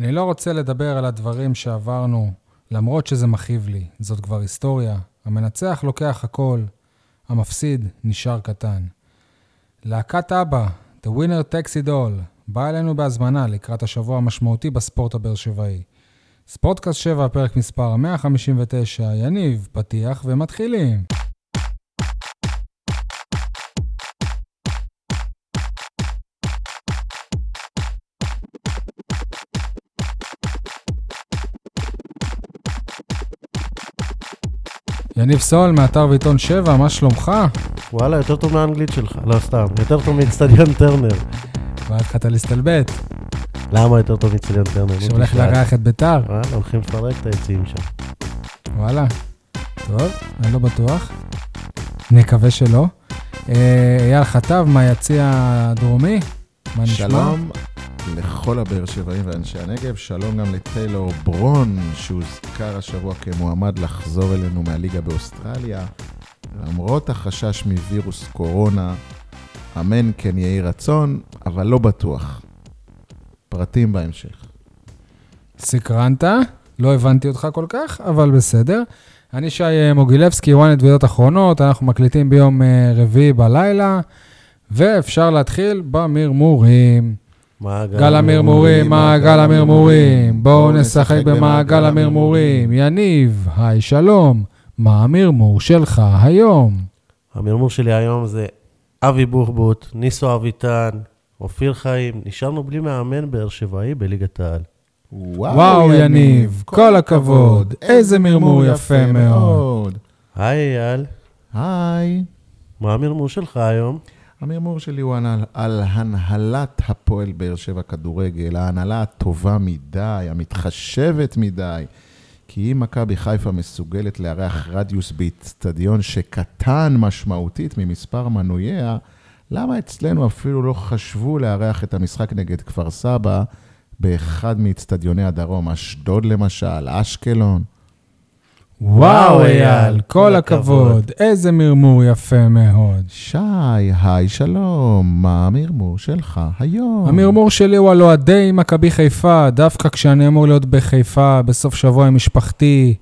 אני לא רוצה לדבר על הדברים שעברנו, למרות שזה מכאיב לי. זאת כבר היסטוריה. המנצח לוקח הכל, המפסיד נשאר קטן. להקת אבא, The Winner Takes It All, באה אלינו בהזמנה לקראת השבוע המשמעותי בספורט הבאר שבעי. ספורטקאסט 7, פרק מספר 159, יניב, פתיח ומתחילים. יניב סול, מאתר ועיתון 7, מה שלומך? וואלה, יותר טוב מהאנגלית שלך, לא סתם, יותר טוב מאצטדיון טרנר. כבר התחלת להסתלבט, למה יותר טוב מאצטדיון טרנר? שהולך. לארח את ביתר. וואלה, הולכים לפרק את היציעים שם. וואלה. טוב, אני לא בטוח. נקווה שלא. אה, אייל חטב מהיציע הדרומי, מה נשמע? שלום לכל הבאר שבעים ואנשי הנגב, שלום גם לטיילור ברון, שהוזכר השבוע כמועמד לחזור אלינו מהליגה באוסטרליה. למרות החשש מווירוס קורונה, אמן כן יהי רצון, אבל לא בטוח. פרטים בהמשך. סקרנת, לא הבנתי אותך כל כך, אבל בסדר. אני שי אה, מוגילבסקי, ynet וידיעות אחרונות, אנחנו מקליטים ביום אה, רביעי בלילה, ואפשר להתחיל במרמורים. מעגל גל המרמורים, מעגל המרמורים, בואו נשחק במעגל המרמורים. יניב, היי שלום, מה המרמור שלך היום? המרמור שלי היום זה אבי בוחבוט, ניסו אביטן, אופיר חיים, נשארנו בלי מאמן באר שבעי בליגת העל. וואו, יניב, כל הכבוד, איזה מרמור יפה מאוד. היי אייל, היי. מה המרמור שלך היום? המרמור שלי הוא על, הנהלת הפועל באר שבע כדורגל, ההנהלה הטובה מדי, המתחשבת מדי. כי אם מכבי חיפה מסוגלת לארח רדיוס באיצטדיון שקטן משמעותית ממספר מנוייה, למה אצלנו אפילו לא חשבו לארח את המשחק נגד כפר סבא באחד מאיצטדיוני הדרום, אשדוד למשל, אשקלון? וואו, אייל, כל הכבוד, איזה מרמור יפה מאוד. שי, היי, שלום, מה המרמור שלך היום? המרמור שלי הוא על אוהדי מכבי חיפה, דווקא כשאני אמור להיות בחיפה בסוף שבוע עם משפחתי,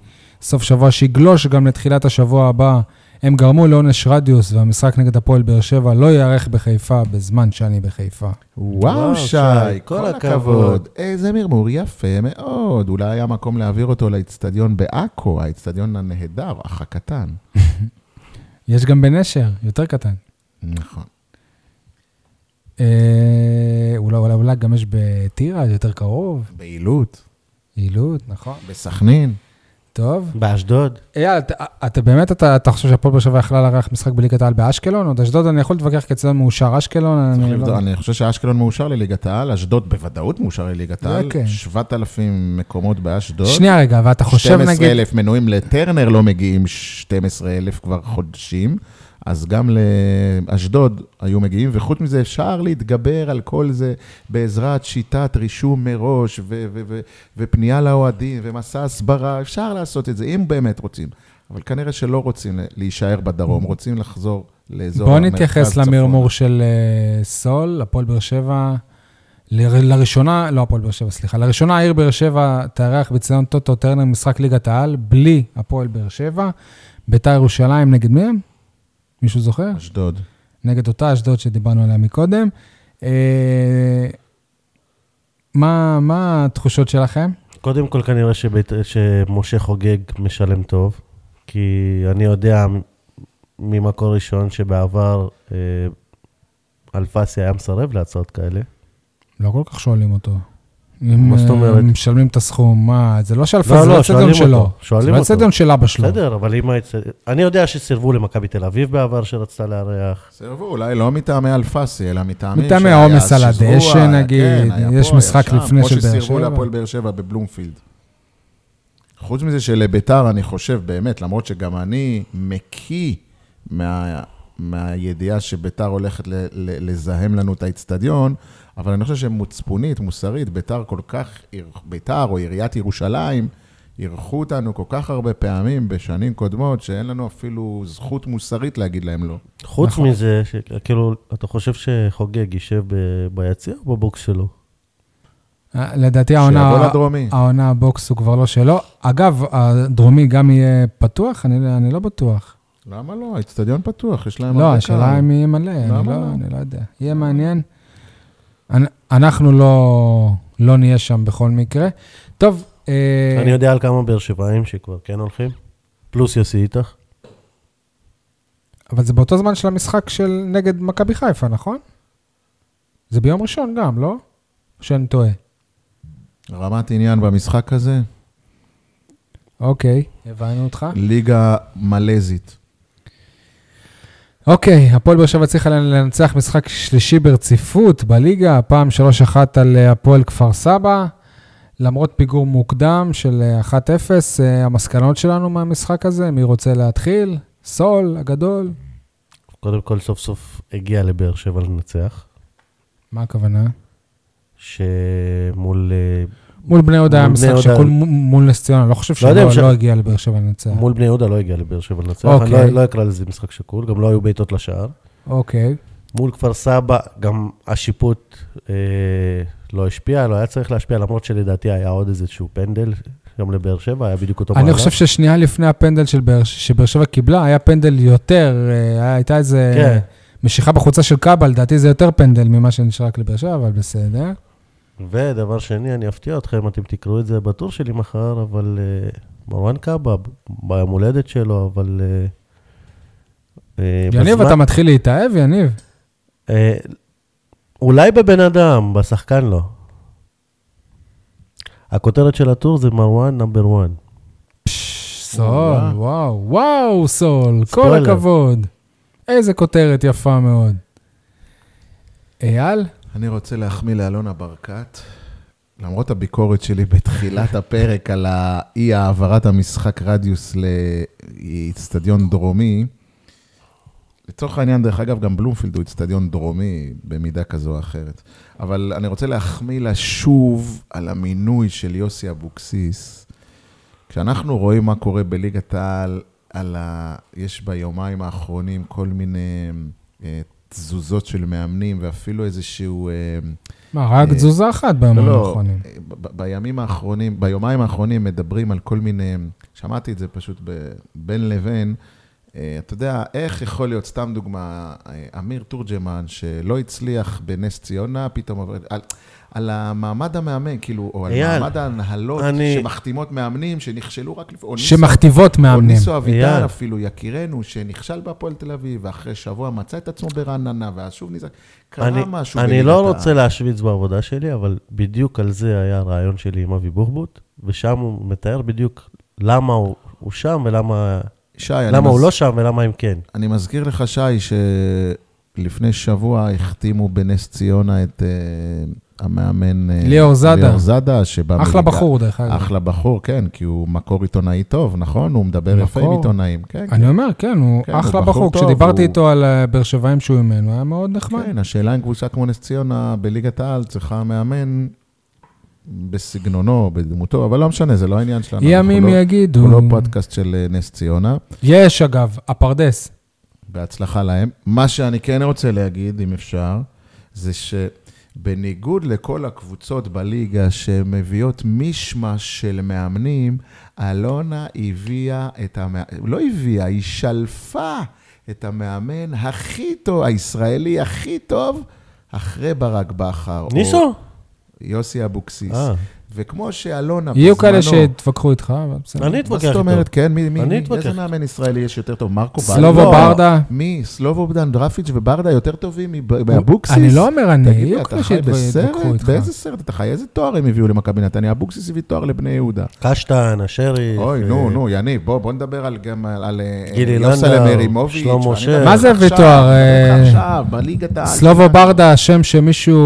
סוף שבוע שיגלוש גם לתחילת השבוע הבא. הם גרמו לעונש רדיוס, והמשחק נגד הפועל באר שבע לא ייערך בחיפה בזמן שאני בחיפה. וואו, וואו, שי, שי, כל כל הכבוד. הכבוד. איזה מרמור יפה מאוד. אולי היה מקום להעביר אותו לאיצטדיון בעכו, האיצטדיון הנהדר, אח הקטן. יש גם בנשר, יותר קטן. נכון. אה, אולי, אולי, אולי גם יש בטירה, יותר קרוב. בעילות, יעילות, נכון. בסכנין. טוב. באשדוד? אייל, אתה, אתה באמת, אתה, אתה חושב שהפועל באר שבע יכלה לארח משחק בליגת העל באשקלון? עוד אשדוד, אני יכול להתווכח כאצטדיון מאושר אשקלון, אני לבדוק, לא... אני חושב שאשקלון מאושר לליגת העל, אשדוד בוודאות מאושר לליגת העל. כן. 7,000 מקומות באשדוד. שנייה רגע, ואתה חושב נגיד... 12,000 מנויים לטרנר לא מגיעים 12,000 כבר חודשים, אז גם לאשדוד היו מגיעים, וחוץ מזה אפשר להתגבר על כל זה בעזרת שיטת רישום מראש, ו- ו- ו- ופנייה לאוהדים, ומסע הסברה, אפשר לעשות את זה, אם באמת רוצים. אבל כנראה שלא רוצים להישאר בדרום, רוצים לחזור לאזור בוא המרכז נתייחס צפונה. למרמור של אה, סול, הפועל באר שבע. ל- לראשונה, לא הפועל באר שבע, סליחה, לראשונה העיר באר שבע תארח בציון טוטו טרנר משחק ליגת העל, בלי הפועל באר שבע. ביתר ירושלים נגד מי הם? מישהו זוכר? אשדוד. נגד אותה אשדוד שדיברנו עליה מקודם. אה, מה, מה התחושות שלכם? קודם כל כנראה שבית, שמשה חוגג משלם טוב, כי אני יודע ממקור ראשון שבעבר אה, אלפסי היה מסרב להצעות כאלה. לא כל כך שואלים אותו. אם מה זאת אומרת? משלמים את הסכום, מה, זה לא שאלפסי, לא, זה לא, לא שואלים שלו. אותו, שואלים זה לא אותו. אצטדיון של אבא שלו. בסדר, אבל אם היית... אני יודע שסירבו למכבי תל אביב בעבר שרצתה לארח. סירבו, אולי לא מטעמי אלפסי, אלא מטעמים מטעמי שהיה העומס על הדשא, היה- נגיד, כן, יש פה, משחק לפני של באר כמו שסירבו שבע. להפועל באר שבע בבלומפילד. חוץ מזה שלביתר, אני חושב, באמת, למרות שגם אני מקיא מה, מהידיעה שביתר הולכת ל, ל, לזהם לנו את האיצטדיון, אבל אני חושב שמוצפונית, מוסרית, ביתר כל כך, ביתר או עיריית ירושלים, אירחו אותנו כל כך הרבה פעמים בשנים קודמות, שאין לנו אפילו זכות מוסרית להגיד להם לא. חוץ נכון. מזה, ש- כאילו, אתה חושב שחוגג יישב ב- ביציע או בבוקס שלו? אה, לדעתי העונה. העונה הבוקס הוא כבר לא שלו. אגב, הדרומי גם יהיה פתוח? אני, אני לא בטוח. למה לא? האצטדיון פתוח, יש להם לא, השאלה. אם יהיה מלא, אני לא, לא? אני לא יודע. יהיה מעניין. אנ- אנחנו לא, לא נהיה שם בכל מקרה. טוב, אה, אני יודע על כמה באר שבעים שכבר כן הולכים, פלוס יוסי איתך. אבל זה באותו זמן של המשחק של נגד מכבי חיפה, נכון? זה ביום ראשון גם, לא? או שאני טועה? רמת עניין במשחק הזה, אוקיי, הבנו אותך. ליגה מלזית. אוקיי, הפועל באר שבע הצליחה לנצח משחק שלישי ברציפות בליגה, הפעם 3-1 על אה, הפועל כפר סבא. למרות פיגור מוקדם של אה, 1-0, אה, המסקנות שלנו מהמשחק הזה, מי רוצה להתחיל? סול, הגדול. קודם כל, סוף סוף הגיע לבאר שבע לנצח, מה הכוונה? שמול אה, מול בני יהודה היה משחק שכול מול נס ציונה, לא חושב לא שלא ש- לא הגיע לבאר שבע לנצח. מול בני יהודה לא הגיע לבאר שבע לנצח, אוקיי. אני לא- לא אקרא לזה משחק שקול, גם לא היו בעיטות לשער. אוקיי. מול כפר סבא, גם השיפוט אה, לא השפיע, לא היה צריך להשפיע, למרות שלדעתי היה עוד איזשהו פנדל, גם לבאר שבע, היה בדיוק אותו אני מהלך. חושב ששנייה לפני הפנדל של באר- שבאר שבע קיבלה, היה פנדל יותר, אה, הייתה איזה כן. משיכה בחוצה של קאבה, לדעתי זה יותר פנדל ממה שנשאר רק לבאר שבע, אבל בסדר. ודבר שני, אני אפתיע אתכם, אתם תקראו את זה בטור שלי מחר, אבל אה, מרואן קאבה, ביום הולדת שלו, אבל... אה, יניב, בזמן- אתה מתחיל להתאהב, יניב? אה, אולי בבן אדם, בשחקן לא. הכותרת של הטור זה מרואן נאמבר 1. סול, וואו. וואו, סול, כל. הכבוד. איזה כותרת יפה מאוד. אייל? אני רוצה להחמיא לאלונה ברקת, למרות הביקורת שלי בתחילת הפרק על אי העברת המשחק רדיוס לאיצטדיון דרומי, לצורך העניין, דרך אגב, גם בלומפילד הוא איצטדיון דרומי במידה כזו או אחרת. אבל אני רוצה להחמיא לה שוב על המינוי של יוסי אבוקסיס. כשאנחנו רואים מה קורה בליגת העל, על ה... יש ביומיים האחרונים כל מיני אה, תזוזות של מאמנים, ואפילו איזשהו... אה, מה, רק אה, תזוזה אחת בימים לא, לא, האחרונים. ב- בימים האחרונים, ביומיים האחרונים מדברים על כל מיני, שמעתי את זה פשוט ב- בין לבין, אה, אתה יודע, איך יכול להיות, סתם דוגמה, אה, אמיר תורג'מן, שלא הצליח בנס ציונה, פתאום עובר, על, המעמד המאמן, כאילו, או על אייל, מעמד ההנהלות אני- שמחתימות מאמנים, שנכשלו רק לפני, או שמכתיבות או מאמנים. ניסו אביטל. אפילו, יקירנו, שנכשל בהפועל תל אביב, ואחרי שבוע מצא את עצמו ברעננה, ואז שוב ניסה, קרה אני, משהו אני לא העל. רוצה להשוויץ בעבודה שלי, אבל בדיוק על זה היה הרעיון שלי עם אבי בוחבוט, ושם הוא מתאר בדיוק למה הוא, הוא שם ולמה שי, למה הוא מז- לא שם ולמה הם כן. אני מזכיר לך, שי, שלפני שבוע החתימו בנס ציונה את uh, המאמן... אה, ליאור זאדה. ליאור זאדה, שבא אחלה מליגה- בחור, דרך אגב. אחלה בחור, כן, כי הוא מקור עיתונאי טוב, נכון? הוא מדבר יפה עם מקור. עיתונאים. כן, אני אומר, כן, הוא כן, הוא אחלה בחור בחור. טוב, כשדיברתי הוא- איתו על אה, באר שבעים שהוא אימן, הוא היה מאוד נחמד. כן, השאלה אם קבוצה כמו נס ציונה בליגת העל צריכה מאמן בסגנונו, בדמותו, אבל לא משנה, זה לא העניין שלנו. ימים לא- יגידו. אנחנו לא פודקאסט של אה, נס ציונה. יש, אגב, הפרדס. בהצלחה להם. מה שאני כן רוצה להגיד, אם אפשר, זה שבניגוד לכל הקבוצות בליגה שמביאות מישמש של מאמנים, אלונה הביאה את המאמן, לא הביאה, היא שלפה את המאמן הכי טוב, הישראלי הכי טוב, אחרי ברק בכר. או ניסו? יוסי אבוקסיס. וכמו שאלונה יהיו בזמנו... כאלה שיתווכחו איתך, אבל בסדר. אני מה אתווכח זאת איתו. אומרת? כן, מי, מי, אני מי, אתווכח איזה. מאמן ישראלי יש יותר טוב? מרקו ברדה? סלובו לא. ברדה. מי? סלובודן, דרפיץ' וברדה יותר טובים מאבוקסיס? אני לא אומר אני, תגיד לי, יהיו אתה כאלה חי שיתווכחו בסרט? איתך. באיזה סרט אתה חי? איזה תואר הם הביאו למכבי נתניה? אבוקסיס הביא תואר לבני יהודה. קשטן, השריף. אוי, אה, נו, נו, יניב, בוא בוא נדבר על גם על- אה, גילי יוסלם מרימוביץ'. מה זה הביא תואר, אה. סלובו ברדה, השם שמישהו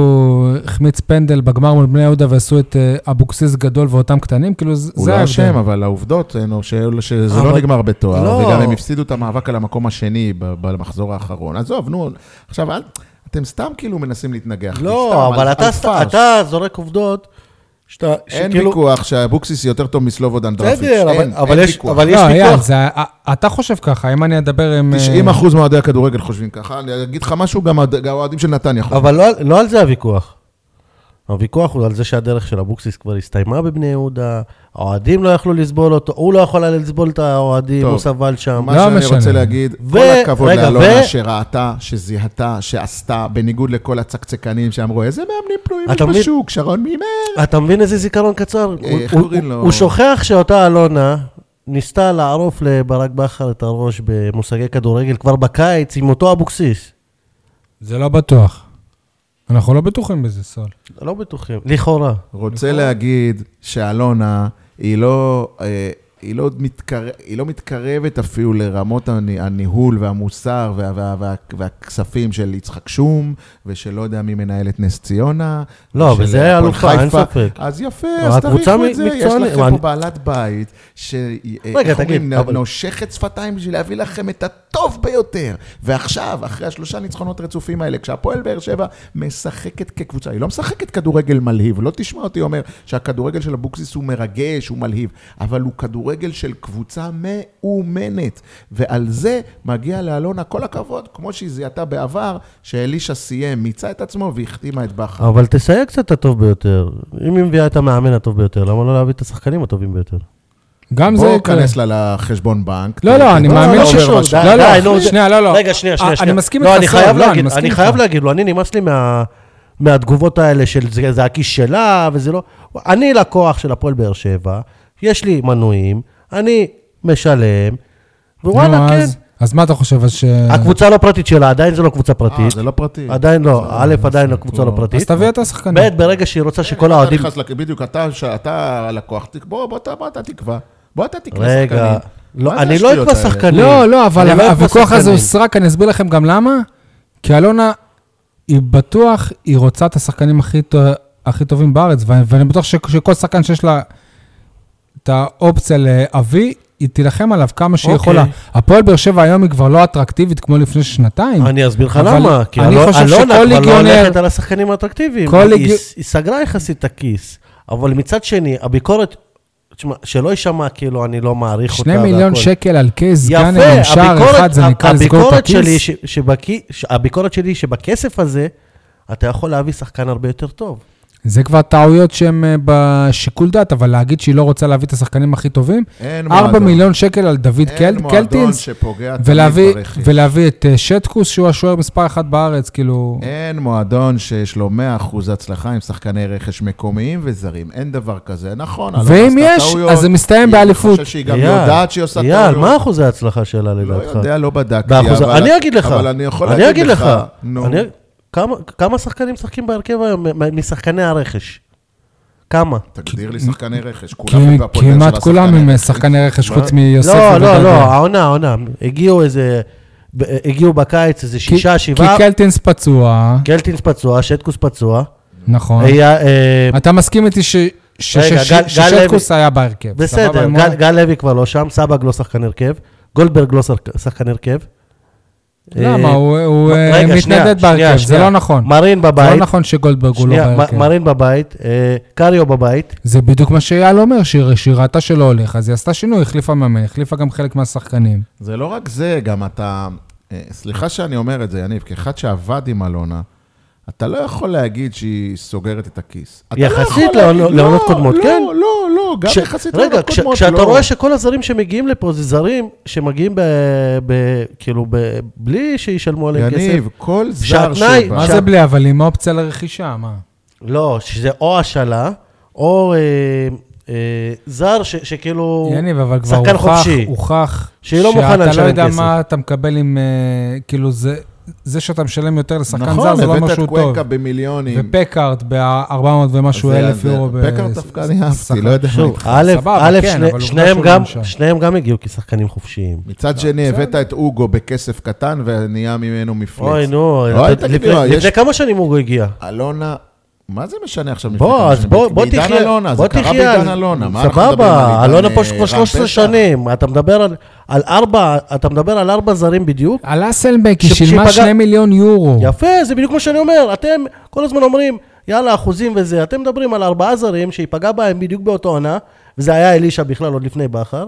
החמיץ פנדל בגמר מול בני יהודה ועשו את אבוקסיס גדול ואותם קטנים, כאילו זה הוא זה לא ההבדל. אשם, אבל העובדות הן ש- שזה לא אבל- נגמר בתואר, לא. וגם הם הפסידו את המאבק על המקום השני ב- במחזור האחרון. עזוב, נו, עכשיו, אל- אתם סתם כאילו מנסים להתנגח. לא, סתם, אבל על- אתה זורק עובדות שאתה... אין שכאילו- ויכוח שאבוקסיס יותר טוב מסלובודן דרפיץ'. בסדר, אבל- אין, אבל אין יש- ויכוח. אבל יש לא, ויכוח. זה- אה, אתה חושב ככה, אם אני אדבר עם... אה, 90 אחוז מאוהדי הכדורגל חושבים ככה, אני אגיד לך משהו, גם האוהדים של נתניה חושבים. אבל לא, לא על זה הוויכוח. הוויכוח הוא על זה שהדרך של אבוקסיס כבר הסתיימה בבני יהודה, האוהדים לא יכלו לסבול אותו, הוא לא יכול היה לסבול את האוהדים. הוא סבל שם. מה לא שאני משנה. רוצה להגיד, ו- כל הכבוד רגע, לאלונה ו- שראתה, שזיהתה, שעשתה, בניגוד לכל הצקצקנים שאמרו, איזה מאמנים פנויים יש מבין? בשוק, שרון מימר. אתה מבין איזה זיכרון קצר? אה, הוא- הוא- לו? הוא שוכח שאותה אלונה ניסתה לערוף לברק בכר את הראש במושגי כדורגל כבר בקיץ עם אותו אבוקסיס. זה לא בטוח. אנחנו לא בטוחים בזה, סול. לא בטוחים, לכאורה. רוצה להגיד שאלונה, היא לא, אה, היא לא, מתקר... היא לא מתקרבת אפילו לרמות הני- הניהול והמוסר וה... וה... וה... והכספים של יצחק שום, ושל לא יודע מי מנהל את נס ציונה. לא, היה הפועל אלופה, אין. ספק. אז יפה, אבל אז תעריכו את זה. יש לכם פה בעלת בית, ש... רגע, איך תגיד, אומרים, אבל- נושכת שפתיים בשביל להביא לכם את הטוב ביותר. ועכשיו, אחרי השלושה ניצחונות רצופים האלה, כשהפועל באר שבע משחקת כקבוצה, היא לא משחקת כדורגל מלהיב, לא תשמע אותי אומר שהכדורגל של אבוקסיס הוא מרגש, הוא מלהיב, אבל הוא כדורגל של קבוצה מאומנת. ועל זה מגיע לאלונה כל הכבוד, כמו שהיא זיהתה בעבר, שאלישע סיים, מיצה את עצמו והחתימה את בכר. אבל תסייג קצת את הטוב ביותר. אם היא מביאה את המאמן הטוב ביותר, למה לא להביא את השחקנים הטובים ביותר? גם זה בואו יקרה. כנס לה לחשבון בנק. לא, לא, אני מאמין לא ש-. לא, לא, די, נו, שנייה, לא, לא. רגע, שנייה, שנייה. אני. מסכים לא, איתך, אני חייב לא, להגיד, לו, אני נמאס לי מה- מהתגובות האלה של זה הכיס שלה וזה לא... אני לקוח של הפועל באר שבע, יש לי מנויים, אני משלם, ווואלה, כן. אז- אז מה אתה חושב? אז ש... הקבוצה לא פרטית שלה, עדיין זו לא קבוצה אה, פרטית. זה לא פרטי. עדיין לא, זה- א', זה- עדיין זה- לא קבוצה לא פרטית. אז תביא את השחקנים. ב', ברגע שהיא רוצה שכל אתה האוהדים... בדיוק, אתה, הלקוח, בוא, בוא, אתה- בוא אתה תקבע. בוא אתה רגע, שחקנים. לא, מה זה אני לא אקבע? שחקנים. לא, לא, אבל לא הוויכוח הזה הוא. סרק, אני אסביר לכם גם למה. כי אלונה, היא בטוח, היא רוצה את השחקנים הכי, טו- הכי טובים בארץ, ו- ואני בטוח ש- שכל שחקן שיש לה את האופציה להביא, היא תילחם עליו כמה שהיא אוקיי. יכולה. הפועל באר שבע היום היא כבר לא אטרקטיבית כמו לפני שנתיים. אני אסביר לך למה, כי אני אלונה חושב אלונה שכל כבר לא ליגיונר- הולכת על השחקנים האטרקטיביים. כל היא- היא סגרה יחסית את הכיס, אבל מצד שני, הביקורת, תשמע, שלא יישמע כאילו אני לא מעריך אותה. שני מיליון והכל. שקל על קייס יפה, עם שער אחד, זה נקרא לסגור את שלי, הכיס? ש- הביקורת שלי שבכסף הזה, אתה יכול להביא שחקן הרבה יותר טוב. זה כבר טעויות שהן אה, בשיקול דעת, אבל להגיד שהיא לא רוצה להביא את השחקנים הכי טובים? אין 4 מועדון. מיליון שקל על דוד אין קל- מועדון קלטינס, שפוגע תמיד ולהביא, ברכש. ולהביא את אה, שטקוס, שהוא השוער מספר אחת בארץ, כאילו... אין מועדון שיש לו 100% הצלחה עם שחקני רכש מקומיים וזרים. אין דבר כזה. נכון, ואם יש, טעויות. אז זה מסתיים אני באליפות. חושב שהיא גם אייל, יודעת שהיא עושה אייל, טעויות. מה אחוזי ההצלחה שלה לא לדעתך? יודע, לא בדקתי, באחוז- אבל... אני אגיד לך. אבל אני יכול אני להגיד אגיד לך. נו. אני- כמה- כמה שחקנים משחקים בהרכב היום מ- משחקני הרכש? כמה? תגדיר לי שחקני רכש. כולם כי- הם בהפועל באר כמעט כולם עם אה. שחקני רכש, מה? חוץ מיוסף לא, לא. לא, העונה, העונה. הגיעו איזה... ב- הגיעו בקיץ איזה כי- שישה, כי שבעה. קלטינס פצוע, קלטינס פצוע, שטקוס פצוע. נכון. היה, אה, אתה מסכים איתי ששטקוס היה בהרכב. בסדר? גל- לוי כבר לא שם, סבג לא שחקן הרכב, גולדברג לא שחק- שחקן הרכב. למה? אה, הוא הוא, אה, מתנדד בהרכב, זה. לא נכון. מרין זה בבית. לא נכון שגולדברג הוא לא בהרכב. מרין בבית, אה, קריו בבית. זה בדיוק מה שאייל אומר, שהיא ראתה שלא הולך, אז היא עשתה שינוי, החליפה מאמן, החליפה גם חלק מהשחקנים. זה לא רק זה, גם אתה... סליחה שאני אומר את זה, יניב, כאחד שעבד עם אלונה, אתה לא יכול להגיד שהיא סוגרת את הכיס. לא יחסית לעונות- לא, קודמות, לא, כן. לא, לא, גם כש- יחסית רגע, לעונות כש- קודמות, כשאתה לא. רואה שכל הזרים שמגיעים לפה זה זרים שמגיעים ב... ב- כאילו, ב- בלי שישלמו עליהם כסף. יניב, כל זר שהתנאי- שבא... מה זה בלי, אבל עם אופציה לרכישה, מה? לא, שזה או השאלה, או אה, אה, זר ש- שכאילו... יניב, אבל כבר הוכח. הוכח, שהיא לא מוכנה שאתה לא לשלם יודע כסף. מה אתה מקבל עם, אה, כאילו, זה, זה שאתה משלם יותר לשחקן נכון, זר, זה לא הבאת משהו את טוב. קוונקה במיליונים. ופקארט ב-400 ומשהו אלף יורו. פקארט דווקא אני אהבתי. לא יודע מה שוב, איתך. א', סבבה, א', כן, שני- אבל עובדה שניהם גם- לא. שניהם גם הגיעו כשחקנים חופשיים. מצד שני, הבאת את אוגו בכסף קטן ונהיה ממנו מפלץ. אוי, נו, לפני- לא, כמה שנים הוא הגיע? אלונה, מה זה משנה עכשיו? בוא, אז? בוא, בוא בעידן תחיה, אלונה, בוא זה קרה בעידן אלונה. סבבה, אלונה אה, פה כבר רן 13 פסח? שנים, אתה מדבר על, על ארבע, אתה מדבר על ארבע זרים בדיוק? על אסלבק היא שילמה שפגע- 2 מיליון יורו. יפה, זה בדיוק מה שאני אומר, אתם כל הזמן אומרים, יאללה, אחוזים וזה, אתם מדברים על ארבעה זרים שהיא בהם בדיוק באותו עונה, וזה היה אלישע בכלל עוד לפני בכר,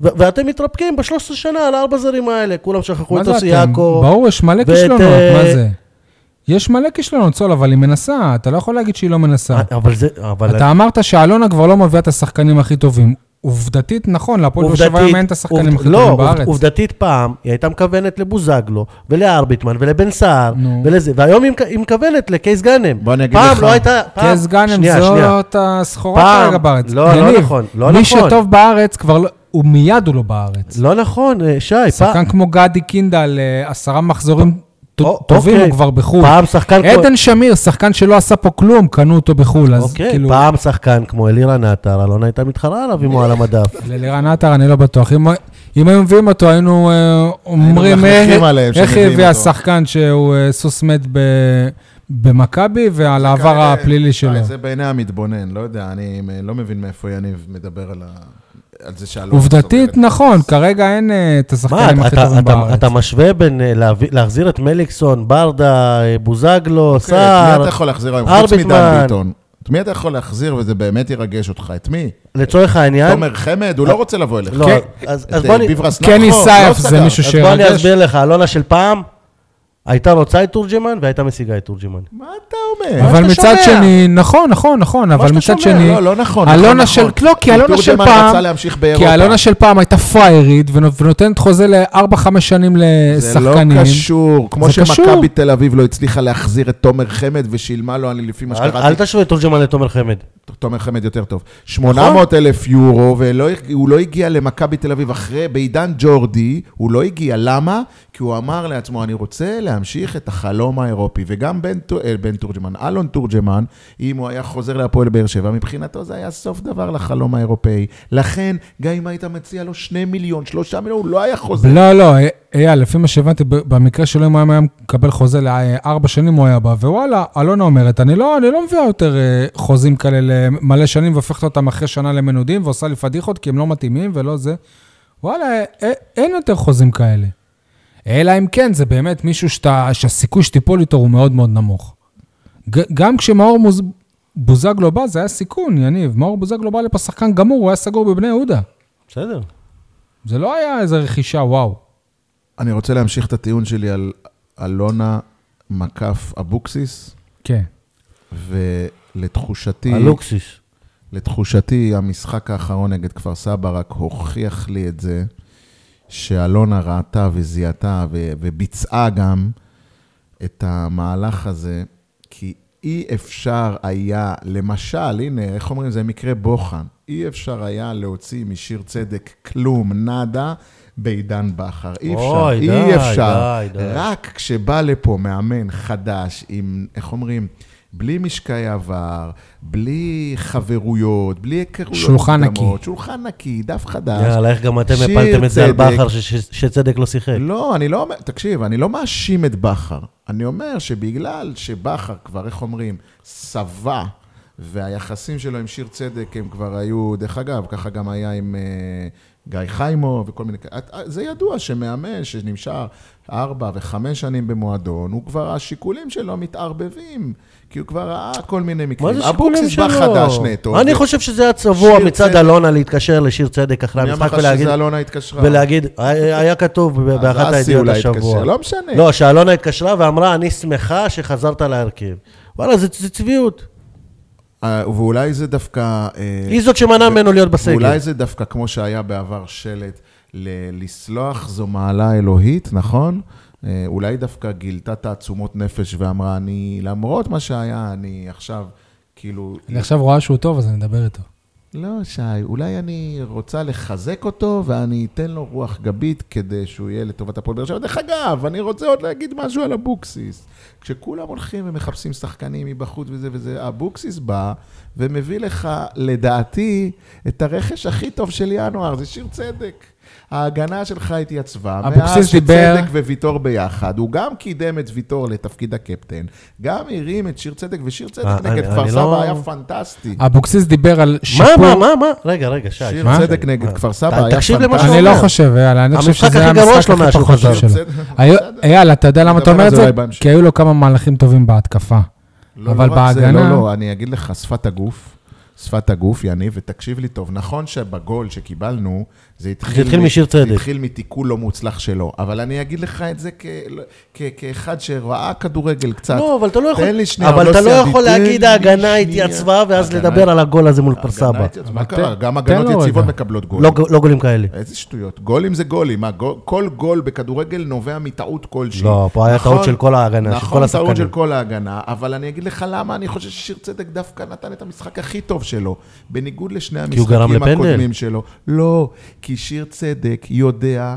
ו- ואתם מתרפקים ב-13 שנה על הארבע זרים האלה, כולם שכחו את יוסי? יעקב. ברור, יש מלא כישלונות, אה, מה זה? יש מלא כישלונות, סול, אבל היא מנסה, אתה לא יכול להגיד שהיא לא מנסה. אבל זה, אבל... אתה אמרת שאלונה כבר לא מביאה את השחקנים הכי טובים. עובדתית, נכון, להפועל באר שבע היום אין את השחקנים עובד- הכי לא, טובים עובד- בארץ. עובדתית פעם, היא הייתה מכוונת לבוזגלו, ולארביטמן, ולבן סער, נו. ולזה, והיום היא מכ- היא מכוונת לקייס גאנם. בוא אני אגיד פעם לך. לא הייתה... פעם- קייס גאנם. זאת הסחורה פעם- כרגע בארץ. לא, לא נכון, לא מי נכון. שטוב בארץ כבר לא, הוא מיד הוא לא בארץ. לא נכון, אה, שי, פעם... שחקן כמו גדי קינדל, אה, עשרה מחזורים טובים, אוקיי. הוא כבר בחו"ל. פעם שחקן כמו... עדן שמיר, שחקן שלא עשה פה כלום, קנו אותו בחו"ל, אז אוקיי, כאילו... פעם שחקן כמו אלירן עטר, אלונה הייתה מתחרה עליו אם הוא על המדף. ללירן עטר אני לא בטוח. אם- היו מביאים אותו, היינו אה, אומרים, אה, איך הביא אותו." השחקן שהוא אה, סוס מת ב- במכבי ועל העבר הפלילי שלו. זה בעיני המתבונן, לא יודע, אני לא מבין מאיפה יניב מדבר על ה- על זה שאלונה עובדתית. נכון, כרגע אין אה, את מה, השחקנים הכי אתה- טובים בארץ. אתה משווה בין אה, להחזיר את מליקסון, ברדה, אה, בוזגלו, אוקיי, את מי סער, אתה יכול להחזיר היום? חוץ ארביטמן. מדן ביטון. את מי אתה יכול להחזיר וזה באמת ירגש אותך? את מי? לצורך העניין... תומר חמד? הוא לא רוצה לבוא אליך. לא, כן. אז את בוא אני- ביברס קני נחו, סייף לא זה. מישהו אז בוא אני שירגש. אסביר לך, אלונה של פעם הייתה רוצה את תורג'מן והייתה משיגה את תורג'מן. מה אתה אומר? אבל אתה מצד שומע? שני, נכון, נכון, נכון, אבל מצד שומע, שני, לא, לא נכון. נכון, אלונה נכון. של, לא, כי אלונה של תורג'מן פעם, רצה להמשיך באירופה. כי אלונה של פעם הייתה פריירית ונות- ונותנת חוזה ל-4-5 שנים זה לא לשחקנים. קשור. כמו. שמכבי תל אביב לא הצליחה להחזיר את תומר חמד ושילמה לו, אני לפי מה אל אל שקראתי, תשווה את תורג'מן לתומר חמד. תומר חמד יותר טוב. 800 אלף יורו, והוא לא הגיע למכבי תל אביב אחרי, בעידן ג'ורדי, הוא לא הגיע. למה? כי הוא אמר לעצמו, אני רוצה להמשיך את החלום האירופי. וגם בן, אה, בן תורג'מן, אלון תורג'מן, אם הוא היה חוזר להפועל באר שבע, מבחינתו זה היה סוף דבר לחלום האירופאי. לכן, גם אם היית מציע לו 2 מיליון, 3 מיליון, הוא לא היה חוזר. לא, לא, אייל, לפי מה שהבנתי, במקרה שלו, אם הוא היה מקבל חוזה לארבע שנים, הוא היה בא, ווואלה, אלונה אומרת, אני לא, אני לא מביאה יותר אה, חוזים כאלה למלא שנים והופכת אותם אחרי שנה למנודים, ועושה לי פדיחות כי הם לא מתאימים ולא זה. וואלה, אין יותר חוזים כאלה. אלא אם כן, זה באמת מישהו שאתה, שהסיכוי שתיפול איתו הוא מאוד מאוד נמוך. גם כשמאור מוז... בוזגלו בא, זה היה סיכון, יניב. מאור בוזגלו בא לפה שחקן גמור, הוא היה סגור בבני יהודה. בסדר. זה לא היה איזה רכישה, וואו. אני רוצה להמשיך את הטיעון שלי על אלונה מקף אבוקסיס, כן. ולתחושתי... הלוקסיס. לתחושתי, המשחק האחרון נגד כפר סבא רק הוכיח לי את זה, שאלונה ראתה וזיהתה ו- וביצעה גם את המהלך הזה, כי אי אפשר היה, למשל, הנה, איך אומרים, זה מקרה בוחן, אי אפשר היה להוציא משיר צדק כלום, נאדה, בעידן בכר. אי אפשר, אוי, די, אי אפשר. די, די. רק כשבא לפה מאמן חדש עם, איך אומרים, בלי משקעי עבר, בלי חברויות, בלי היכרויות שולחן נקי. שולחן נקי, דף חדש. יאללה, איך גם אתם הפלתם את זה על. בכר שצדק לא שיחק. לא, אני לא אומר, תקשיב, אני לא מאשים את בכר. אני אומר שבגלל שבכר כבר, איך אומרים, שבע, והיחסים שלו עם שיר צדק הם כבר היו, דרך אגב, ככה גם היה עם אה, גיא חיימו וכל מיני כאלה. זה ידוע שמאמן שנמשך ארבע וחמש שנים במועדון, הוא כבר, השיקולים שלו מתערבבים, כי הוא כבר ראה כל מיני מה מקרים. זה שיקולים אבוקסיס שלו? בא חדש נטו. אני ו- חושב שזה היה צבוע מצד צדק. אלונה להתקשר לשיר צדק אחרי מי אמר המשחק לך ולהגיד, שזה אלונה התקשרה? ולהגיד, היה כתוב באחת הידיעות השבוע. לא משנה. לא, שאלונה התקשרה ואמרה, אני שמחה שחזרת להרכב. וואלה, זה זה צביעות. אה, ואולי זה דווקא... אה, היא זאת שמנעה ממנו להיות בסגל. ואולי זה דווקא כמו שהיה בעבר שלט, ל- לסלוח זו מעלה אלוהית, נכון? אה, אולי דווקא גילתה תעצומות נפש ואמרה, אני, למרות מה שהיה, אני עכשיו, כאילו... אני עכשיו רואה שהוא טוב, אז אני אדבר איתו. לא, שי, אולי אני רוצה לחזק אותו ואני אתן לו רוח גבית כדי שהוא יהיה לטובת הפועל באר שבע. דרך אגב, אני רוצה עוד להגיד משהו על אבוקסיס. כשכולם הולכים ומחפשים שחקנים מבחוץ וזה וזה, אבוקסיס בא ומביא לך, לדעתי, את הרכש הכי טוב של ינואר, זה שיר צדק. ההגנה שלך התייצבה, אבוקסיס מאז דיבר- שצדק וויטור ביחד, הוא גם קידם את ויטור לתפקיד הקפטן, גם הרים את שיר צדק, ושיר צדק אה, נגד כפר סבא לא- היה פנטסטי. אבוקסיס דיבר על מה, שיפור... מה, מה, מה? רגע, רגע, שי. שיר מה? צדק נגד כפר סבא היה תקשיב למה פנטסטי. שהוא אני לא. חושב, אייל, אני חושב שזה היה המשחק הכי פחות טוב. שלו. אייל, אתה יודע למה אתה אומר את זה. כי היו לו כמה מהלכים טובים בהתקפה. לא, אבל לא זה, בהגנה- לא, לא, אני אגיד לך, שפת הגוף, שפת הגוף, יניב, ותקשיב לי טוב, נכון שבגול שקיבלנו, זה התחיל... זה התחיל מ- משיר צדק. זה התחיל מתיקול לא מוצלח שלו, אבל אני אגיד לך את זה כ- כ- כאחד שראה כדורגל קצת. לא, אבל אתה לא יכול... תן לי שנייה, אבל עוד אתה לא יכול להגיד ההגנה. התייצבה, ואז הגנה- לדבר על הגול הזה מול כפר סבא. מה קרה? גם הגנות יציבות רגע. מקבלות גול. לא לא גולים כאלה. איזה שטויות. גולים זה גולים. מה, גול- כל גול בכדורגל נובע מטעות כלשהי. לא, פה היה טעות של כל ההגנה, של נכון, כל טעות השחקנים. של כל ההגנה, אבל אני אגיד לך למה אני חושב ששיר צדק דווקא נתן את המשחק הכי טוב שלו, בניגוד לשני המשחקים. הקודמים שלו. לא, כי שיר צדק יודע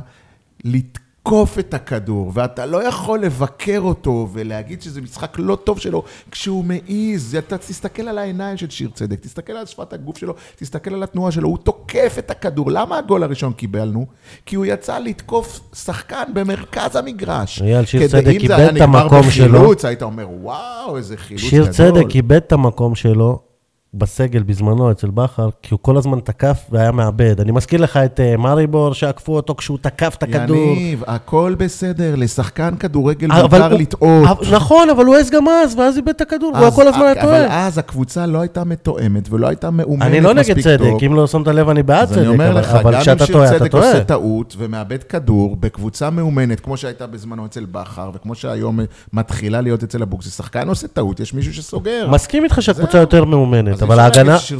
לתקוף את הכדור, ואתה לא יכול לבקר אותו ולהגיד שזה משחק לא טוב שלו כשהוא מעז. אתה תסתכל על העיניים של שיר צדק, תסתכל על שפת הגוף שלו, תסתכל על התנועה שלו, הוא תוקף את הכדור. למה הגול הראשון קיבלנו? כי הוא יצא לתקוף שחקן במרכז המגרש. אייל, שיר צדק אם איבד זה היה את נגמר המקום שלו. בחילוץ, היית אומר, וואו, איזה חילוץ גדול. שיר צדק איבד את המקום שלו בסגל בזמנו אצל בכר, כי הוא כל הזמן תקף והיה מאבד. אני מזכיר לך את אה, מאריבור, שעקפו אותו כשהוא תקף את הכדור. יניב, הכל בסדר, לשחקן כדורגל אבל מותר לטעות. אבל- נכון, אבל הוא העז גם אז, ואז איבד את הכדור, הוא כל הזמן היה אבל טועה. אז הקבוצה לא הייתה מתואמת ולא הייתה מאומנת אני לא מספיק נגד טוב. צדק, אם לא שמת לב, אני בעד צדק, אבל- לך, אבל גם אם כשאתה שיר טועה, אתה צדק טועה. עושה טעות ומאבד כדור בקבוצה מאומנת, כמו שהייתה בזמנו אצל בכר, וכמו שהיום מתחילה להיות אצל אבוקסיס, שחקן עושה טעות, יש מישהו שסוגר. מסכים איתך שהקבוצה. יותר מאומנת, אז אבל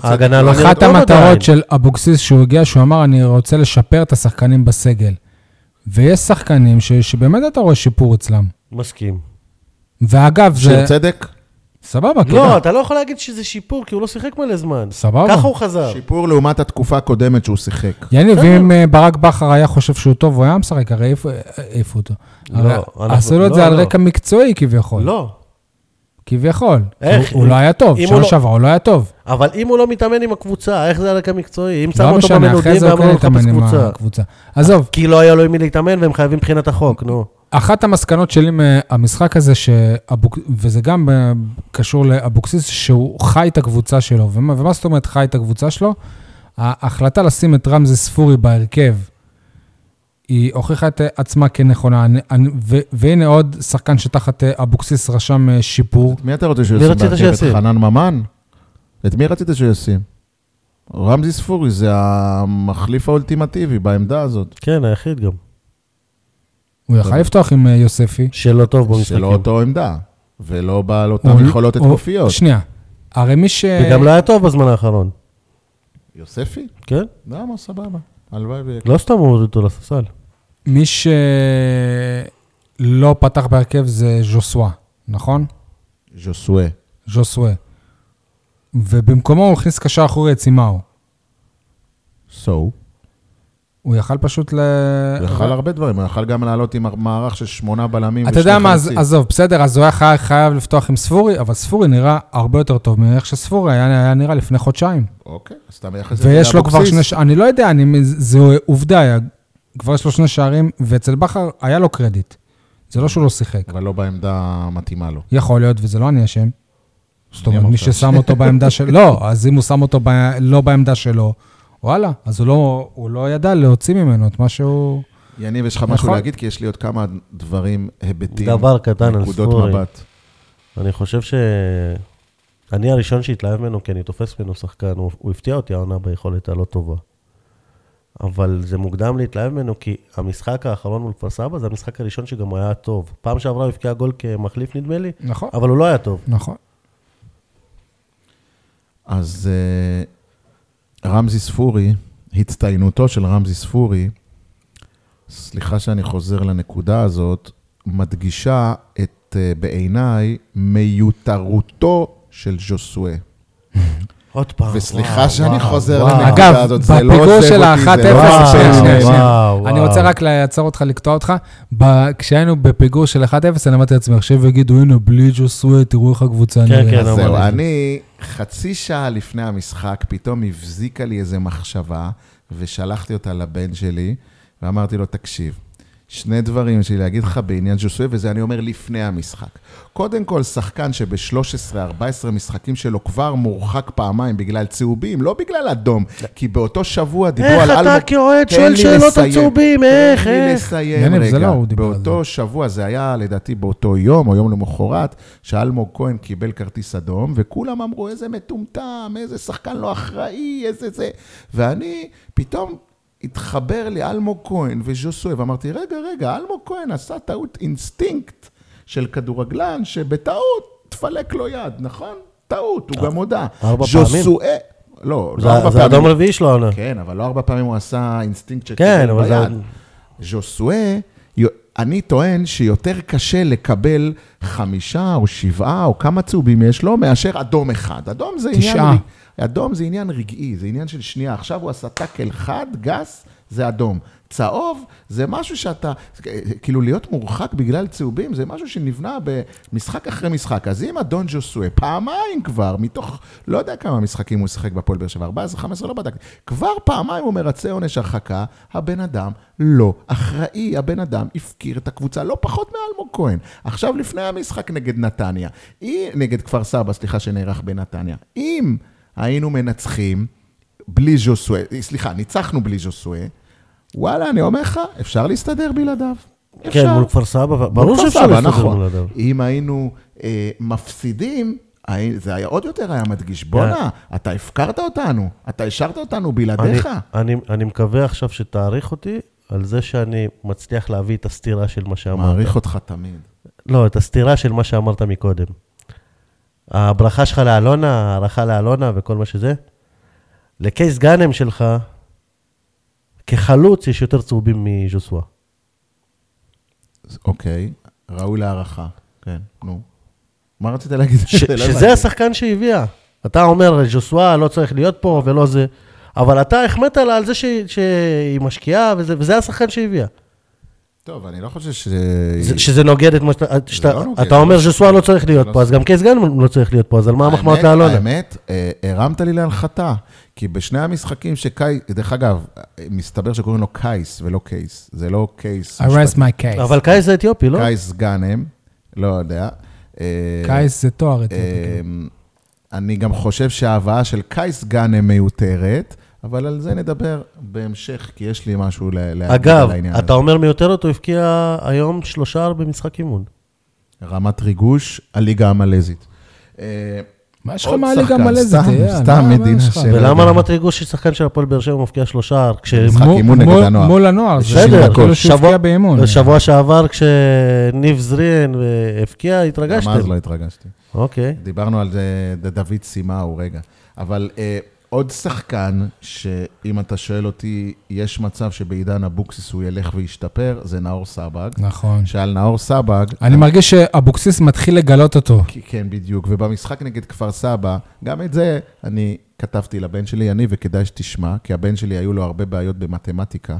ההגנה לא לא אחת נראית אחת. המטרות של אבוקסיס שהוא הגיע, שהוא אמר, אני רוצה לשפר את השחקנים בסגל. ויש שחקנים ש, שבאמת אתה רואה שיפור אצלם. מסכים. ואגב, שיר זה... צדק, סבבה, כן. לא, אתה לא יכול להגיד שזה שיפור, כי הוא לא שיחק מלא זמן. סבבה. ככה הוא חזר. שיפור לעומת התקופה הקודמת שהוא שיחק. יניב. אם אה, ברק בכר היה חושב שהוא טוב, הוא היה משחק, הרי העיפו- העיפו אותו. לא, עשו לו את לא, זה על לא. רקע מקצועי כביכול. לא. כביכול. איך? הוא הוא לא היה טוב, שנה לא- שעברה הוא לא היה טוב. אבל אם הוא לא מתאמן עם הקבוצה, איך זה על רקע מקצועי? אם שמו לא אותו משנה, אחרי במנודים ואמרו לו לחפש קבוצה. הקבוצה. עזוב, כי לא היה לו עם מי להתאמן והם חייבים מבחינת החוק, נו. אחת המסקנות שלי מהמשחק הזה, שאבוק... וזה גם אה, קשור לאבוקסיס, שהוא חי את הקבוצה שלו. ומה, ומה זאת אומרת חי את הקבוצה שלו? ההחלטה לשים את רמזי ספורי בהרכב, היא הוכיחה את עצמה כנכונה. ו, והנה עוד שחקן שתחת אה, אבוקסיס רשם אה, שיפור. מי אתה רוצה שהוא מי ישים רצית בהרכב? את שישים? חנן ממן? את מי רצית שהוא ישים? רמזי ספורי זה המחליף האולטימטיבי בעמדה הזאת. כן, היחיד גם. הוא יכל לפתוח עם אה, יוספי. שלא טוב במשחקים. שלא אותו עמדה, ולא בעל אותן הוא- יכולות הוא- התקופיות. שנייה, הרי מי ש... וגם לא היה טוב בזמן האחרון. יוספי? כן? למה, סבבה. הלוואי ויהיה. לא סתם הורידו אותו לספסל. מי שלא פתח בהרכב זה ז'וסווה, נכון? ז'וסואה. ז'וסווה. ובמקומו הוא הכניס קשר אחורי את סימאו. So, הוא יכל פשוט ל... הוא יכל הרבה דברים, הוא יכל גם לעלות עם מערך של שמונה בלמים אתה יודע מה. עזוב, בסדר, אז הוא היה חי- חייב לפתוח עם ספורי, אבל ספורי נראה הרבה יותר טוב מאיך שספורי היה היה נראה לפני חודשיים. אוקיי, אז אתה מייחס את זה ויש לו כבר לאבוקסיס. שני... אני לא יודע, אני- זו עובדה, כבר יש לו שני שערים, ואצל בכר היה לו קרדיט. זה לא שהוא לא שיחק. אבל לא בעמדה המתאימה לו. יכול להיות, וזה לא אני אשם. זאת אומרת, מי ששם אותו בעמדה של... לא, אז אם הוא שם אותו ב... לא בעמדה שלו, וואלה, אז הוא לא, הוא לא ידע להוציא ממנו את מה שהוא... יניב, יש לך נכון. משהו להגיד? כי יש לי עוד כמה דברים, היבטים, דבר קטן על ספורי. מבט. אני חושב ש... אני הראשון שהתלהב ממנו, כי אני תופס ממנו שחקן, הוא, הוא הפתיע אותי העונה ביכולת הלא טובה. אבל זה מוקדם להתלהב ממנו, כי המשחק האחרון מול כפר סבא זה המשחק הראשון שגם הוא היה טוב. פעם שעברה הוא הבקיע גול כמחליף, נדמה לי, נכון, אבל הוא לא היה טוב. נכון. אז אה, רמזי ספורי, הצטיינותו של רמזי ספורי, סליחה שאני חוזר לנקודה הזאת, מדגישה את, אה, בעיניי, מיותרותו של ז'וסואה. עוד פעם. וסליחה שאני חוזר. לנקודה הזאת, זה לא עוזב של אותי, ה-1-0, זה לא עוזב שנייה, אותי, זה- שנייה. וואו, אני וואו. רוצה רק לעצור אותך, לקטוע אותך. כשהיינו בפיגור של 1-0, אני אמרתי לעצמי, עכשיו יגידו, הנה, בלי ג'וסווה, תראו איך הקבוצה כן, נראית. כן, אמרתי. זהו, אני חצי שעה לפני המשחק, פתאום הבזיקה לי איזה מחשבה, ושלחתי אותה לבן שלי, ואמרתי לו, תקשיב, שני דברים שלי להגיד לך בעניין ז'וסוי, וזה אני אומר לפני המשחק. קודם כל, שחקן שב-13-14 משחקים שלו כבר מורחק פעמיים בגלל צהובים, לא בגלל אדום, כי באותו שבוע דיברו איך על אתה אלמוג... כאוהד תן שואל לי שאלות על. צהובים? איך, תן לי איך? לסיים רגע. לא הוא דיבר על באותו שבוע, זה היה לדעתי באותו יום, או יום למחרת, שאלמוג כהן קיבל כרטיס אדום, וכולם אמרו, איזה מטומטם, איזה שחקן לא אחראי, איזה זה. ואני, פתאום התחבר לי אלמוג כהן וז'וסואה, ואמרתי, רגע, רגע, אלמוג כהן עשה טעות אינסטינקט של כדורגלן, שבטעות תפלק לו יד, נכון? טעות, הוא גם הודה. ארבע פעמים? ז'וסואה, לא, לא זה- ארבע זה פעמים. אדום רביעי שלו העונה. כן, אבל לא ארבע פעמים הוא עשה אינסטינקט של כן, אבל זה-. ז'וסואה, אני טוען שיותר קשה לקבל חמישה או שבעה או כמה צהובים יש לו, מאשר אדום אחד. אדום זה עניין... תשעה. אדום זה עניין רגעי, זה עניין של שנייה. עכשיו הוא עשה טאקל חד, גס, זה אדום. צהוב זה משהו שאתה, כאילו להיות מורחק בגלל צהובים, זה משהו שנבנה במשחק אחרי משחק. אז אם אדון ג'וסואה, פעמיים כבר, מתוך, לא יודע כמה משחקים הוא שיחק בפועל באר שבע, 14, 15, לא בדקתי, כבר פעמיים הוא מרצה עונש הרחקה, הבן אדם לא אחראי, הבן אדם הפקיר את הקבוצה לא פחות מאלמוג כהן. עכשיו, לפני המשחק נגד נתניה, נגד כפר סבא, סליחה, שנערך בנתניה, אם היינו מנצחים בלי ז'וסואה, סליחה, ניצחנו בלי ז'וסואה, וואלה, אני אומר לך, אפשר להסתדר בלעדיו. כן, אפשר. מול כפר סבא, ברור שאפשר להסתדר נכון. בלעדיו. אם היינו אה, מפסידים, זה היה עוד יותר היה מדגיש. בואנה, אתה הפקרת אותנו, אתה השארת אותנו אני, בלעדיך. אני, אני מקווה עכשיו שתעריך אותי על זה שאני מצליח להביא את הסתירה של מה שאמרת. מעריך אותך תמיד. לא, את הסתירה של מה שאמרת מקודם. הברכה שלך לאלונה, הערכה לאלונה וכל מה שזה. לקייס גאנם שלך, כחלוץ יש יותר צהובים מז'וסווה. אוקיי, ראוי להערכה. כן, נו. מה רצית להגיד? ש- לא שזה. השחקן שהביאה. אתה אומר, ז'וסווה לא צריך להיות פה ולא זה, אבל אתה החמאת לה על זה שהיא משקיעה, וזה, וזה השחקן שהביאה. טוב, אני לא חושב ש... זה- שזה נוגד את מה שאתה... שאתה- לא נוגד. אתה אומר ז'וסואה לא צריך להיות לא פה, אז גם קייס גאנם לא צריך להיות פה, אז על מה המחמאות לאלונה? האמת, אה, הרמת לי להנחתה. כי בשני המשחקים שקאי... דרך אגב, מסתבר שקוראים לו קייס ולא קייס. זה לא קייס. I rest my case. אבל קייס זה אתיופי, לא? קייס גאנם, לא יודע. אה, קייס זה תואר אתיופי. אה, אני גם חושב שההבאה של קייס גאנם מיותרת, אבל על זה נדבר בהמשך, כי יש לי משהו ל- להגיד אגב, על העניין אתה אומר מיותרת, הוא הבקיע היום שלושה במשחק אימון. הזה. רמת ריגוש, הליגה המלזית. אה, מה יש לך מהליגה המלזית? סתם- אייל? סתם מה- מה מדינה? של- ולמה רמת ריגוש של שחקן של הפועל באר שבע מפקיע שלושה? משחק מול- אימון נגד מול- הנוער. מול הנוער, זה בסדר, כאילו שהוא שבוע- הפקיע באימון. בשבוע שעבר כשניב זריאן הבקיע, גם אז התרגשתם. לא התרגשתי. אוקיי. דיברנו על דוד סימאו, רגע. אבל אה, עוד שחקן, שאם אתה שואל אותי, יש מצב שבעידן אבוקסיס הוא ילך וישתפר, זה נאור סבג. נכון. שעל נאור סבג, אני מרגיש שאבוקסיס מתחיל לגלות אותו. כן, בדיוק. ובמשחק נגד כפר סבא, גם את זה אני כתבתי לבן שלי, אני, וכדאי שתשמע, כי הבן שלי היו לו הרבה בעיות במתמטיקה,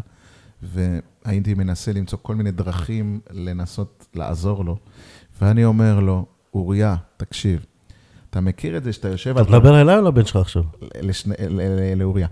והייתי מנסה למצוא כל מיני דרכים לנסות לעזור לו. ואני אומר לו, אוריה, תקשיב, אתה מכיר את זה שאתה יושב אתה מדבר אליי או לבן שלך עכשיו? לאוריה.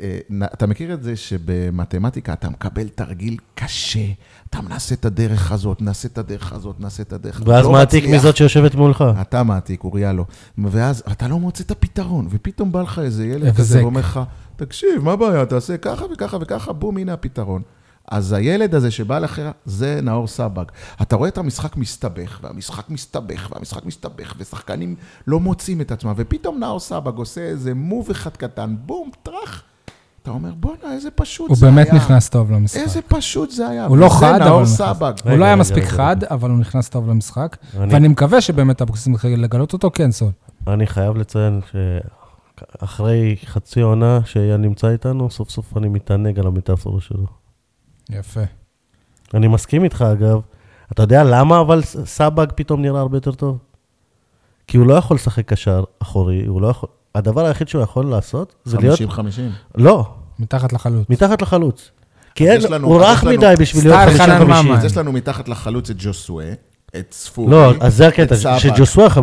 אה, אתה מכיר את זה שבמתמטיקה אתה מקבל תרגיל קשה, אתה מנסה את הדרך הזאת, נעשה את הדרך הזאת, נעשה את הדרך הזאת. ואז לא מעתיק. מזאת שיושבת מולך. אתה מעתיק, אוריה לא. ואז אתה לא מוצא את הפתרון, ופתאום בא לך איזה ילד. כזה ואומר לך, תקשיב, מה הבעיה, תעשה ככה וככה וככה, בום, הנה הפתרון. אז הילד הזה שבא לך, זה נאור סבג. אתה רואה את המשחק מסתבך, והמשחק מסתבך, והמשחק מסתבך, ושחקנים לא מוצאים את עצמם, ופתאום נאור סבג עושה איזה מוב אחד קטן, בום, טראח. אתה אומר, בואנה, איזה פשוט הוא זה היה. באמת נכנס טוב למשחק. איזה פשוט זה היה. הוא לא חד, אבל נאור הוא נכנס. סבג. הוא לא היה רגע, מספיק רגע, חד, אבל הוא נכנס טוב למשחק. אני- ואני מקווה שבאמת אבוקסיס מתחיל לגלות אותו, כן, סול. אני חייב לציין שאחרי חצי עונה שאייל נמצא איתנו, סוף סוף אני מתענג על המטאפורה שלו. יפה. אני מסכים איתך, אגב. אתה יודע למה אבל סבג פתאום נראה הרבה יותר טוב? כי הוא לא יכול לשחק קשר אחורי, הוא לא יכול... הדבר היחיד שהוא יכול לעשות זה להיות... 50-50. לא, מתחת לחלוץ. מתחת לחלוץ. כי אין, לנו- הוא אז רך מדי בשביל להיות 50-50. ממן. אז יש לנו מתחת לחלוץ את ג'וסואה, את ספורי, לא, אז זה הקטע. שג'וסווה 50-50.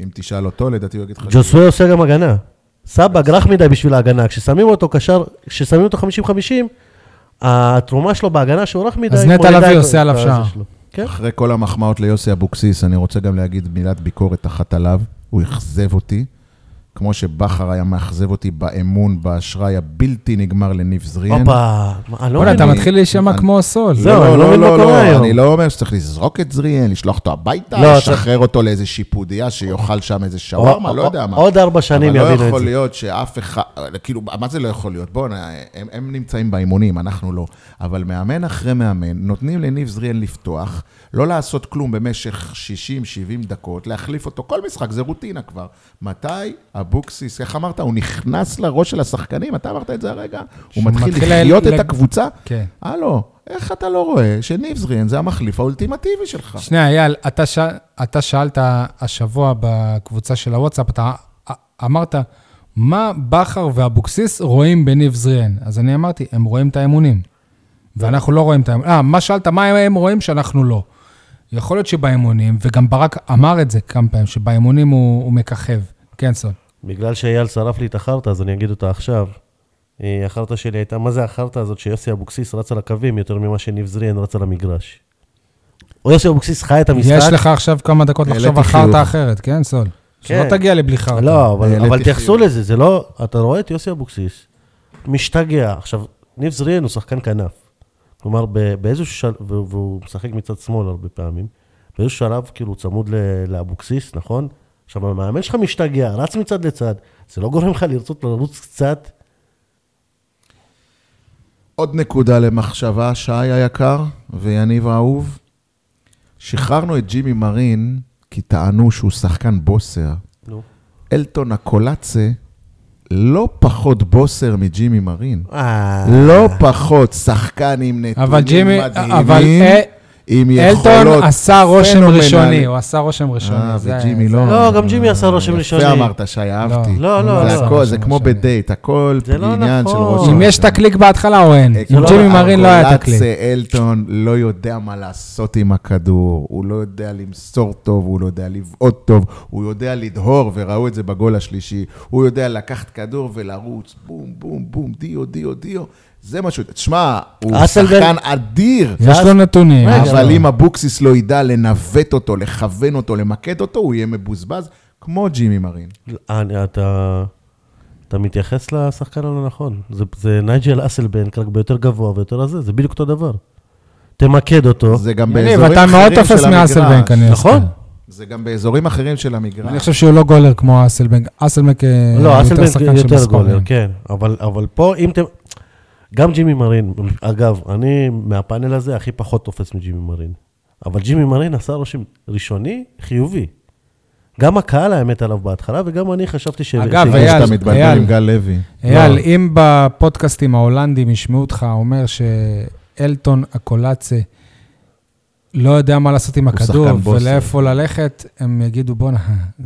אם תשאל אותו, לדעתי הוא יגיד לך... ג'וסווה עושה גם הגנה. סבג רך מדי בשביל ההגנה. כששמים אותו קשר, כששמים אותו 50-50, התרומה שלו בהגנה שאורך מדי, אז נטע לביא עושה עליו שער. כן. אחרי כל המחמאות ליוסי אבוקסיס, אני רוצה גם להגיד מילת ביקורת אחת עליו. הוא אכזב אותי, כמו שבכר היה מאכזב אותי באמון, באשראי הבלתי נגמר לניב זריאן. הופה, אני לא וואלה, אתה מבין. מתחיל להישמע כמו סול. זהו, אני לא מבין מה קורה היום. אני לא אומר שצריך לזרוק את זריאן, לשלוח אותו הביתה, לא, לשחרר אותו לאיזה שיפודיה שיאכל שם איזה שווארמה, לא יודע מה. עוד ארבע שנים אבל לא יבינו את יכול זה. להיות שאף אחד, כאילו, מה זה לא יכול להיות? בואו, הם, נמצאים באימונים, אנחנו לא. אבל מאמן אחרי מאמן, נותנים לניב זריאן לפתוח, לא לעשות כלום במשך 60-70 דקות, להחליף אותו כל משחק, זה רוטינה כבר. מתי אבוקסיס, איך אמרת, הוא נכנס לראש של השחקנים? אתה אמרת את זה הרגע? הוא מתחיל לחיות את הקבוצה? כן. הלו, איך אתה לא רואה שניב זריאן זה המחליף האולטימטיבי שלך? שנייה, אייל, אתה, ש... אתה שאלת השבוע בקבוצה של הוואטסאפ, אתה אמרת, מה בכר ואבוקסיס רואים בניב זריהן? אז אני אמרתי, הם רואים את האמונים. ואנחנו לא רואים את האמונים. אה, מה שאלת, מה הם רואים שאנחנו לא? יכול להיות שבאמונים, וגם ברק אמר את זה כמה פעמים, שבאמונים הוא, הוא מככב. כן, סול. בגלל שאייל שרף לי את החרטא, אז אני אגיד אותה עכשיו. אה, החרטא שלי הייתה, מה זה החרטא הזאת שיוסי אבוקסיס רץ על הקווים יותר ממה שניב זריהן רץ על המגרש? או יוסי אבוקסיס חי את המשחק? יש לך עכשיו כמה דקות לחשוב על. חרטא אחרת, כן, סול? שלא כן. תגיע לי בלי חרטא. לא, אבל, אבל תייחסו. לזה, זה לא... אתה רואה את יוסי אבוקסיס, משתגע. עכשיו, ניב זריהן הוא שחקן כנף. כלומר, ב- באיזשהו שלב, והוא משחק מצד שמאל הרבה פעמים, באיזשהו שלב, כאילו, צמוד ל- לאבוקסיס, נכון? עכשיו, המאמן שלך משתגע, רץ מצד לצד, זה לא גורם לך לרצות לרוץ קצת? עוד נקודה למחשבה, שי היקר ויניב האהוב. שחררנו את ג'ימי מרין כי טענו שהוא שחקן בוסר. נו. אלטון הקולאצה לא פחות בוסר מג'ימי מרין. אה... לא פחות שחקן עם אבל נתונים ג'ימי, מדהימים, אבל אה, עם יכולות אלטון עשה רושם פנומנליות. ראשוני, הוא עשה רושם ראשוני. אה, וג'ימי לא. לא, גם ג'ימי עשה רושם ראשוני. יפה אמרת, שי, אהבתי. לא, לא, זה לא. הכל, זה רושם כמו. בדייט, הכל לא עניין של נכון. ראש אם יש את הקליק בהתחלה או אין. עם לא ג'ימי נכון. מרין לא היה את הקליק. אלטון לא יודע מה לעשות עם הכדור, הוא לא יודע למסור טוב, הוא לא יודע לבעוט טוב, הוא יודע לדהור, וראו את זה בגול השלישי, הוא יודע לקחת כדור ולרוץ, בום, בום, בום, דיו, דיו, דיו. זה משהו, תשמע, הוא שחקן אדיר. יש לו נתונים. רגע, יש לו. אבל אם אבוקסיס לא ידע לנווט אותו, לכוון אותו, למקד אותו, הוא יהיה מבוזבז, כמו ג'ימי מרין. אני, אתה, אתה מתייחס לשחקן הלא נכון. זה, זה נייג'ל אסלבנק, רק ביותר גבוה ויותר הזה, זה בדיוק אותו דבר. תמקד אותו. זה גם באזורים אתה מאוד אחרים תופס של מאסלבנק, המגרש. אני נכון. זה גם באזורים אחרים של המגרש. אני חושב שהוא לא גולר כמו אסלבנק. אסלבנק אה, לא, יותר אסלבנק שחקן של יותר. גולר, כן. אבל, אבל פה, אם אתם... גם ג'ימי מרין, אגב, אני מהפאנל הזה הכי פחות תופס מג'ימי מרין. אבל ג'ימי מרין עשה רושם ראשוני חיובי. גם הקהל היה מת עליו בהתחלה, וגם אני חשבתי ש... אגב, אייל, אייל, שאתה מתבלבל אייל. עם גל לוי. אייל, לא. אם בפודקאסטים ההולנדים ישמעו אותך אומר שאלטון הקולאצה לא יודע מה לעשות עם הכדור. ולאיפה ללכת, הם יגידו, בואנה,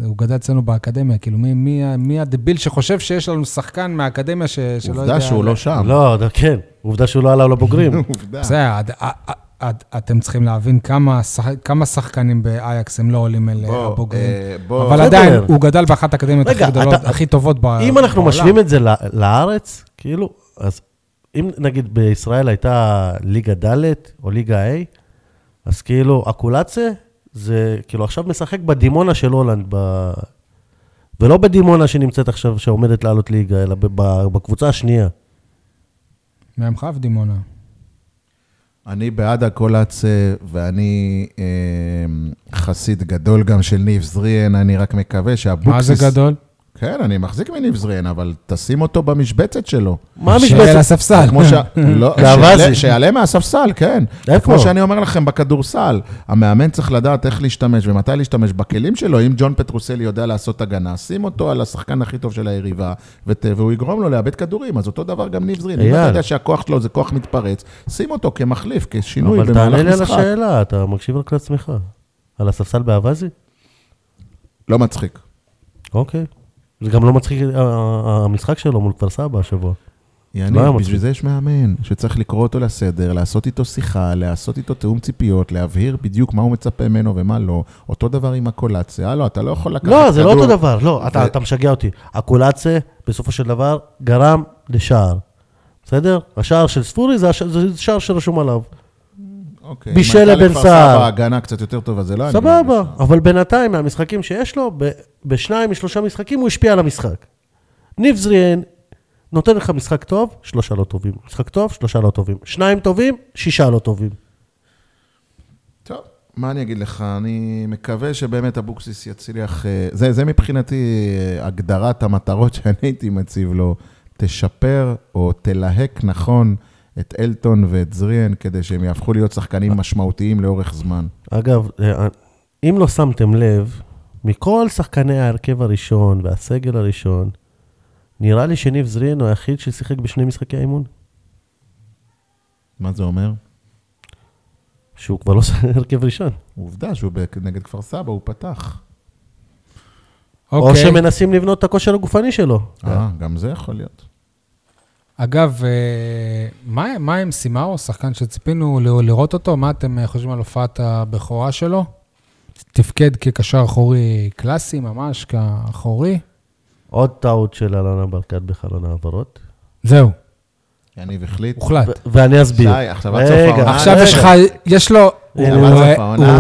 הוא גדל אצלנו באקדמיה. כאילו, מי, מי, מי הדביל שחושב שיש לנו שחקן מהאקדמיה ש, שלא יודע... עובדה שהוא לא שם. לא, כן, עובדה שהוא לא עלה לבוגרים. עובדה. בסדר, עד- עד- אתם צריכים להבין כמה שח- כמה שחקנים באייקס הם לא עולים אל בוא, הבוגרים. אה, בוא, אבל בסדר. עדיין, הוא גדל באחת האקדמיות רגע, הכי הכי טובות בעולם. אם אנחנו משווים את זה ל- לארץ, כאילו, אז אם נגיד בישראל הייתה ליגה ד' או ליגה A, אז כאילו, אקולציה זה כאילו עכשיו משחק בדימונה של הולנד, ב... ולא בדימונה שנמצאת עכשיו, שעומדת לעלות ליגה, אלא ב- ב- בקבוצה השנייה. מעמך ודימונה. אני בעד הקולאצה, ואני אה, חסיד גדול גם של ניב זריאן, אני רק מקווה שאבוקסיס... מה זה גדול? כן, אני מחזיק מניב זריאן, אבל תשים אותו במשבצת שלו. מה המשבצת? הספסל. כמו ש... לא. שיעלה- שיעלה מהספסל, כן. איפה? כמו שאני אומר לכם בכדורסל, המאמן צריך לדעת איך להשתמש ומתי להשתמש בכלים שלו. אם ג'ון פטרוסלי יודע לעשות הגנה, שים אותו על השחקן הכי טוב של היריבה, ות- והוא יגרום לו לאבד כדורים. אז אותו דבר גם ניב זרין. אם. אתה יודע שהכוח שלו זה כוח מתפרץ, שים אותו כמחליף, כשינוי אבל תענה לי במהלך על משחק. השאלה, אתה מקשיב רק לעצמך. על הספסל באווזי? לא מצחיק. אוקיי. זה גם לא מצחיק אה, אה, המשחק שלו מול כפר סבא השבוע. יניב, לא בשביל. זה יש מאמן, שצריך לקרוא אותו לסדר, לעשות איתו שיחה, לעשות איתו תיאום ציפיות, להבהיר בדיוק מה הוא מצפה ממנו ומה לא. אותו דבר עם הקולציה. הלו, אתה לא יכול לקחת לא, זה לא אותו דבר, לא, אתה, ו- אתה משגע אותי. הקולציה, בסופו של דבר, גרם לשער. בסדר? השער של ספורי זה זה שער שרשום עליו. אוקיי. בישל אם הייתה לבן לכפר סער. סבא הגנה קצת יותר טובה, זה לא... סבבה. אבל בינתיים, מהמשחקים שיש לו, בשניים משלושה משחקים הוא השפיע על המשחק. ניב זריאן נותן לך משחק טוב, שלושה לא טובים. משחק טוב, שלושה לא טובים. שניים טובים, שישה לא טובים. טוב, מה אני אגיד לך? אני מקווה שבאמת אבוקסיס יצליח... אה, זה, זה מבחינתי אה, הגדרת המטרות שאני הייתי מציב לו. תשפר או תלהק נכון את אלטון ואת זריאן, כדי שהם יהפכו להיות שחקנים משמעותיים לאורך זמן. אגב, אה, אם לא שמתם לב, מכל שחקני ההרכב הראשון והסגל הראשון, נראה לי שניב זריאן הוא היחיד ששיחק בשני משחקי האימון. מה זה אומר? שהוא כבר לא הרכב ראשון. עובדה שהוא נגד כפר סבא, הוא פתח. או אוקיי. שמנסים לבנות את הכושר הגופני שלו. אה, גם זה יכול להיות. אגב, אה, מה, מה עם סימאו, שחקן שציפינו לראות אותו? מה אתם חושבים על הופעת הבכורה שלו? תפקד כקשר אחורי קלאסי, ממש כאחורי. עוד טעות של אלונה ברקת בחלון העברות. זהו, יניב החליט. הוחלט. ואני אסביר. שי, עכשיו עד סוף רגע, העונה. עכשיו. יש לך, יש לו... אתה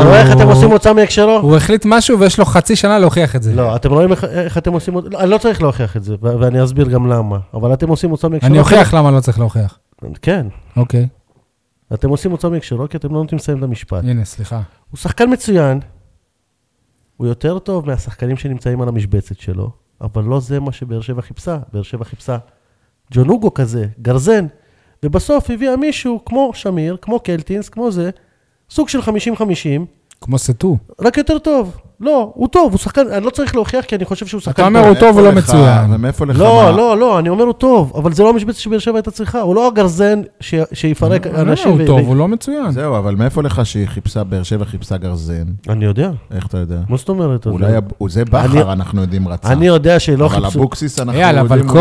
רואה איך אתם עושים מוצא מהקשרו? הוא החליט משהו ויש לו חצי שנה להוכיח את זה. לא, אתם רואים איך- אתם עושים... לא, אני לא צריך להוכיח את זה, ואני אסביר גם למה. אבל אתם עושים מוצא מהקשרו. אני אוכיח למה לא צריך להוכיח. כן. אוקיי, אתם עושים מוצא מהקשרו, כי אתם לא נותנים לסיים את המשפט. הנה, סליחה. הוא שחקן מצוין, הוא יותר טוב מהשחקנים שנמצאים על המשבצת שלו, אבל לא זה מה שבאר שבע חיפשה. באר שבע חיפשה ג'ון אוגו כזה, גרזן, ובסוף הביאה מישהו כמו שמיר, כמו קלטינס, כמו זה, סוג של 50-50, כמו סטו. רק יותר טוב. לא, הוא טוב, הוא שחקן, אני לא צריך להוכיח כי אני חושב שהוא שחקן אתה אומר, טוב. הוא טוב, לא לך- מצוין. ומאיפה לך לא, מה? לא, לא, אני אומר הוא טוב, אבל זה לא המשבצת שבאר שבע הייתה צריכה, הוא לא הגרזן ש- שיפרק אנשים. הוא טוב, הוא לא מצוין. זהו, אבל מאיפה לך שהיא חיפשה, באר שבע חיפשה גרזן? אני יודע, איך אתה יודע? מה זאת אומרת? אולי אב- זה בכר, אנחנו יודעים, רצה. אני יודע שלא אבל חיפשו... אבוקסיס, אנחנו אייל, אבל יודעים...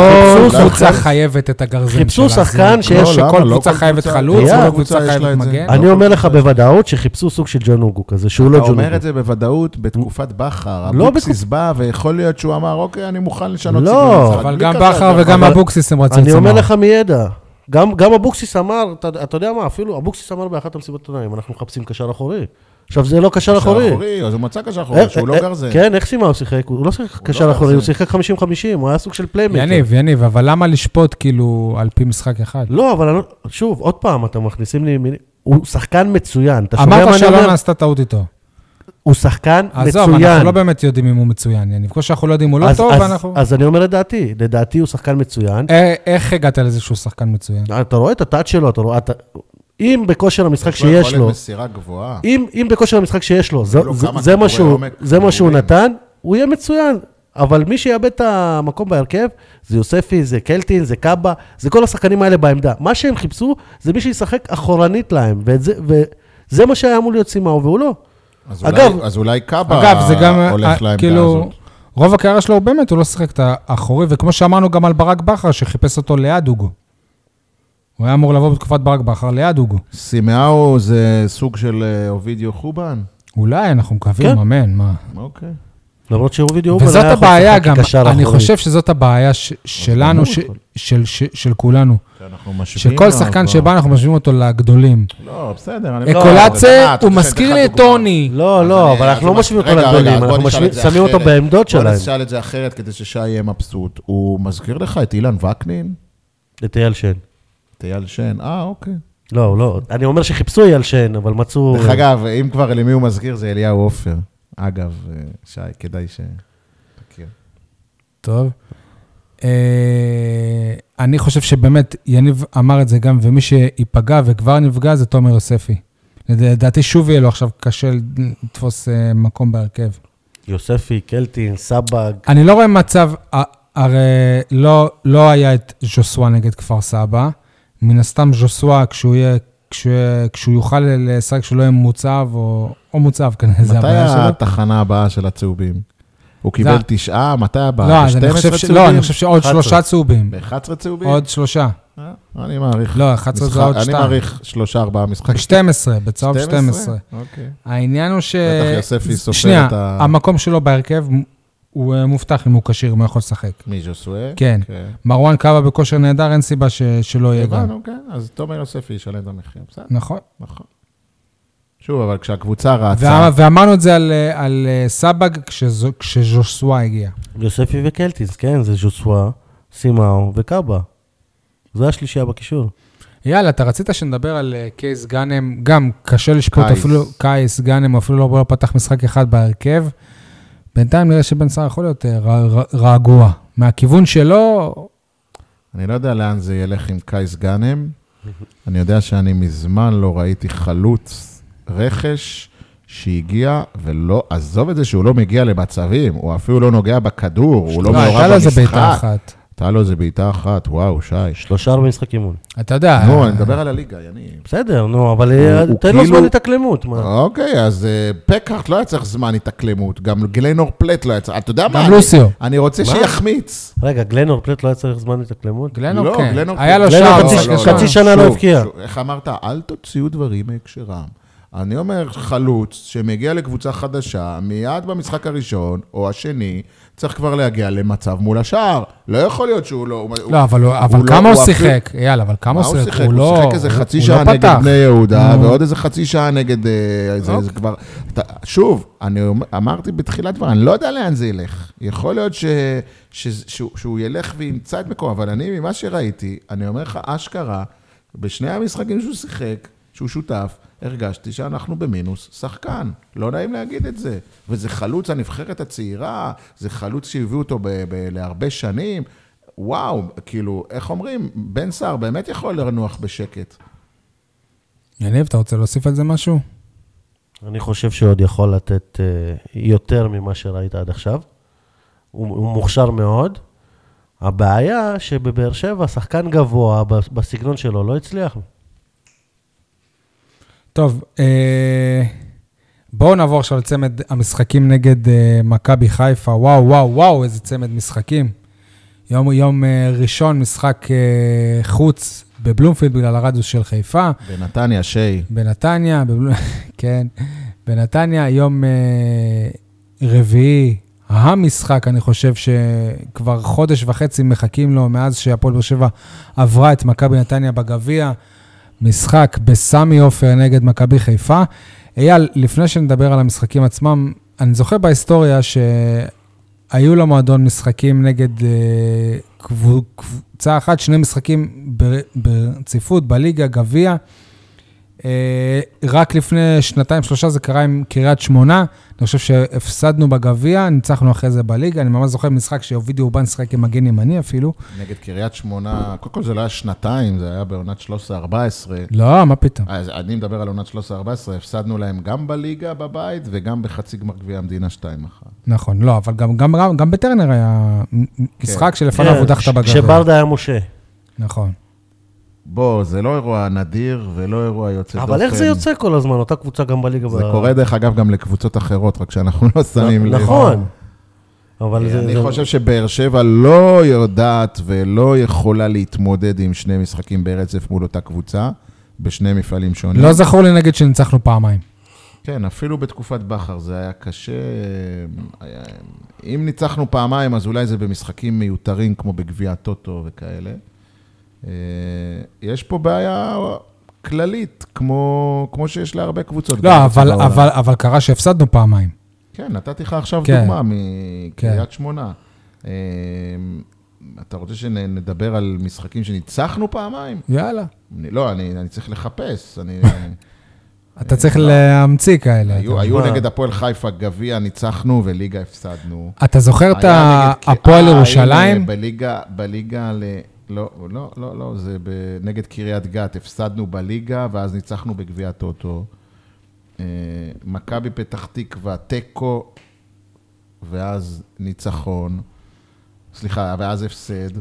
כל קבוצה חייבת את הגרזן חיפשו שלה. שחקן זה- שיש- לא? כל לא קבוצה חייבת חלוץ, כל קבוצה חייבת. מגן. אני לא אומר לך. בוודאות שחיפשו סוג של ג'ון אוגו כזה, שהוא לא אתה ג'ון אומר. את זה בוודאות בתקופת בכר. לא אבוקסיס בא, ויכול להיות שהוא אמר, אוקיי, אני מוכן לשנות לא, סגנון משחק." אבל בלי גם קשר, בכר וגם. אבוקסיס הם רצו את אני אומר. לך מידע. גם גם אבוקסיס אמר, אתה אתה יודע מה, אפילו אבוקסיס אמר באחת המסיבות עיתונאים, אנחנו מחפשים קשר אחורי. עכשיו, זה לא קשר קשר אחורי. אחורי, אז הוא מצא קשר אחורי, אה, שהוא אה, לא גרזן. כן, איך סימה הוא שיחק? הוא לא שיחק קשר לא אחורי, הוא. שיחק 50-50, הוא היה סוג של פליימייקר. יניב, יניב, אבל למה לשפוט כאילו על פי משחק אחד? לא, אבל לא- שוב, עוד פעם, אתם מכניסים לי. הוא שחקן מצוין. אתה שומע מה אמרת אני שלא אומר? נעשתה טעות איתו. הוא שחקן עזוב, אנחנו מצוין. לא באמת יודעים אם הוא מצוין, יניב. כמו שאנחנו לא יודעים אם הוא לא אז- טוב, אז- ואנחנו... אז אני אומר את דעתי, לדעתי הוא שחקן מצוין. אה, איך הגעת לזה שהוא שחקן מצוין? אתה רואה את הטאט שלו, אתה רואה... אתה- אם בכושר המשחק יש לו שיש יכולת לו, מסירה גבוהה. אם, אם בכושר המשחק שיש לו, זה, לו זה, זה, מה שהוא, עומק זה מה שהוא ברורים. נתן, הוא יהיה מצוין. אבל מי שיאבד את המקום בהרכב, זה יוספי, זה קלטין, זה קאבה, זה כל השחקנים האלה בעמדה. מה שהם חיפשו, זה מי שישחק אחורנית להם, וזה, וזה מה שהיה אמור להיות סימאו, והוא לא. אז אולי- אגב- אז אולי קאבה אגב, זה גם, הולך אה, לעמדה כאילו, הזאת. רוב הקריירה שלו, הוא באמת, הוא לא שיחק את האחורי, וכמו שאמרנו גם על ברק בכר, שחיפש אותו ליד אוגו. הוא היה אמור לבוא בתקופת ברק בכר ליד אוגו. סימאו זה סוג של אה, אובידיו חובן? אולי, אנחנו מקווים, כן. אמן, מה. אוקיי. למרות שאובידי אובן וזאת היה יכול הבעיה גם, אני. חושב שזאת הבעיה ש- שלנו, הוא ש-. של- של- של כולנו. שכל שחקן שבא, אנחנו משווים אותו לגדולים. לא, בסדר. אני- לא, אקולצה, הוא מזכיר לי את? טוני. לא, לא, אבל אנחנו לא משווים אותו לגדולים, בוא אנחנו שמים אותו. בעמדות בוא שלהם. נשאל את זה אחרת כדי ששי יהיה מבסוט. הוא מזכיר לך את אילן וקנין? את אייל שן. את אייל שן? אה, אוקיי. לא, לא, אני אומר שחיפשו אייל שן, אבל מצאו... דרך אגב, אם כבר למי הוא מזכיר, זה אליהו עופר. אגב, אה, שי, כדאי ש... תכיר. טוב. אה, אני חושב שבאמת, יניב אמר את זה גם, ומי שייפגע וכבר נפגע זה תומר יוספי. לדעתי שוב יהיה לו עכשיו קשה לתפוס אה, מקום בהרכב. יוספי, קלטין, סבג. אני לא רואה מצב, ה- הרי לא, לא היה את ז'וסווה נגד כפר סבא. מן הסתם ז'וסווה, כשהוא יהיה, יהיה- כשהוא יוכל לשחק, כשהוא לא יהיה מוצב, או, או מוצב כנראה, זה מתי הבעיה שלו. התחנה הבאה של הצהובים? הוא קיבל זה- תשעה, מתי הבאה? לא, אז אני ב-12 חושב ש... לא, אני חושב שעוד 11. שלושה צהובים. ב-11 צהובים? עוד שלושה. אה, אני מעריך. לא, 11 זה משחק- עוד אני שתיים. מעריך שלושה, ארבעה משחקים. 12, בצהוב 12. אוקיי. העניין הוא ש... בטח יוספי סופר שנייה, את ה- המקום שלו בהרכב, הוא אה, מובטח אם הוא כשיר, אם הוא יכול לשחק. מי ז'וסווה? כן. מרואן קאבה בכושר נהדר, אין סיבה ש- שלא יהיה גם. הבנו, כן, אז תומר יוספי ישלם את המחיר, בסדר, נכון. נכון. שוב, אבל כשהקבוצה רצה, ואמרנו את זה על, אה, על אה, סבג כשזו- כשז'וסווה הגיע. יוספי וקלטיס, כן, זה ז'וסווה, סימאו וקאבה. זה השלישייה בקישור. יאללה, אתה רצית שנדבר על קייס גאנם, גם קשה לשפוט קייס. אפילו, קייס גאנם אפילו לא לא פתח משחק אחד בהרכב. בינתיים נראה שבן סער יכול להיות אה, ר- ר- רגוע. מהכיוון שלו, אני לא יודע לאן זה ילך עם קייס גאנם. אני יודע שאני מזמן לא ראיתי חלוץ רכש שהגיע, ולא, עזוב את זה שהוא לא מגיע למצבים, הוא אפילו לא נוגע בכדור, הוא לא לא, הייתה מעורב לו איזה בעיטה במשחק. אחת. הייתה לו איזה בעיטה אחת, וואו, שי. שלושה ארבע משחק אימון. אתה יודע, נו, אני מדבר על הליגה, יניב. בסדר, נו, אבל אה, תן לו כאילו- זמן התאקלמות. מה? אוקיי, אז אה, פקארט לא היה צריך זמן התאקלמות, גם גלנור פלט לא היה צריך, אתה יודע מה? גם אני- לוסיו. אני רוצה? שיחמיץ. רגע, גלנור פלט לא היה צריך זמן התאקלמות? גלנור לא, כן. היה לו שער. חצי- ראשון. שנה לא הבקיע. איך אמרת? אל תוציאו דברים מהקשרם. אני אומר, חלוץ שמגיע לקבוצה חדשה, מיד במשחק הראשון או השני, צריך כבר להגיע למצב מול השער. לא יכול להיות שהוא לא... הוא- לא, אבל הוא- אבל הוא לא- כמה הוא הוא שיחק? יאללה, אבל כמה מה הוא הוא שיחק? שיחק? הוא לא... שיחק איזה חצי הוא שעה לא נגד. בני יהודה. ועוד איזה חצי שעה נגד... אה, זה זה כבר... אתה- שוב, אני אמרתי בתחילת דבר, אני לא יודע לאן זה ילך. יכול להיות ש- ש- שהוא שהוא ילך וימצא את מקומו, אבל אני, ממה שראיתי, אני אומר לך, אשכרה, בשני המשחקים שהוא שיחק, שהוא שותף, הרגשתי שאנחנו במינוס שחקן. לא נעים להגיד את זה. וזה חלוץ הנבחרת הצעירה, זה חלוץ שהביאו אותו ב- ב- להרבה שנים. וואו, כאילו, איך אומרים, בן סער באמת יכול לנוח בשקט. יניב, אתה רוצה להוסיף על זה משהו? אני חושב שעוד יכול לתת אה, יותר ממה שראית עד עכשיו. הוא, הוא מוכשר מאוד. הבעיה שבבאר שבע, שחקן גבוה בסגנון שלו לא הצליח. טוב, אה, בואו נעבור עכשיו לצמד המשחקים נגד אה, מכבי חיפה. וואו, וואו, וואו, איזה צמד משחקים. יום, יום אה, ראשון, משחק אה, חוץ בבלומפילד בגלל הרדיוס של חיפה. בנתניה, שי. בנתניה, בבל... כן, בנתניה, יום אה, רביעי, המשחק, אני חושב שכבר חודש וחצי מחכים לו מאז שהפועל באר שבע עברה את מכבי נתניה בגביע. משחק בסמי עופר נגד מכבי חיפה. אייל, לפני שנדבר על המשחקים עצמם, אני זוכר בהיסטוריה שהיו למועדון משחקים נגד אה, קבו- קבוצה אחת, שני משחקים בר- ברציפות בליגה, גביע. אה, רק לפני שנתיים, שלושה זה קרה עם קריית שמונה. אני חושב שהפסדנו בגביע, ניצחנו אחרי זה בליגה. אני ממש זוכר משחק שאובידי אובן שיחק עם מגן ימני אפילו. נגד קריית שמונה, קודם כל זה לא היה שנתיים, זה היה בעונת 13-14. לא, מה פתאום. אז אני מדבר על עונת 13-14, הפסדנו להם גם בליגה בבית וגם בחצי גמר גביע המדינה 2-1. נכון, לא, אבל גם, גם, גם, גם בטרנר היה משחק שלפניו כן, הודחת בגביע. כשברדה היה משה. נכון. בוא, זה לא אירוע נדיר ולא אירוע יוצא דופן. אבל איך זה יוצא כל הזמן? אותה קבוצה גם בליגה. זה ב- קורה דרך אגב גם לקבוצות אחרות, רק שאנחנו לא שמים לב. נכון. אבל זה... אני זה- חושב שבאר שבע לא יודעת ולא יכולה להתמודד עם שני משחקים ברצף מול אותה קבוצה, בשני מפעלים שונים. לא זכור לי נגד שניצחנו פעמיים. כן, אפילו בתקופת בכר זה היה קשה. היה... אם ניצחנו פעמיים, אז אולי זה במשחקים מיותרים כמו בגביע הטוטו וכאלה. אה, יש פה בעיה כללית, כמו, כמו שיש להרבה קבוצות. לא, אבל. אבל, אבל קרה שהפסדנו פעמיים. כן, נתתי לך עכשיו כן. דוגמה מקריית שמונה. אה, אתה רוצה שנדבר על משחקים שניצחנו פעמיים? יאללה. אני, לא, אני, אני צריך לחפש. אני, אתה צריך להמציא כאלה. היו, היו? נגד הפועל חיפה גביע ניצחנו וליגה הפסדנו. אתה זוכר את הפועל אה, ירושלים? בליגה, בליגה ל... לא, לא, לא, לא, זה. נגד קריית גת, הפסדנו בליגה, ואז ניצחנו בגביע הטוטו. אה, מכבי פתח תקווה, תיקו, ואז ניצחון. סליחה, ואז הפסד.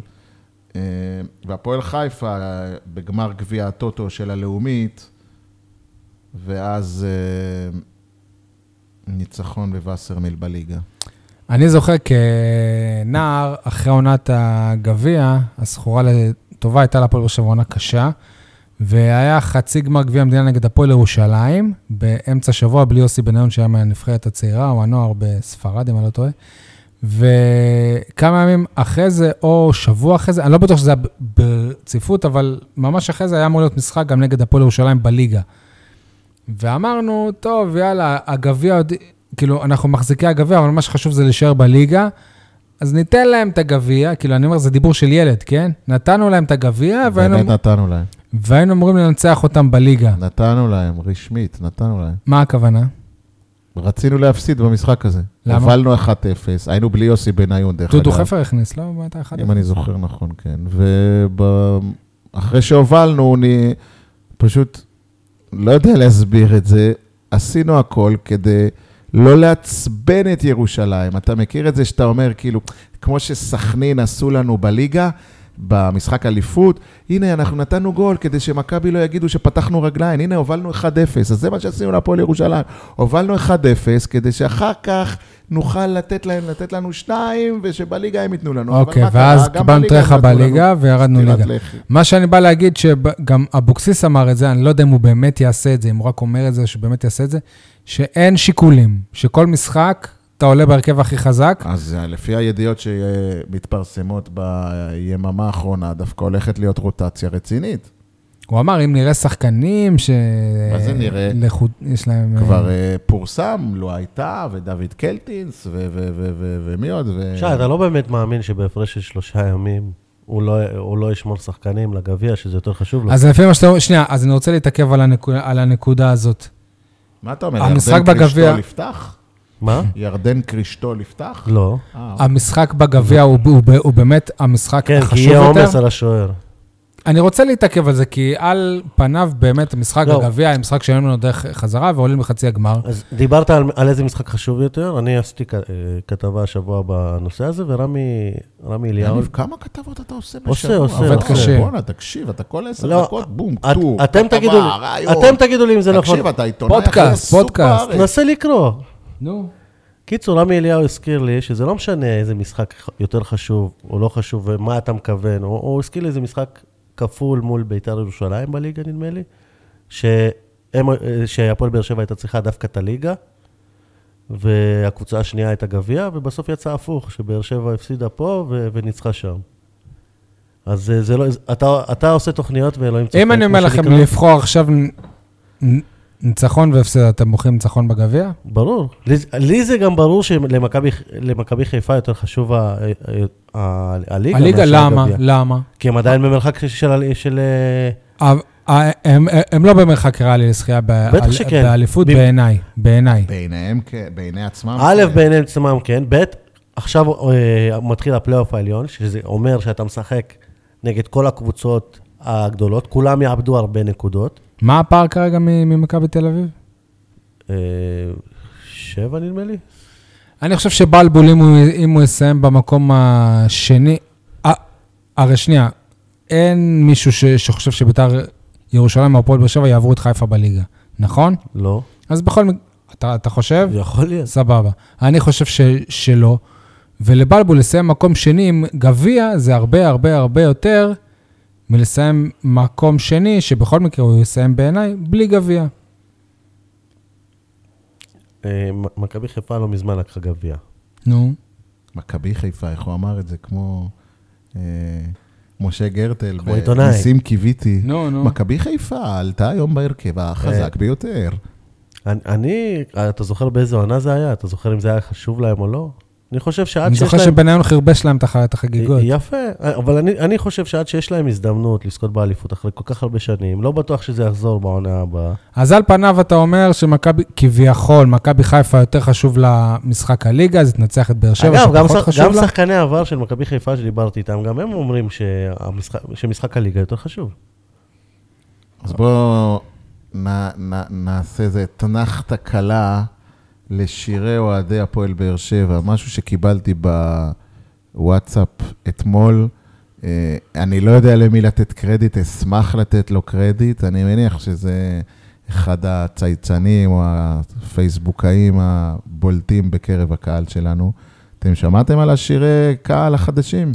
אה, והפועל חיפה בגמר גביע הטוטו של הלאומית, ואז אה, ניצחון בווסרמיל בליגה. אני זוכר כנער, אחרי עונת הגביע, הזכורה לטובה הייתה להפועל באר עונה קשה, והיה חצי גמר גביע המדינה נגד הפועל ירושלים, באמצע שבוע, בלי יוסי בניון שהיה מהנבחרת הצעירה, או הנוער בספרד, אם אני לא טועה. וכמה ימים אחרי זה, או שבוע אחרי זה, אני לא בטוח שזה היה ברציפות, אבל ממש אחרי זה היה אמור להיות משחק גם נגד הפועל ירושלים בליגה. ואמרנו, טוב, יאללה, הגביע עוד, כאילו, אנחנו מחזיקי הגביע, אבל מה שחשוב זה להישאר בליגה, אז ניתן להם את הגביע, כאילו, אני אומר, זה דיבור של ילד, כן? נתנו להם את הגביע, והיינו, באמת נתנו להם. והיינו אמורים לנצח אותם בליגה. נתנו להם, רשמית, נתנו להם. מה הכוונה? רצינו להפסיד במשחק הזה. למה? הובלנו 1-0, היינו בלי יוסי בניון, דרך אגב. דודו חפר הכניס, לא? מה אתה אחד? אם אני זוכר נכון, כן. ואחרי שהובלנו, אני פשוט לא יודע להסביר את זה. עשינו הכל כדי לא לעצבן את ירושלים. אתה מכיר את זה שאתה אומר, כאילו, כמו שסכנין עשו לנו בליגה, במשחק אליפות, הנה, אנחנו נתנו גול כדי שמכבי לא יגידו שפתחנו רגליים, הנה, הובלנו 1-0, אז זה מה שעשינו להפועל ירושלים. הובלנו 1-0 כדי שאחר כך נוכל לתת להם, לתת לנו שניים, ושבליגה הם ייתנו לנו. אוקיי, קרה? ואז קיבלנו טרחה בליגה וירדנו ליגה. מה שאני בא להגיד, שגם אבוקסיס אמר את זה, אני לא יודע אם הוא באמת יעשה את זה, אם הוא רק אומר את זה, שבאמת יעשה את זה, שאין שיקולים, שכל משחק, אתה עולה בהרכב הכי חזק. אז אה, לפי הידיעות שמתפרסמות ביממה האחרונה, דווקא הולכת להיות רוטציה רצינית. הוא אמר, אם נראה שחקנים ש... מה זה נראה? לחוד... יש להם... כבר אה, פורסם, לו הייתה, ודוד קלטינס, ו- ו- ו- ו- ומי עוד? ו- שי, אתה לא באמת מאמין שבהפרש של שלושה ימים הוא לא, הוא לא ישמור שחקנים לגביע, שזה יותר חשוב לו. אז לפי מה שאתה אומר, שנייה, אז אני רוצה להתעכב על, הנקודה, על הנקודה הזאת. מה אתה אומר? המשחק ירדן בגביע- קרישטול יפתח? מה? ירדן קרישטול יפתח? לא. אה, המשחק בגביע הוא, הוא, הוא, הוא באמת המשחק כן, כי החשוב יהיה יותר. עומס על השוער. אני רוצה להתעכב על זה, כי על פניו באמת משחק לא. הגביע, משחק שאין לנו דרך חזרה ועולים לחצי הגמר. אז דיברת על, על איזה משחק חשוב יותר, אני עשיתי כ- אה, כתבה השבוע בנושא הזה, ורמי רמי אליהו... יניב, כמה כתבות אתה עושה עושה, בשבוע? עושה, עובד קשה. בואנה, תקשיב, אתה כל עשר לא, דקות, בום, את- טור, אתם כתבה, תגידו לי- רעיון. אתם תגידו לי אם זה נכון. תקשיב, אתה עיתונאי פודקאסט, פודקאסט. תנסה לקרוא. נו. קיצור, רמי אליהו הזכיר לי שזה לא משנה איזה משחק יותר חשוב או לא חשוב ומה אתה מכוון, הוא הזכיר לי איזה משחק כפול מול בית"ר ירושלים בליגה, נדמה לי, שהם, שהפועל באר שבע הייתה צריכה דווקא את הליגה, והקבוצה השנייה את הגביע, ובסוף יצא הפוך, שבאר שבע הפסידה פה ו, וניצחה שם. אז זה, זה לא, אתה, אתה עושה תוכניות ואלוהים צוחק. אם אני אומר לכם. לבחור עכשיו ניצחון והפסד, אתם בוחרים ניצחון בגביע? ברור. לי, לי זה גם ברור שלמכבי למכבי חיפה יותר חשוב ה- ה- ה- הליגה. הליגה, למה? הגביע. למה? כי הם עדיין במרחק של... של, אה, ה- ה- הם- הם לא במרחק ריאלי לזכייה. באליפות ב- בעיניי, בעיניי. בעיניהם, כן, בעיני עצמם. א'. בעיני עצמם כן, ב', עכשיו אה, מתחיל הפלייאוף העליון, שזה אומר שאתה משחק נגד כל הקבוצות הגדולות, כולם יאבדו הרבה נקודות. מה הפער כרגע ממכבי תל אביב? אה, שבע נדמה לי? אני חושב שבלבול, אם הוא, אם הוא יסיים במקום השני, אה, הרי שנייה, אין מישהו ש, שחושב שביתר ירושלים או הפועל באר שבע יעברו את חיפה בליגה, נכון? לא. אז בכל מקרה, אתה, אתה חושב? יכול להיות. סבבה. אני חושב ש, שלא, ולבלבול לסיים מקום שני עם גביע זה הרבה הרבה הרבה יותר מלסיים מקום שני, שבכל מקרה הוא יסיים בעיניי בלי גביע. אה, מכבי חיפה לא מזמן לקחה גביע. נו. מכבי חיפה, איך הוא אמר את זה? כמו אה, משה גרטל. כמו עיתונאי. ניסים קיוויתי. נו, נו. מכבי חיפה עלתה היום בהרכב החזק ביותר. אני, אני, אתה זוכר באיזה עונה זה היה? אתה זוכר אם זה היה חשוב להם או לא? אני חושב שעד אני שיש זוכר להם... שבניון חרבש להם את הח- את החגיגות. יפה, אבל אני, אני חושב שעד שיש להם הזדמנות לזכות באליפות אחרי כל כך הרבה שנים, לא בטוח שזה יחזור בעונה הבאה. אז על פניו אתה אומר שמכבי, כביכול, מכבי חיפה יותר חשוב למשחק הליגה, אז תנצח את באר שבע, גם, שפחות שח, חשוב גם לה. שחקני העבר של מכבי חיפה שדיברתי איתם, גם הם אומרים שהמשחק, שמשחק הליגה יותר חשוב. אז בואו נ, נ, נעשה איזה אתנחתא קלה לשירי אוהדי הפועל באר שבע, משהו שקיבלתי בוואטסאפ אתמול. אה, אני לא יודע למי לתת קרדיט, אשמח לתת לו קרדיט. אני מניח שזה אחד הצייצנים או הפייסבוקאים הבולטים בקרב הקהל שלנו. אתם שמעתם על השירי קהל החדשים?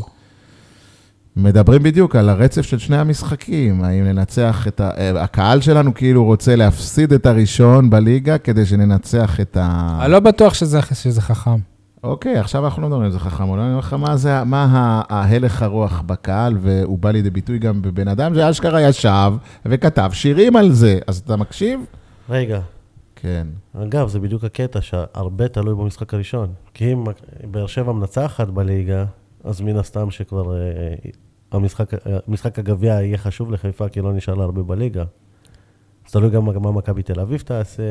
מדברים בדיוק על הרצף של שני המשחקים, האם ננצח את ה... אה, הקהל שלנו כאילו רוצה להפסיד את הראשון בליגה כדי שננצח את ה... אני לא בטוח שזה, שזה חכם. אוקיי, עכשיו אנחנו לא מדברים על זה חכם, אולי אני אומר לך מה זה, מה ההלך הרוח בקהל, והוא בא לידי ביטוי גם בבן אדם שאשכרה ישב וכתב שירים על זה. אז אתה מקשיב? רגע, כן. אגב, זה בדיוק הקטע שהרבה תלוי במשחק הראשון. כי אם באר שבע מנצחת בליגה, אז מן הסתם שכבר אה, המשחק, אה, משחק הגביע יהיה חשוב לחיפה, כי לא נשאר לה הרבה בליגה. אז תלוי גם מה מכבי תל אביב תעשה.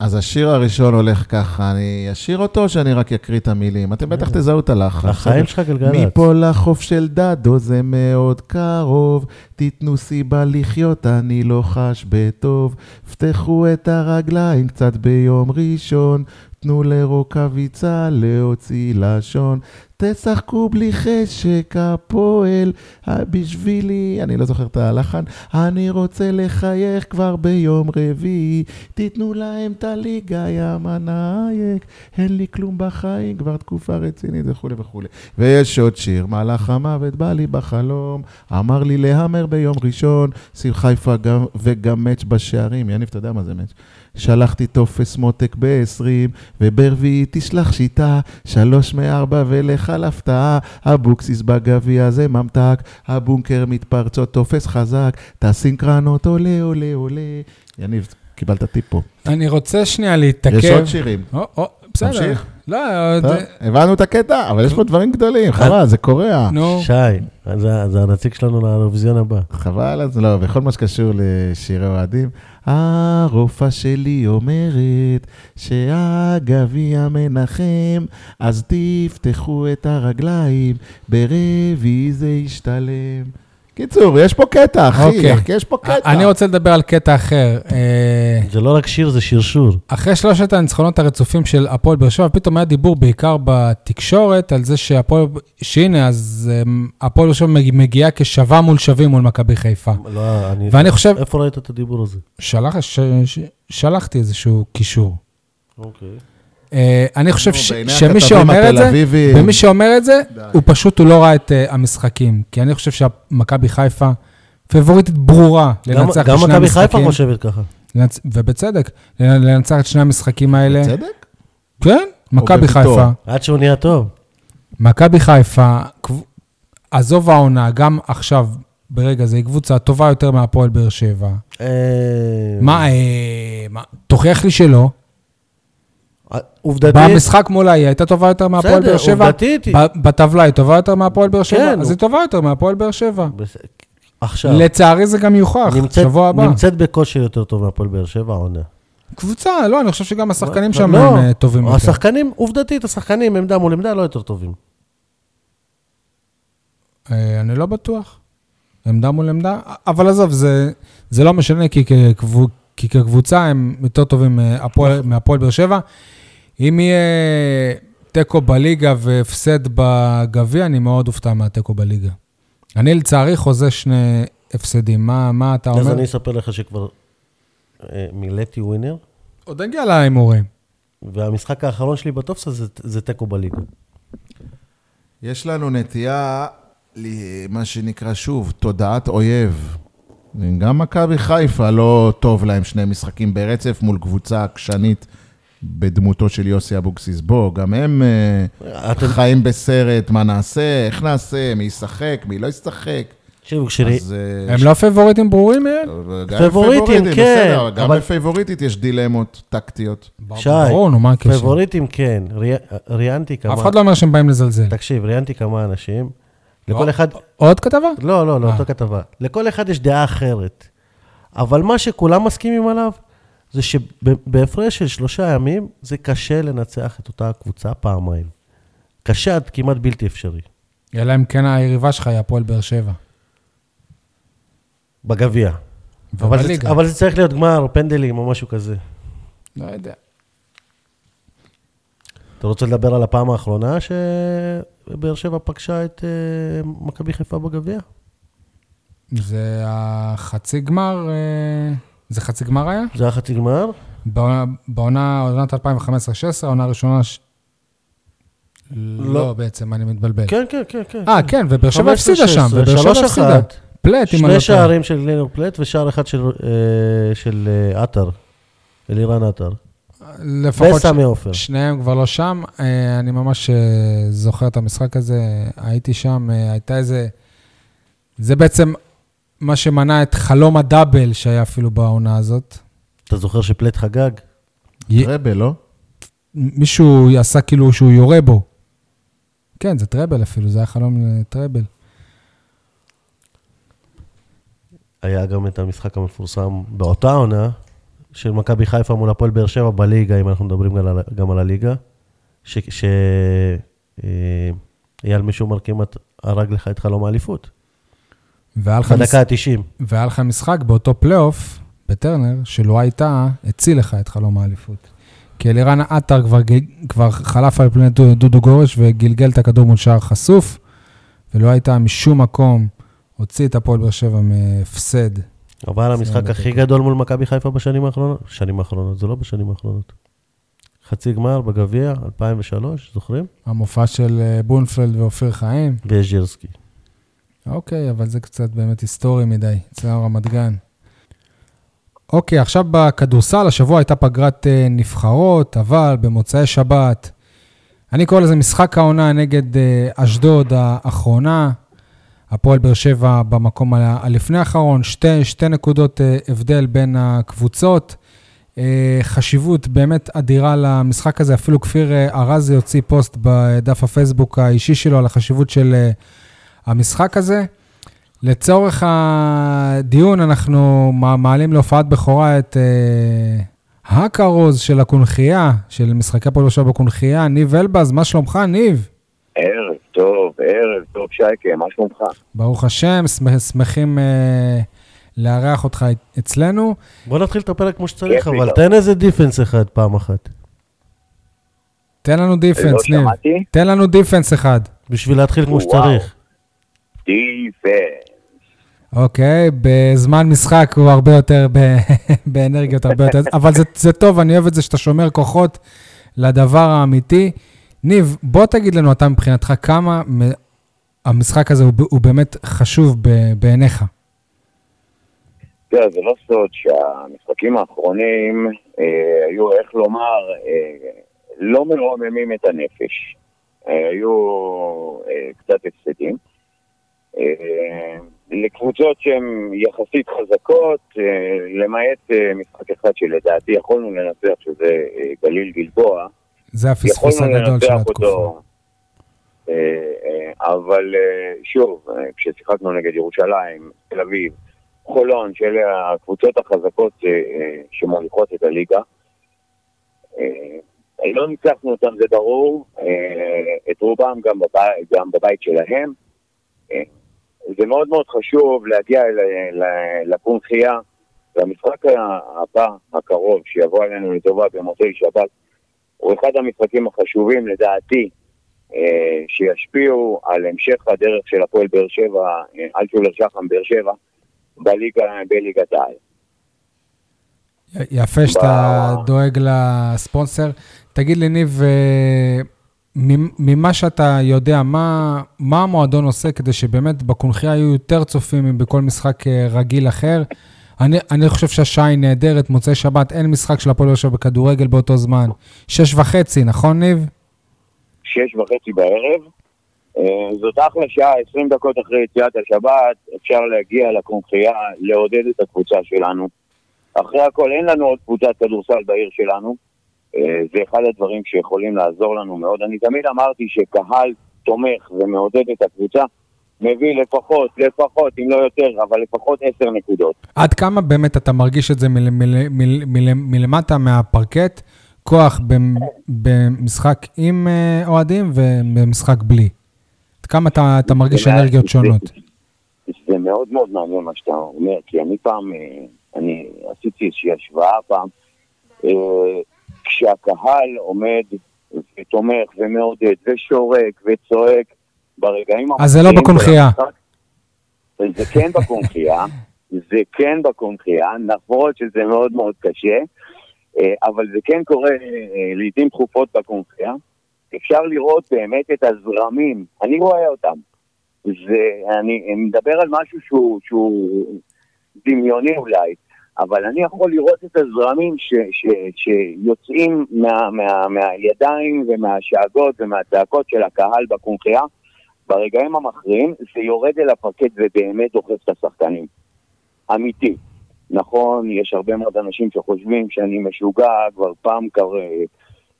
אז השיר הראשון הולך ככה, אני אשיר אותו או שאני רק אקריא את המילים? אתם בטח תזהו את הלחץ. החיים שלך גלגלצ. מפה לחוף של דדו זה מאוד קרוב, תיתנו סיבה לחיות, אני לא חש בטוב. פתחו את הרגליים קצת ביום ראשון, תנו לרוקאביצה להוציא לשון. תשחקו בלי חשק הפועל, בשבילי, אני לא זוכר את הלחן, אני רוצה לחייך כבר ביום רביעי, תיתנו להם את הליגה, יא מנאייק, אין לי כלום בחיים, כבר תקופה רצינית וכולי וכולי. ויש עוד שיר, מלאך המוות בא לי בחלום, אמר לי להמר ביום ראשון, סיל חיפה גם, וגם מאץ' בשערים, יניב, אתה יודע מה זה מאץ'? שלחתי טופס מותק ב-20, וברביעי תשלח שיטה, שלוש מארבע ולך על הפתעה, אבוקסיס בגביע זה ממתק, הבונקר מתפרצות טופס חזק, תסינקרנות עולה עולה עולה. יניב, קיבלת טיפ פה. אני רוצה שנייה להתעכב. יש עוד שירים. או, או, בסדר. תמשיך. לא, הבנו את הקטע, אבל יש פה דברים גדולים, חבל, זה קורע. נו, שי, זה, זה הנציג שלנו לאירוויזיון הבא. חבל על זה, לא, בכל מה שקשור לשירי אוהדים. הרופאה שלי אומרת שהגביע מנחם, אז תפתחו את הרגליים, ברביעי זה ישתלם. קיצור, יש פה קטע, אחי, אוקיי. אחי, יש פה קטע. אני רוצה לדבר על קטע אחר. אה, זה לא רק שיר, זה שרשור. אחרי שלושת הניצחונות הרצופים של הפועל באר שבע, פתאום היה דיבור בעיקר בתקשורת על זה שהפועל, שהנה, אז אמ, הפועל באר שבע מג- מגיעה כשווה מול שווים מול מכבי חיפה. לא, אני... ואני חושב, איפה ראית את הדיבור הזה? שלח, ש, ש, שלחתי איזשהו קישור. אוקיי. אה, אני חושב שמי שאומר את זה. ומי שאומר את זה. הוא פשוט, הוא לא ראה את uh, המשחקים. כי אני חושב שמכבי חיפה פבוריטית ברורה גם, לנצח את גם שני מכבי חיפה המשחקים. חושבת ככה. ובצדק, לנצח את שני המשחקים האלה. בצדק? כן, מכבי. חיפה. עד שהוא נהיה טוב. מכבי חיפה, עזוב העונה, גם עכשיו, ברגע זה, היא קבוצה טובה יותר מהפועל באר שבע. אה, מה, אה, מה, תוכיח לי שלא. אה, עובדתית, במשחק מולה היא הייתה טובה יותר מהפועל בסדר, באר שבע. עובדתית היא- בטבלה היא טובה יותר מהפועל באר שבע, כן, אז היא טובה יותר מהפועל באר שבע. עכשיו, לצערי זה גם יוכח, נמצאת- שבוע הבא. נמצאת בכושר יותר טוב מהפועל באר שבע העונה. קבוצה, לא, אני חושב שגם השחקנים לא, שם לא, הם אה, טובים יותר. השחקנים, עובדתית, השחקנים עמדה מול עמדה לא יותר טובים. אה, אני לא בטוח. עמדה מול עמדה, אבל עזוב, זה, זה לא משנה, כי, כקבו, כי כקבוצה הם יותר טובים מהפועל- מהפועל באר שבע. אם יהיה תיקו בליגה והפסד בגביע, אני מאוד אופתע מהתיקו בליגה. אני לצערי חוזה שני הפסדים. מה, מה אתה אז אומר? אני אספר לך שכבר אה, מילאתי ווינר, עוד נגיע להימורים. והמשחק האחרון שלי בטופסה זה- זה תיקו בליגה. יש לנו נטייה, מה שנקרא שוב, תודעת אויב. גם מכבי חיפה לא טוב להם שני משחקים ברצף מול קבוצה עקשנית בדמותו של יוסי אבוקסיס. בוא, גם הם אה, אתם- חיים בסרט, מה נעשה, איך נעשה, מי ישחק, מי לא ישחק. תקשיבו, כשראי- אז... אה, הם לא פייבוריטים ברורים, יעל? גם פייבוריטים, כן, בסדר, גם אבל- בפייבוריטית יש דילמות טקטיות. שי, ברור, נו, מה הקשר? פייבוריטים כן, ראי- ראיינתי כמה... אף אחד לא אומר שהם באים לזלזל. תקשיב, ראיינתי כמה אנשים, לכל לא. אחד... עוד כתבה? לא, לא, לא, אה. אותו כתבה. לכל אחד יש דעה אחרת. אבל מה שכולם מסכימים עליו, זה שבהפרש של שלושה ימים, זה קשה לנצח את אותה קבוצה פעמיים. קשה עד כמעט בלתי אפשרי. אלא אם כן היריבה שלך היא הפועל באר שבע. בגביע. אבל, זה-. אבל זה צריך להיות גמר, פנדלים או משהו כזה. לא יודע. אתה רוצה לדבר על הפעם האחרונה שבאר שבע פגשה את uh, מכבי חיפה בגביע? זה החצי גמר, אה, זה חצי גמר היה? זה היה חצי גמר? בעונה- עונת 2015-2016, העונה הראשונה... ש... לא. לא, בעצם, אני מתבלבל. כן, כן, כן, כן. אה, כן, ובאר שבע 15-16, הפסידה שם, ובאר שבע הפסידה. פלט, אם אני לא שני טועה. שערים של גלינור פלט ושער אחד של, אה, של אה, עטר, אלירן עטר. לפחות וסמי עופר. שניהם כבר לא שם. אה, אני ממש זוכר את המשחק הזה, הייתי שם, הייתה איזה... זה בעצם מה שמנע את חלום הדאבל שהיה אפילו בעונה הזאת. אתה זוכר שפלט חגג? י- טראבל, לא? מישהו עשה כאילו שהוא יורה בו. כן, זה טראבל אפילו, זה היה חלום לטראבל. היה גם את המשחק המפורסם באותה עונה, של מכבי חיפה מול הפועל באר שבע בליגה, אם אנחנו מדברים גם על, גם על הליגה, שאייל ש... אה, אייל משומר כמעט הרג לך את חלום האליפות. בדקה ה-90. והיה לך משחק באותו פלייאוף, בטרנר, שלו הייתה, הציל לך את חלום האליפות. כי אלירן עטר כבר, כבר חלף על פני דו- דודו גורש וגלגל את הכדור מול שער חשוף, ולא הייתה משום מקום, הוציא את הפועל באר שבע מהפסד. אבל המשחק הכי. גדול מול מכבי חיפה בשנים האחרונות, שנים האחרונות, זה לא בשנים האחרונות. חצי גמר בגביע, 2003, זוכרים? המופע של אה, בונפלד ואופיר חיים. ויז'ירסקי. אוקיי, אבל זה קצת באמת היסטורי מדי, אצלנו רמת גן. אוקיי, עכשיו בכדורסל, השבוע הייתה פגרת אה, נבחרות, אבל במוצאי שבת, אני קורא לזה משחק העונה נגד אה, אשדוד האחרונה. הפועל באר שבע במקום הלפני האחרון, שתי, שתי נקודות אה, הבדל בין הקבוצות. חשיבות באמת אדירה למשחק הזה, אפילו כפיר ארזי הוציא פוסט בדף הפייסבוק האישי שלו על החשיבות של המשחק הזה. לצורך הדיון, אנחנו מעלים להופעת בכורה את אה, הכרוז של הקונכייה, של משחקי הפועל באר שבע בקונכייה, ניב אלבז, מה שלומך, ניב? ערב טוב, ערב טוב, שייקה, מה שלומך? ברוך השם, שמח- שמחים אה, לארח אותך אצלנו. בוא נתחיל את הפרק כמו שצריך, אבל. תן איזה דיפנס אחד פעם אחת. תן לנו לא defense, ניב. שמעתי? תן לנו defense אחד. בשביל להתחיל כמו וואו. שצריך. דיפנס. אוקיי, בזמן משחק הוא הרבה יותר באנרגיות, הרבה יותר, אבל זה, זה טוב, אני אוהב את זה שאתה שומר כוחות לדבר האמיתי. ניב, בוא תגיד לנו אתה מבחינתך כמה המשחק הזה הוא, הוא באמת חשוב ב- בעיניך. תראה, זה לא סוד שהמשחקים האחרונים אה, היו, איך לומר, אה, לא מרוממים את הנפש. אה, היו אה, קצת הפסדים. אה, לקבוצות שהן יחסית חזקות, אה, למעט אה, משחק אחד שלדעתי יכולנו לנצח, שזה גליל גלבוע. זה הפספוס הגדול של התקופה. אבל שוב, כששיחקנו נגד ירושלים, תל אביב, חולון, שאלה הקבוצות החזקות שמוליכות את הליגה, לא ניצחנו אותם, זה ברור, את רובם גם גם בבית שלהם. זה מאוד מאוד חשוב להגיע ל- ל- לקונכייה, והמשחק הבא, הקרוב, שיבוא עלינו לטובה במוצאי שבת, הוא אחד המשחקים החשובים לדעתי, אה, שישפיעו על המשך הדרך של הפועל באר שבע, אה, אלטשולר שחם באר שבע, בליגה, בליגת העל. יפה שאתה דואג לספונסר. תגיד לי, ניב, אה, ממה שאתה יודע, מה, מה המועדון עושה כדי שבאמת בקונכייה יהיו יותר צופים מבכל משחק אה, רגיל אחר? אני, אני חושב שהשעה היא נהדרת, מוצאי שבת, אין משחק של הפועל שבע בכדורגל באותו זמן. שש וחצי, נכון, ניב? שש וחצי בערב. אה, זאת אחלה שעה, 20 דקות אחרי יציאת השבת, אפשר להגיע לקונכייה, לעודד את הקבוצה שלנו. אחרי הכל, אין לנו עוד קבוצת כדורסל בעיר שלנו. אה, זה אחד הדברים שיכולים לעזור לנו מאוד. אני תמיד אמרתי שקהל תומך ומעודד את הקבוצה, מביא לפחות, לפחות, אם לא יותר, אבל לפחות עשר נקודות. עד כמה באמת אתה מרגיש את זה מל, מל, מל, מל, מלמטה מהפרקט, כוח במ- במשחק עם אה, אוהדים ובמשחק בלי? עד כמה אתה, אתה מרגיש אנרגיות שונות? זה מאוד מאוד מעניין מה שאתה אומר, כי אני פעם, אה, אני עשיתי איזושהי השוואה פעם, כשהקהל עומד ותומך ומעודד ושורק וצועק ברגעים אז זה לא בקונכייה. המשחק, זה כן בקונכייה, זה כן בקונכייה, למרות שזה מאוד מאוד קשה, אה, אבל זה כן קורה אה, לעיתים תכופות בקונכייה. אפשר לראות באמת את הזרמים, אני רואה אותם. זה, אני מדבר על משהו שהוא, שהוא דמיוני אולי, אבל אני יכול לראות את הזרמים ש, ש, שיוצאים מה, מה, מהידיים ומהשאגות ומהצעקות של הקהל בקונחייה. ברגעים המכריעים זה יורד אל הפרקט ובאמת דוחף את השחקנים. אמיתי. נכון, יש הרבה מאוד אנשים שחושבים שאני משוגע, כבר פעם קר...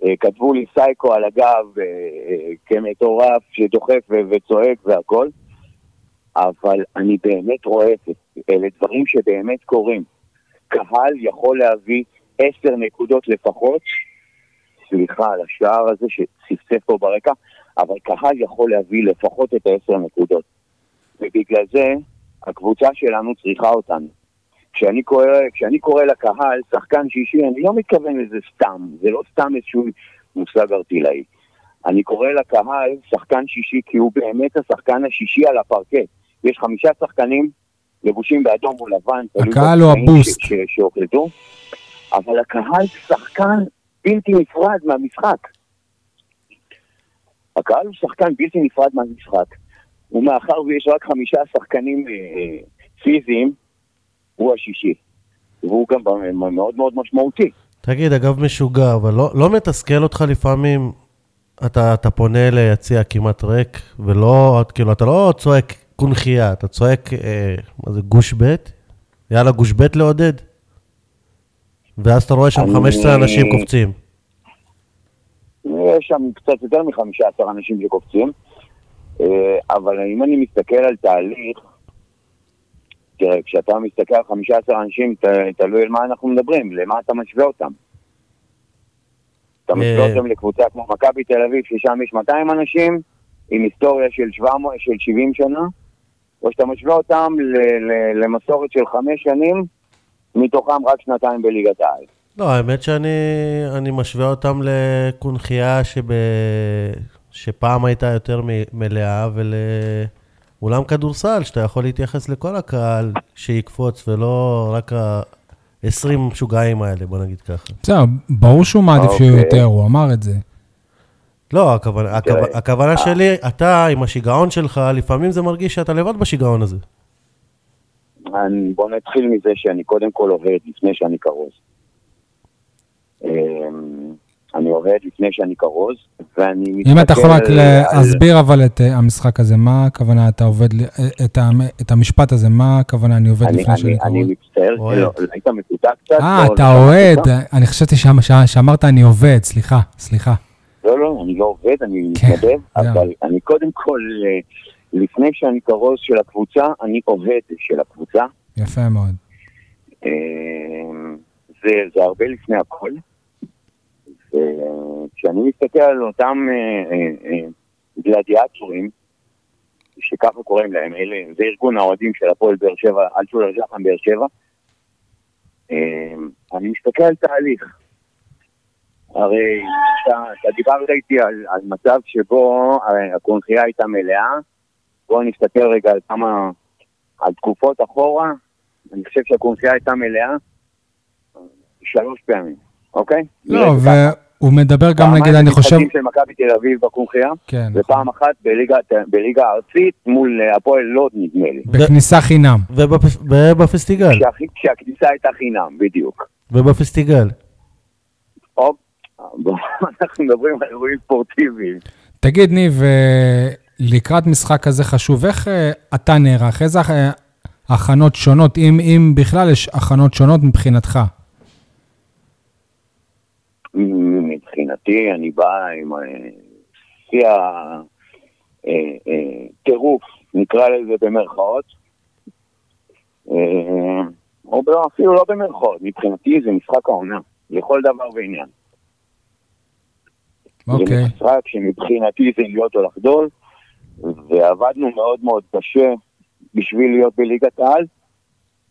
אה, כתבו לי סייקו על הגב אה, אה, כמטורף שדוחף וצועק והכל, אבל אני באמת רואה את זה. אלה דברים שבאמת קורים. קהל יכול להביא עשר נקודות לפחות, סליחה על השער הזה שצפצף פה ברקע, אבל קהל יכול להביא לפחות את העשר נקודות. ובגלל זה הקבוצה שלנו צריכה אותנו. כשאני קורא, כשאני קורא לקהל שחקן שישי, אני לא מתכוון לזה סתם, זה לא סתם איזשהו מושג ארטילאי. אני קורא לקהל שחקן שישי כי הוא באמת השחקן השישי על הפרקט. יש חמישה שחקנים לבושים באדום או לבן, הקהל הוא הבוסט. שהוחלטו, אבל הקהל שחקן בלתי נפרד מהמשחק. הקהל הוא שחקן בלתי נפרד מהמשחק, ומאחר ויש רק חמישה שחקנים אה, אה פיזיים, הוא השישי. והוא גם מאוד מאוד משמעותי. תגיד, אגב משוגע, אבל לא, לא מתסכל אותך לפעמים, אתה, אתה פונה ליציע כמעט ריק, ולא, כאילו, אתה לא צועק קונכייה, אתה צועק, אה, מה זה, גוש ב'? יאללה, גוש ב' לעודד. ואז אתה רואה שם אני... 15 אנשים קופצים. יש שם קצת יותר מ-15 אנשים שקופצים, אה, אבל אם אני מסתכל על תהליך, תראה, כשאתה מסתכל על 15 אנשים, ת, תלוי על מה אנחנו מדברים, למה אתה משווה אותם. אתה משווה אה. אותם לקבוצה כמו מכבי תל אביב, ששם יש 200 אנשים, עם היסטוריה של, 700, של 70 שנה, או שאתה משווה אותם ל- ל- למסורת של חמש שנים, מתוכם רק שנתיים בליגת העל. לא, האמת שאני משווה אותם לקונכייה שב... שפעם הייתה יותר מלאה, ולאולם כדורסל, שאתה יכול להתייחס לכל הקהל שיקפוץ, ולא רק ה-20 משוגעים האלה, בוא נגיד ככה. בסדר, ברור שהוא מעדיף שיהיו אוקיי. יותר, הוא אמר את זה. לא, הכוונה, הכוונה, הכוונה שלי, אתה עם השיגעון שלך, לפעמים זה מרגיש שאתה לבד בשיגעון הזה. אני, בוא נתחיל מזה שאני קודם כל עובד לפני שאני כרוז. אמ, אני עובד לפני שאני כרוז, ואני מסתכל... אם אתה יכול רק להסביר אבל את אה, המשחק הזה, מה הכוונה אתה עובד, אה, את, את המשפט הזה, מה הכוונה אני עובד אני, לפני אני, שאני כרוז? אני מצטער, לא, היית מקוטע קצת. אה, אתה אוהד, אני חשבתי שאמרת אני עובד, סליחה, סליחה. לא, לא, אני לא עובד, אני כן, מתנדב, אבל אני קודם כל, אה, לפני שאני כרוז של הקבוצה, אני עובד של הקבוצה. יפה מאוד. אה, זה, זה הרבה לפני הכל. כשאני מסתכל על אותם אה, גלדיאטורים, שככה קוראים להם, אלה, זה ארגון האוהדים של הפועל באר שבע, אלצ'ולר ז'חם באר שבע, אני מסתכל על תהליך. הרי אתה, אתה דיברת איתי על, על מצב שבו הקונחייה הייתה מלאה, בואו נסתכל רגע על כמה, על תקופות אחורה, אני חושב שהקונחייה הייתה מלאה שלוש פעמים, אוקיי? לא, והוא מדבר גם נגיד, אני חושב... פעמיים של מכבי תל אביב בקונחייה, כן, ופעם נכון. אחת בליגה, בליגה הארצית מול הפועל לוד, נדמה לי. בכניסה חינם. ובפסטיגל. כשהכניסה הייתה חינם, בדיוק. ובפסטיגל. אנחנו מדברים על אירועים ספורטיביים. תגיד, ניב, אה, לקראת משחק כזה חשוב, איך אה, אתה נערך? איזה אה, הכנות שונות, אם, אם בכלל יש הכנות שונות מבחינתך? מבחינתי, אני בא עם שיא הטירוף, נקרא לזה במרכאות, או אפילו לא במרכאות, מבחינתי זה משחק העונה, לכל דבר ועניין. אוקיי. זה משחק שמבחינתי זה להיות או לחדול, ועבדנו מאוד מאוד קשה בשביל להיות בליגת העל,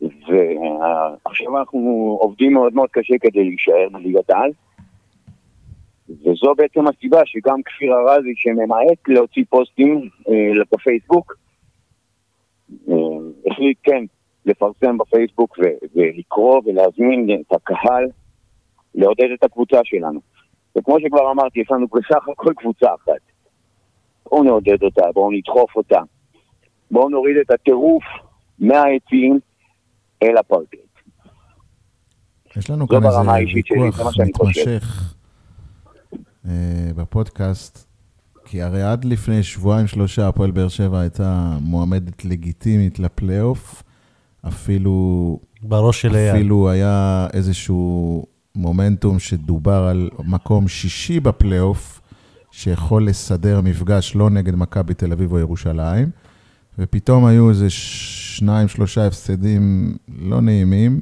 ועכשיו אנחנו עובדים מאוד מאוד קשה כדי להישאר בליגת העל. וזו בעצם הסיבה שגם כפיר ארזי שממעט להוציא פוסטים אה, בפייסבוק, אה, החליט כן לפרסם בפייסבוק ולקרוא ולהזמין את הקהל לעודד את הקבוצה שלנו. וכמו שכבר אמרתי, יש לנו בסך הכל קבוצה אחת. בואו נעודד אותה, בואו נדחוף אותה. בואו נוריד את הטירוף מהעצים אל הפרקט. יש לנו זו כאן איזה ויכוח. מתמשך אה, בפודקאסט, כי הרי עד לפני שבועיים-שלושה הפועל באר שבע הייתה מועמדת לגיטימית לפלייאוף, אפילו, בראש של אייל. אפילו היה איזשהו מומנטום שדובר על מקום שישי בפלייאוף, שיכול לסדר מפגש לא נגד מכבי תל אביב או ירושלים, ופתאום היו איזה שניים, שלושה הפסדים לא נעימים,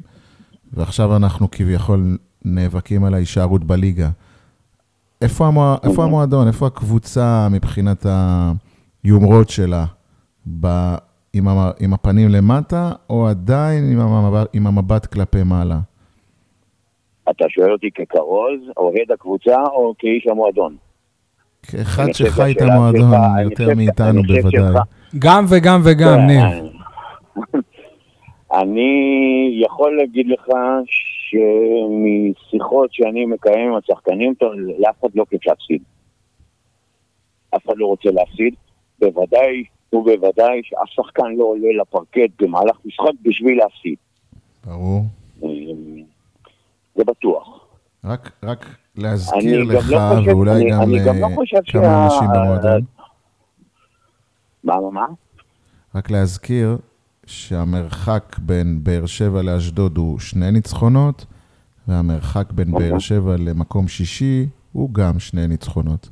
ועכשיו אנחנו כביכול נאבקים על ההישארות בליגה. איפה, המוע... איפה המועדון, איפה הקבוצה מבחינת היומרות שלה? ב... עם, המ... עם הפנים למטה, או עדיין עם המבט, עם המבט כלפי מעלה? אתה שואל אותי ככרוז, אוהד הקבוצה, או כאיש המועדון? כאחד שחי את המועדון יותר מאיתנו בוודאי. גם וגם וגם, כן, ניב. אני יכול להגיד לך שמשיחות שאני מקיים עם השחקנים, לאף אחד לא כיף להפסיד. אף אחד לא רוצה להפסיד. בוודאי ובוודאי שאף שחקן לא עולה לפרקט במהלך משחק בשביל להפסיד. ברור. זה בטוח. רק, רק להזכיר אני גם לך, לא חושב- ואולי אני- גם אני גם לא אה, חושב כמה שה- אנשים במועדון, מה, מה, מה? רק להזכיר שהמרחק בין באר שבע לאשדוד הוא שני ניצחונות, והמרחק בין אוקיי. באר שבע למקום שישי הוא גם שני ניצחונות.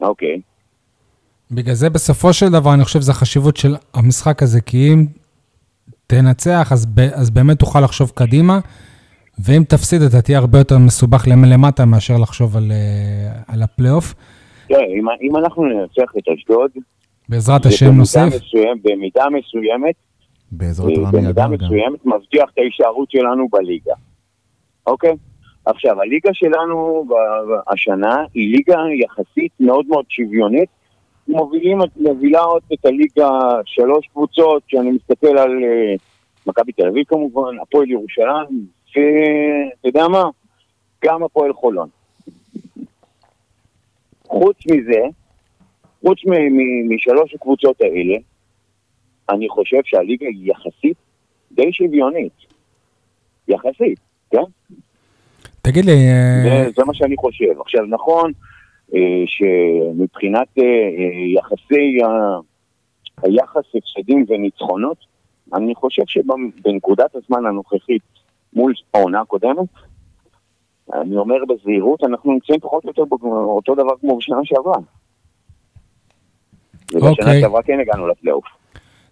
אוקיי. בגלל זה בסופו של דבר, אני חושב שזו החשיבות של המשחק הזה, כי אם תנצח, אז, ב, אז באמת תוכל לחשוב קדימה, ואם תפסיד, אתה תהיה הרבה יותר מסובך למ- למטה מאשר לחשוב על, אה, על הפלייאוף. תראה, אם, אם אנחנו ננצח את אשדוד, בעזרת השם במידה נוסיף. מסוים, במידה מסוימת, בעזרת רמי במידה אדר גם. מסוימת מבטיח את ההישארות שלנו בליגה. אוקיי? עכשיו, הליגה שלנו השנה היא ליגה יחסית מאוד מאוד שוויונית. מובילים, מובילה עוד את הליגה שלוש קבוצות, שאני מסתכל על אה, מכבי תל אביב כמובן, הפועל ירושלים, ואתה יודע מה? גם הפועל חולון. חוץ מזה, חוץ משלוש הקבוצות האלה, אני חושב שהליגה היא יחסית די שוויונית. יחסית, כן? תגיד לי, אה, זה, זה מה שאני חושב. עכשיו, נכון אה, שמבחינת אה, יחסי ה- היחס הפסדים וניצחונות, אני חושב שבנקודת הזמן הנוכחית מול העונה הקודמת, אני אומר בזהירות, אנחנו נמצאים פחות או יותר באותו דבר כמו בשנה שעברה. ובשנה אוקיי. שעברה כן הגענו לפלייאוף.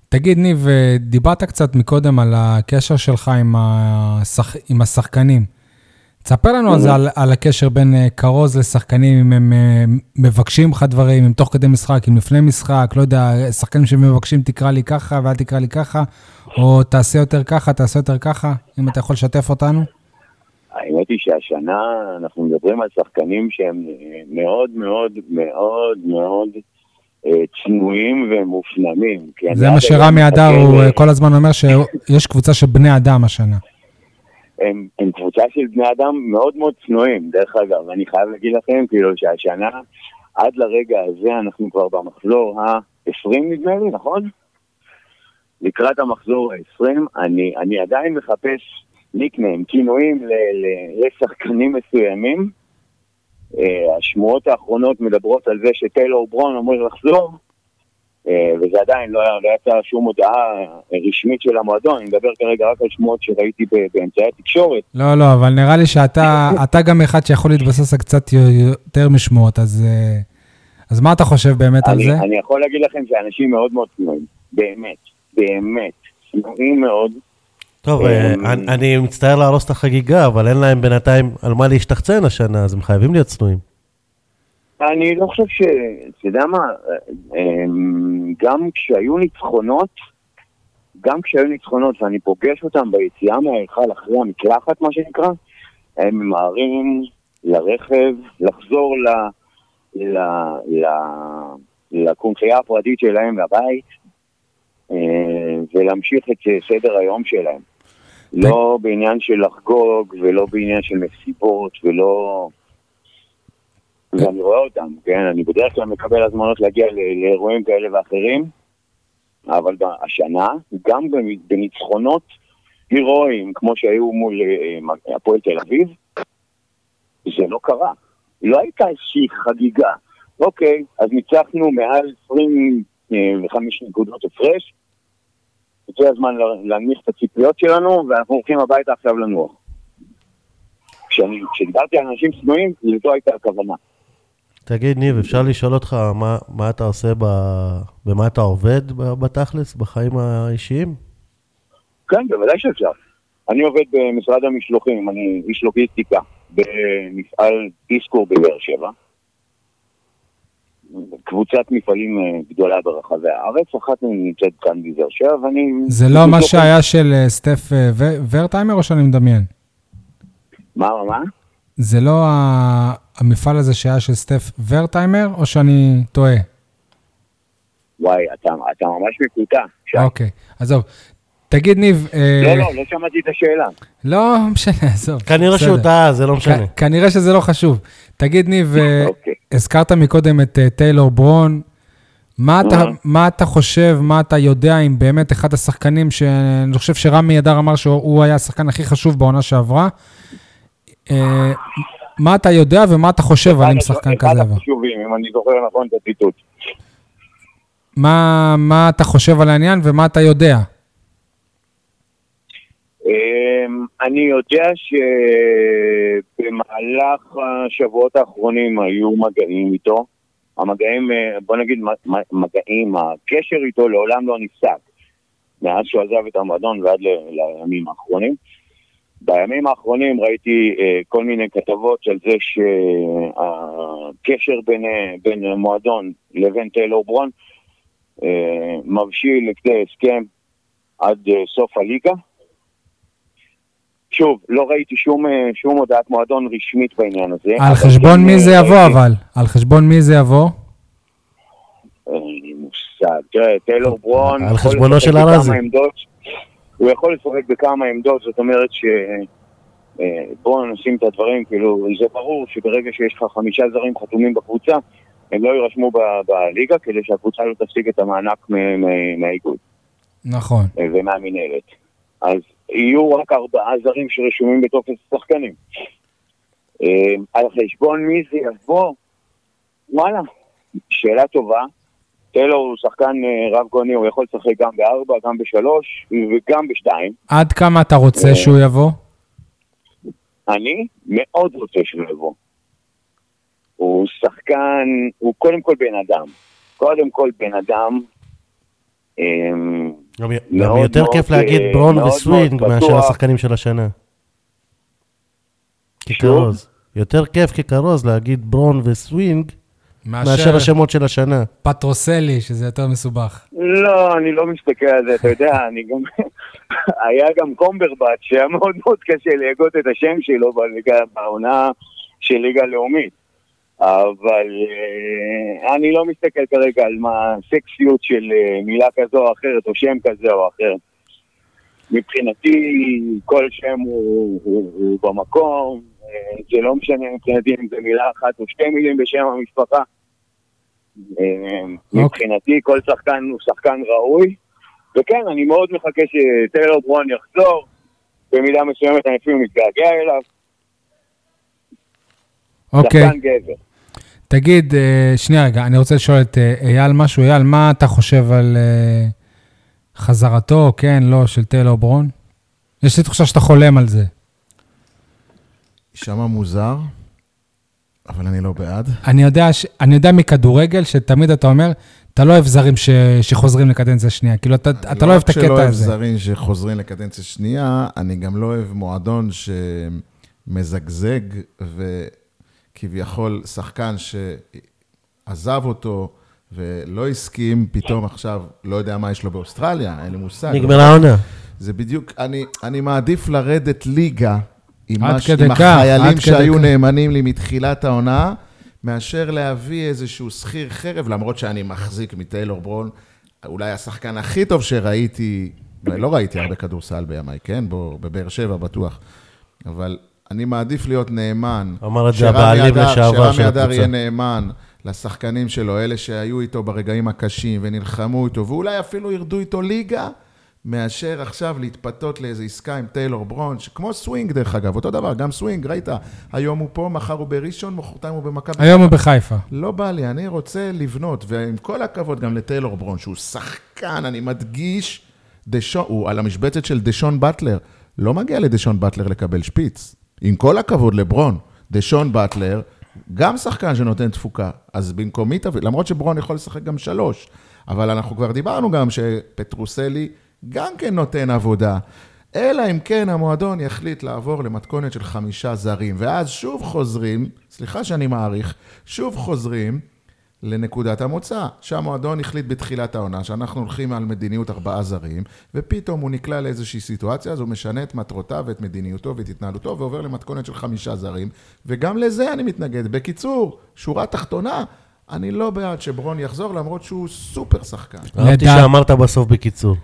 תגיד, ניב, אה, דיברת קצת מקודם על הקשר שלך עם, השח... עם השחקנים. תספר לנו על זה, על, על הקשר בין אה, כרוז לשחקנים, אם הם אה, מבקשים לך דברים, אם תוך כדי משחק, אם לפני משחק, לא יודע, שחקנים שמבקשים תקרא לי ככה ואל תקרא לי ככה, או תעשה יותר ככה, תעשה יותר ככה, אם אתה יכול לשתף אותנו. האמת היא שהשנה אנחנו מדברים על שחקנים שהם אה, מאוד מאוד מאוד מאוד צנועים ומופנמים. זה מה שרמי אדר, הוא כל הזמן אומר שיש קבוצה של בני אדם השנה. הם, הם קבוצה של בני אדם מאוד מאוד צנועים, דרך אגב, אני חייב להגיד לכם, כאילו שהשנה, עד לרגע הזה אנחנו כבר במחזור ה-20 נדמה לי, נכון? לקראת המחזור ה-20, אני, אני עדיין מחפש ניקניים, כינויים ל, ל, לשחקנים מסוימים. אה, השמועות האחרונות מדברות על זה שטיילור ברון אמור לחזור, וזה עדיין לא, לא יצא שום הודעה רשמית של המועדון, אני מדבר כרגע רק על שמועות שראיתי באמצעי התקשורת. לא, לא, אבל נראה לי שאתה אתה גם אחד שיכול להתבסס על קצת יותר משמועות, אז, אה, אז מה אתה חושב באמת על אני, זה? אני יכול להגיד לכם שאנשים מאוד מאוד צנועים, באמת, באמת, צנועים מאוד. טוב, אה, אמ, אני- אני מצטער להרוס את החגיגה, אבל אין להם בינתיים על מה להשתחצן השנה, אז הם חייבים להיות צנועים. אני לא חושב ש... אתה יודע מה, אמ, גם כשהיו ניצחונות, גם כשהיו ניצחונות ואני פוגש אותם ביציאה מההיכל אחרי המקלחת, מה שנקרא, הם ממהרים לרכב, לחזור ל... ל... ל... לקונכייה הפרטית שלהם לבית, אה, ולהמשיך את סדר היום שלהם. לא בעניין של לחגוג, ולא בעניין של מסיבות, ולא... ואני רואה אותם, כן? אני בדרך כלל מקבל הזמנות להגיע לאירועים כאלה ואחרים, אבל השנה, גם בניצחונות הירואיים כמו שהיו מול אה, הפועל תל אביב, זה לא קרה. לא הייתה איזושהי חגיגה. אוקיי, אז ניצחנו מעל 25 נקודות הפרש, זה הזמן להנמיך את הציפיות שלנו, ואנחנו הולכים הביתה עכשיו לנוח. כשדיברתי על אנשים שנואים, זו הייתה הכוונה. תגיד, ניב, אפשר לשאול אותך מה, מה אתה עושה, ב... במה אתה עובד בתכלס, בחיים האישיים? כן, בוודאי שאפשר. אני עובד במשרד המשלוחים, אני איש לוגיסטיקה במפעל דיסקור בבאר שבע. קבוצת מפעלים אה, גדולה ברחבי הארץ, אחת מהן נמצאת כאן בבאר שבע, ואני... זה לא מה שהיה של אה, סטף אה, ורטיימר או שאני מדמיין? מה, מה? זה לא המפעל הזה שהיה של סטף ורטיימר, או שאני טועה? וואי, אתה, אתה ממש מקוטע. אוקיי, עזוב. תגיד, ניב... לא, לא, לא שמעתי את השאלה. לא משנה, עזוב. כנראה שהוא טעה, זה לא משנה. כנראה שזה לא חשוב. תגיד, ניב, אוקיי. הזכרת מקודם את טיילור ברון. מה אתה, מה אתה חושב, מה אתה יודע אם באמת אחד השחקנים, שאני חושב שרמי אדר אמר שהוא היה השחקן הכי חשוב בעונה שעברה, אה, מה אתה יודע ומה אתה חושב על אם שחקן כזה עבר? אחד החשובים, אם אני זוכר נכון את הציטוט. מה אתה חושב על העניין ומה אתה יודע? אמ, אני יודע שבמהלך השבועות האחרונים היו מגעים איתו. המגעים, אה, בוא נגיד מגעים, הקשר איתו לעולם לא נפסק. מאז שהוא עזב את המועדון ועד לימים האחרונים. בימים האחרונים ראיתי אה, כל מיני כתבות על זה שהקשר בין, אה, בין המועדון לבין טיילור ברון אה, מבשיל לכדי הסכם עד אה, סוף הליגה. שוב, לא ראיתי שום, אה, שום הודעת מועדון רשמית בעניין הזה. על חשבון מי זה יבוא אבל? על חשבון מי זה יבוא? אין לי מושג. תראה, טיילור ברון... על חשבונו של ארזי. הוא יכול לשחק בכמה עמדות, זאת אומרת ש... אה, בואו נשים את הדברים, כאילו, זה ברור שברגע שיש לך חמישה זרים חתומים בקבוצה, הם לא יירשמו בליגה כדי שהקבוצה לא תשיג את המענק מהאיגוד. נכון. אה, ומהמינהלת. אז יהיו רק ארבעה זרים שרשומים בטופס השחקנים. אה, על חשבון מי זה יבוא? וואלה, שאלה טובה. טיילור הוא שחקן אה, רב גוני, הוא יכול לשחק גם בארבע, גם בשלוש וגם בשתיים. עד כמה אתה רוצה אה, שהוא יבוא? אני מאוד רוצה שהוא יבוא. הוא שחקן, הוא קודם כל בן אדם. קודם כל בן אדם. אמ, גם יותר כיף להגיד אה, ברון וסווינג מאשר השחקנים של השנה. ככרוז. יותר כיף ככרוז להגיד ברון וסווינג מאשר השמות של השנה. פטרוסלי, שזה יותר מסובך. לא, אני לא מסתכל על זה, אתה יודע, אני גם... היה גם קומברבט, שהיה מאוד מאוד קשה להגות את השם שלו בעונה של ליגה לאומית. אבל uh, אני לא מסתכל כרגע על מה סקסיות של uh, מילה כזו או אחרת, או שם כזה או אחר. מבחינתי, כל שם הוא, הוא, הוא במקום, uh, זה לא משנה מבחינתי אם זה מילה אחת או שתי מילים בשם המשפחה. Okay. מבחינתי, כל שחקן הוא שחקן ראוי, וכן, אני מאוד מחכה שטיילור ברון יחזור, במידה מסוימת אני אפילו מתגעגע אליו. אוקיי. שחקן גבר. תגיד, אה, שנייה רגע, אני רוצה לשאול את אה, אייל משהו. אייל, מה אתה חושב על אה, חזרתו, כן, לא, של טיילור ברון? יש לי תחושה שאתה חולם על זה. יישמע מוזר, אבל אני לא בעד. אני יודע, ש... אני יודע מכדורגל שתמיד אתה אומר, אתה לא אוהב זרים ש... שחוזרים לקדנציה שנייה. כאילו, אתה, אתה לא, לא אוהב את הקטע הזה. אני לא אוהב זרים שחוזרים לקדנציה שנייה, אני גם לא אוהב מועדון שמזגזג ו... כביכול שחקן שעזב אותו ולא הסכים, פתאום עכשיו לא יודע מה יש לו באוסטרליה, אין לי מושג. נגמרה העונה. זה בדיוק, אני, אני מעדיף לרדת ליגה עם, מש, עם החיילים שהיו כך. נאמנים לי מתחילת העונה, מאשר להביא איזשהו שכיר חרב, למרות שאני מחזיק מטיילור ברון, אולי השחקן הכי טוב שראיתי, לא ראיתי הרבה כדורסל בימיי, כן? בו, בבאר שבע בטוח, אבל אני מעדיף להיות נאמן. אמר את זה הבעלים לשעבר של הקבוצה. שרמי אדר יהיה נאמן לשחקנים שלו, אלה שהיו איתו ברגעים הקשים ונלחמו איתו, ואולי אפילו ירדו איתו ליגה, מאשר עכשיו להתפתות לאיזו עסקה עם טיילור ברון, שכמו סווינג דרך אגב, אותו דבר, גם סווינג, ראית, היום הוא פה, מחר הוא בראשון, מחרתיים הוא במכבי. היום הוא בחיפה. לא בא לי, אני רוצה לבנות, ועם כל הכבוד גם לטיילור ברון, שהוא שחקן, אני מדגיש, דשון, הוא על המשבצת של דשון באטלר. לא מגיע לדשון באטלר לקבל שפיץ. עם כל הכבוד לברון, דשון באטלר, גם שחקן שנותן תפוקה. אז במקומי תביא, למרות שברון יכול לשחק גם שלוש, אבל אנחנו כבר דיברנו גם שפטרוסלי גם כן נותן עבודה. אלא אם כן המועדון יחליט לעבור למתכונת של חמישה זרים, ואז שוב חוזרים, סליחה שאני מעריך, שוב חוזרים לנקודת המוצא, שהמועדון החליט בתחילת העונה שאנחנו הולכים על מדיניות ארבעה זרים, ופתאום הוא נקלע לאיזושהי סיטואציה, אז הוא משנה את מטרותיו ואת מדיניותו ואת התנהלותו, ועובר למתכונת של חמישה זרים, וגם לזה אני מתנגד. בקיצור, שורה תחתונה, אני לא בעד שברון יחזור, למרות שהוא סופר שחקן. אהבתי שאמרת בסוף בקיצור.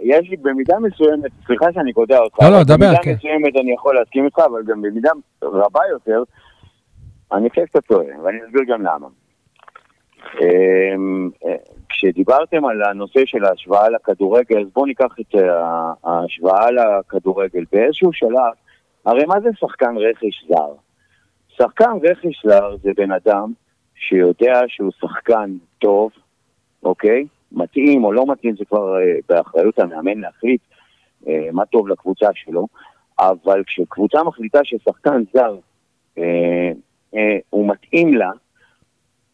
יש לי במידה מסוימת, סליחה שאני קוטע אותך, לא, לא, דבר, במידה כן. מסוימת אני יכול להסכים איתך, אבל גם במידה רבה יותר, אני חושב שאתה טועה, ואני אסביר גם למה. אמ, אה, כשדיברתם על הנושא של ההשוואה לכדורגל, אז בואו ניקח את אה, ההשוואה לכדורגל. באיזשהו שלב, הרי מה זה שחקן רכש זר? שחקן רכש זר זה בן אדם שיודע שהוא שחקן טוב, אוקיי? מתאים או לא מתאים, זה כבר אה, באחריות המאמן להחליט אה, מה טוב לקבוצה שלו, אבל כשקבוצה מחליטה ששחקן זר אה, אה, הוא מתאים לה,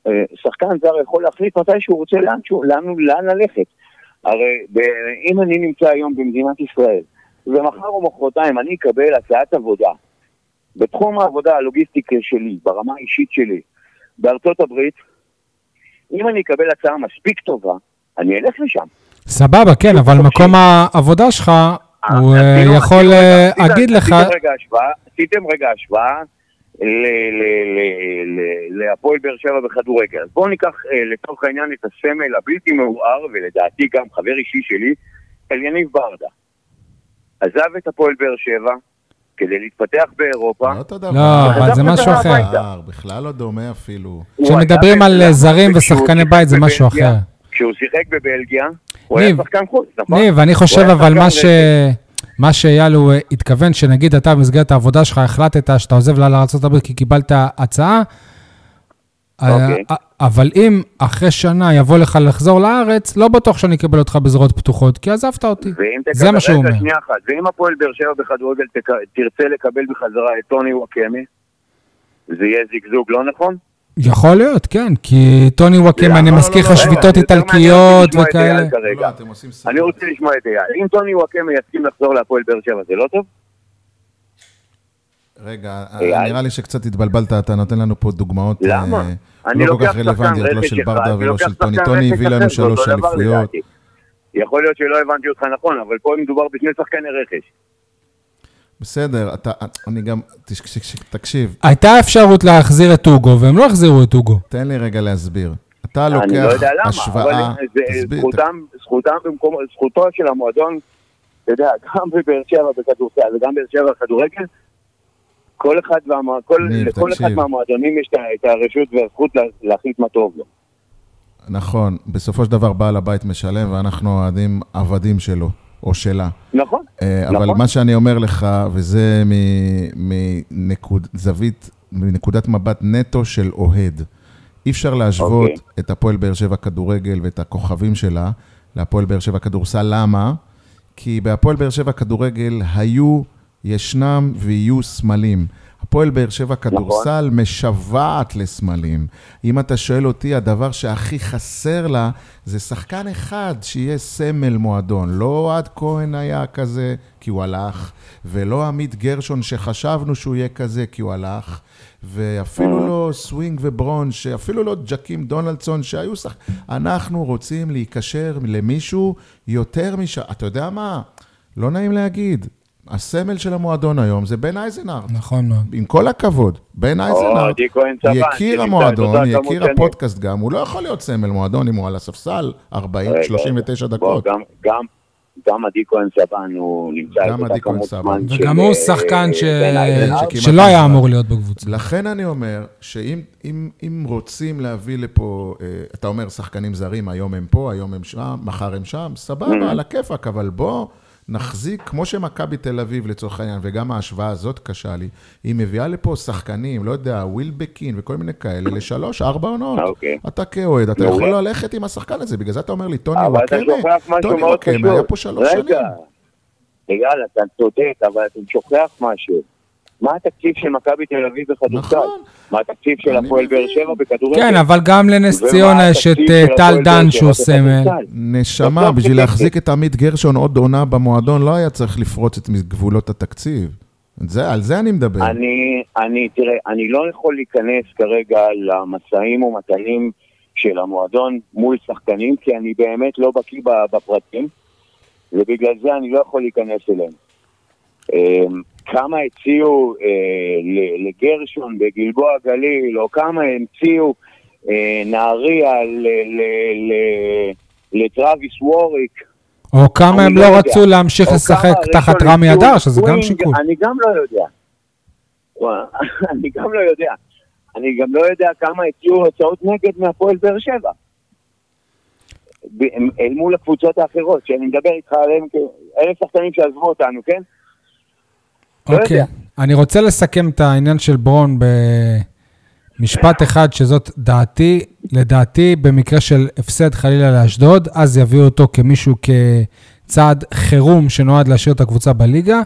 אה, שחקן זר יכול להחליט מתי שהוא רוצה לאן, שהוא, לאן, לאן ללכת. הרי ב, אם אני נמצא היום במדינת ישראל, ומחר או מחרתיים אני אקבל הצעת עבודה בתחום העבודה הלוגיסטיקה שלי, ברמה האישית שלי, בארצות הברית, אם אני אקבל הצעה מספיק טובה, אני אלך לשם. סבבה, כן, אבל מקום העבודה שלך, הוא אה, עשינו- יכול להגיד לך... עשיתם רגע השוואה, להפועל באר שבע בכדורגל. אז בואו ניקח אה, לצורך העניין את הסמל הבלתי מעורער, ולדעתי גם חבר אישי שלי, אליניב ברדה. עזב את הפועל באר שבע כדי להתפתח באירופה. לא אותו דבר. לא, אבל זה משהו אחר. בכלל לא דומה אפילו. כשמדברים על זרים ושחקני בית זה משהו אחר. כשהוא שיחק בבלגיה, הוא היה ניב, שחקן חוץ, נכון? ניב, אני חושב אבל מה. ש... מה שאייל הוא אה, התכוון, שנגיד אתה במסגרת העבודה שלך החלטת שאתה עוזב לארה"ב כי קיבלת הצעה, אוקיי. אה, אבל אם אחרי שנה יבוא לך לחזור לארץ, לא בטוח שאני אקבל אותך בזרועות פתוחות, כי עזבת אותי. זה מה שהוא רגע, אומר. שנייה אחת, ואם הפועל באר שבע בכדורגל תק... תרצה לקבל בחזרה את טוני וואקמה, זה יהיה זיגזוג, לא נכון? יכול להיות, כן, כי טוני וואקמה, אני לא, לא, מזכיר לא, לך לא, שביתות איטלקיות וכאלה. לא. אני רוצה לשמוע את אייל. אם טוני וואקמה יסכים לחזור להפועל באר שבע, זה לא טוב? רגע, אייל? נראה לי שקצת התבלבלת, אתה נותן לנו פה דוגמאות? אה, לא כל לוקח כך רלוונטיות, לא של ברדה ולא של טוני. טוני הביא לנו שלוש דבר אליפויות. יכול להיות שלא הבנתי אותך נכון, אבל פה מדובר בשני שחקני רכש. בסדר, אתה, אני גם, תקשיב, הייתה אפשרות להחזיר את אוגו, והם לא החזירו את אוגו. תן לי רגע להסביר. אתה אני לא לוקח יודע למה, השוואה, אבל זה תסביר, זכותם, זכותם במקום, זכותו של המועדון, אתה יודע, גם בבאר שבע בכדורסל וגם באר שבע בכדורגל, כל אחד, והמוע- כל, ניב, לכל תקשיב. אחד מהמועדונים יש את הרשות והזכות לה- להחליט מה טוב לו. נכון, בסופו של דבר בעל הבית משלם ואנחנו אוהדים עבדים שלו, או שלה. נכון, אה, אבל נכון. מה שאני אומר לך, וזה מנקוד, זווית, מנקודת מבט נטו של אוהד. אי אפשר להשוות אוקיי. את הפועל באר שבע כדורגל ואת הכוכבים שלה להפועל באר שבע כדורסל. למה? כי בהפועל באר שבע כדורגל היו, ישנם ויהיו סמלים. הפועל באר שבע כדורסל משוועת לסמלים. אם אתה שואל אותי, הדבר שהכי חסר לה זה שחקן אחד שיהיה סמל מועדון. לא אוהד כהן היה כזה, כי הוא הלך, ולא עמית גרשון שחשבנו שהוא יהיה כזה, כי הוא הלך, ואפילו לא סווינג וברון, שאפילו לא ג'קים דונלדסון, שהיו שח... אנחנו רוצים להיקשר למישהו יותר מש... אתה יודע מה? לא נעים להגיד. הסמל של המועדון היום זה בן אייזנארט. נכון מאוד. עם כל הכבוד, בן אייזנארט, יקיר המועדון, יקיר. הפודקאסט גם, הוא לא יכול להיות סמל מועדון אם הוא על הספסל 40, רגע, 39 בוא, דקות. גם, גם, גם עדי כהן סבן הוא נמצא גם עדי כהן סבן. וגם הוא אה, שחקן שלא היה. אמור להיות בקבוצה. לכן אני אומר, שאם אם, אם רוצים להביא לפה, אה, אתה אומר שחקנים זרים, היום הם פה, היום הם שם, מחר הם שם, סבבה, על הכיפאק, אבל בוא נחזיק, כמו שמכבי תל אביב לצורך העניין, וגם ההשוואה הזאת קשה לי, היא מביאה לפה שחקנים, לא יודע, ווילבקין וכל מיני כאלה, לשלוש, ארבע עונות. אוקיי. אתה כאוהד, אתה. יכול ללכת עם השחקן הזה, בגלל זה אתה אומר לי, טוני וואקמה, טוני. וואקמה היה פה שלוש שנים. רגע, אתה צודק, אבל אתה שוכח משהו. מה התקציב של מכבי תל אביב בכדורסל? נכון. מה התקציב של הפועל באר. שבע בכדורגל? כן, אבל גם לנס ציונה יש את אה, של טל דן שהוא סמל. בכדורסל? נשמה, בשביל להחזיק את עמית גרשון עוד עונה במועדון, לא היה צריך לפרוץ את גבולות התקציב. זה, על זה אני מדבר. אני, אני, תראה, אני לא יכול להיכנס כרגע למשאים ומתנים של המועדון מול שחקנים, כי אני באמת לא בקיא בפרטים, ובגלל זה אני לא יכול להיכנס אליהם. כמה הציעו אה, לגרשון בגלבוע גליל, או כמה המציאו אה, נהריה לטרוויס ווריק, או כמה הם לא לא יודע. רצו להמשיך לשחק תחת רמי אדר, שזה גם שיקול. אני גם לא יודע. אני גם לא יודע. אני גם לא יודע כמה הציעו הוצאות נגד מהפועל באר שבע. אל מול הקבוצות האחרות, שאני מדבר איתך עליהם, כ- אלה שחקנים שעזבו אותנו, כן? לא אוקיי. יודע. אני רוצה לסכם את העניין של ברון במשפט אחד, שזאת דעתי. לדעתי, במקרה של הפסד חלילה לאשדוד, אז יביאו אותו כמישהו כצעד חירום שנועד להשאיר את הקבוצה בליגה.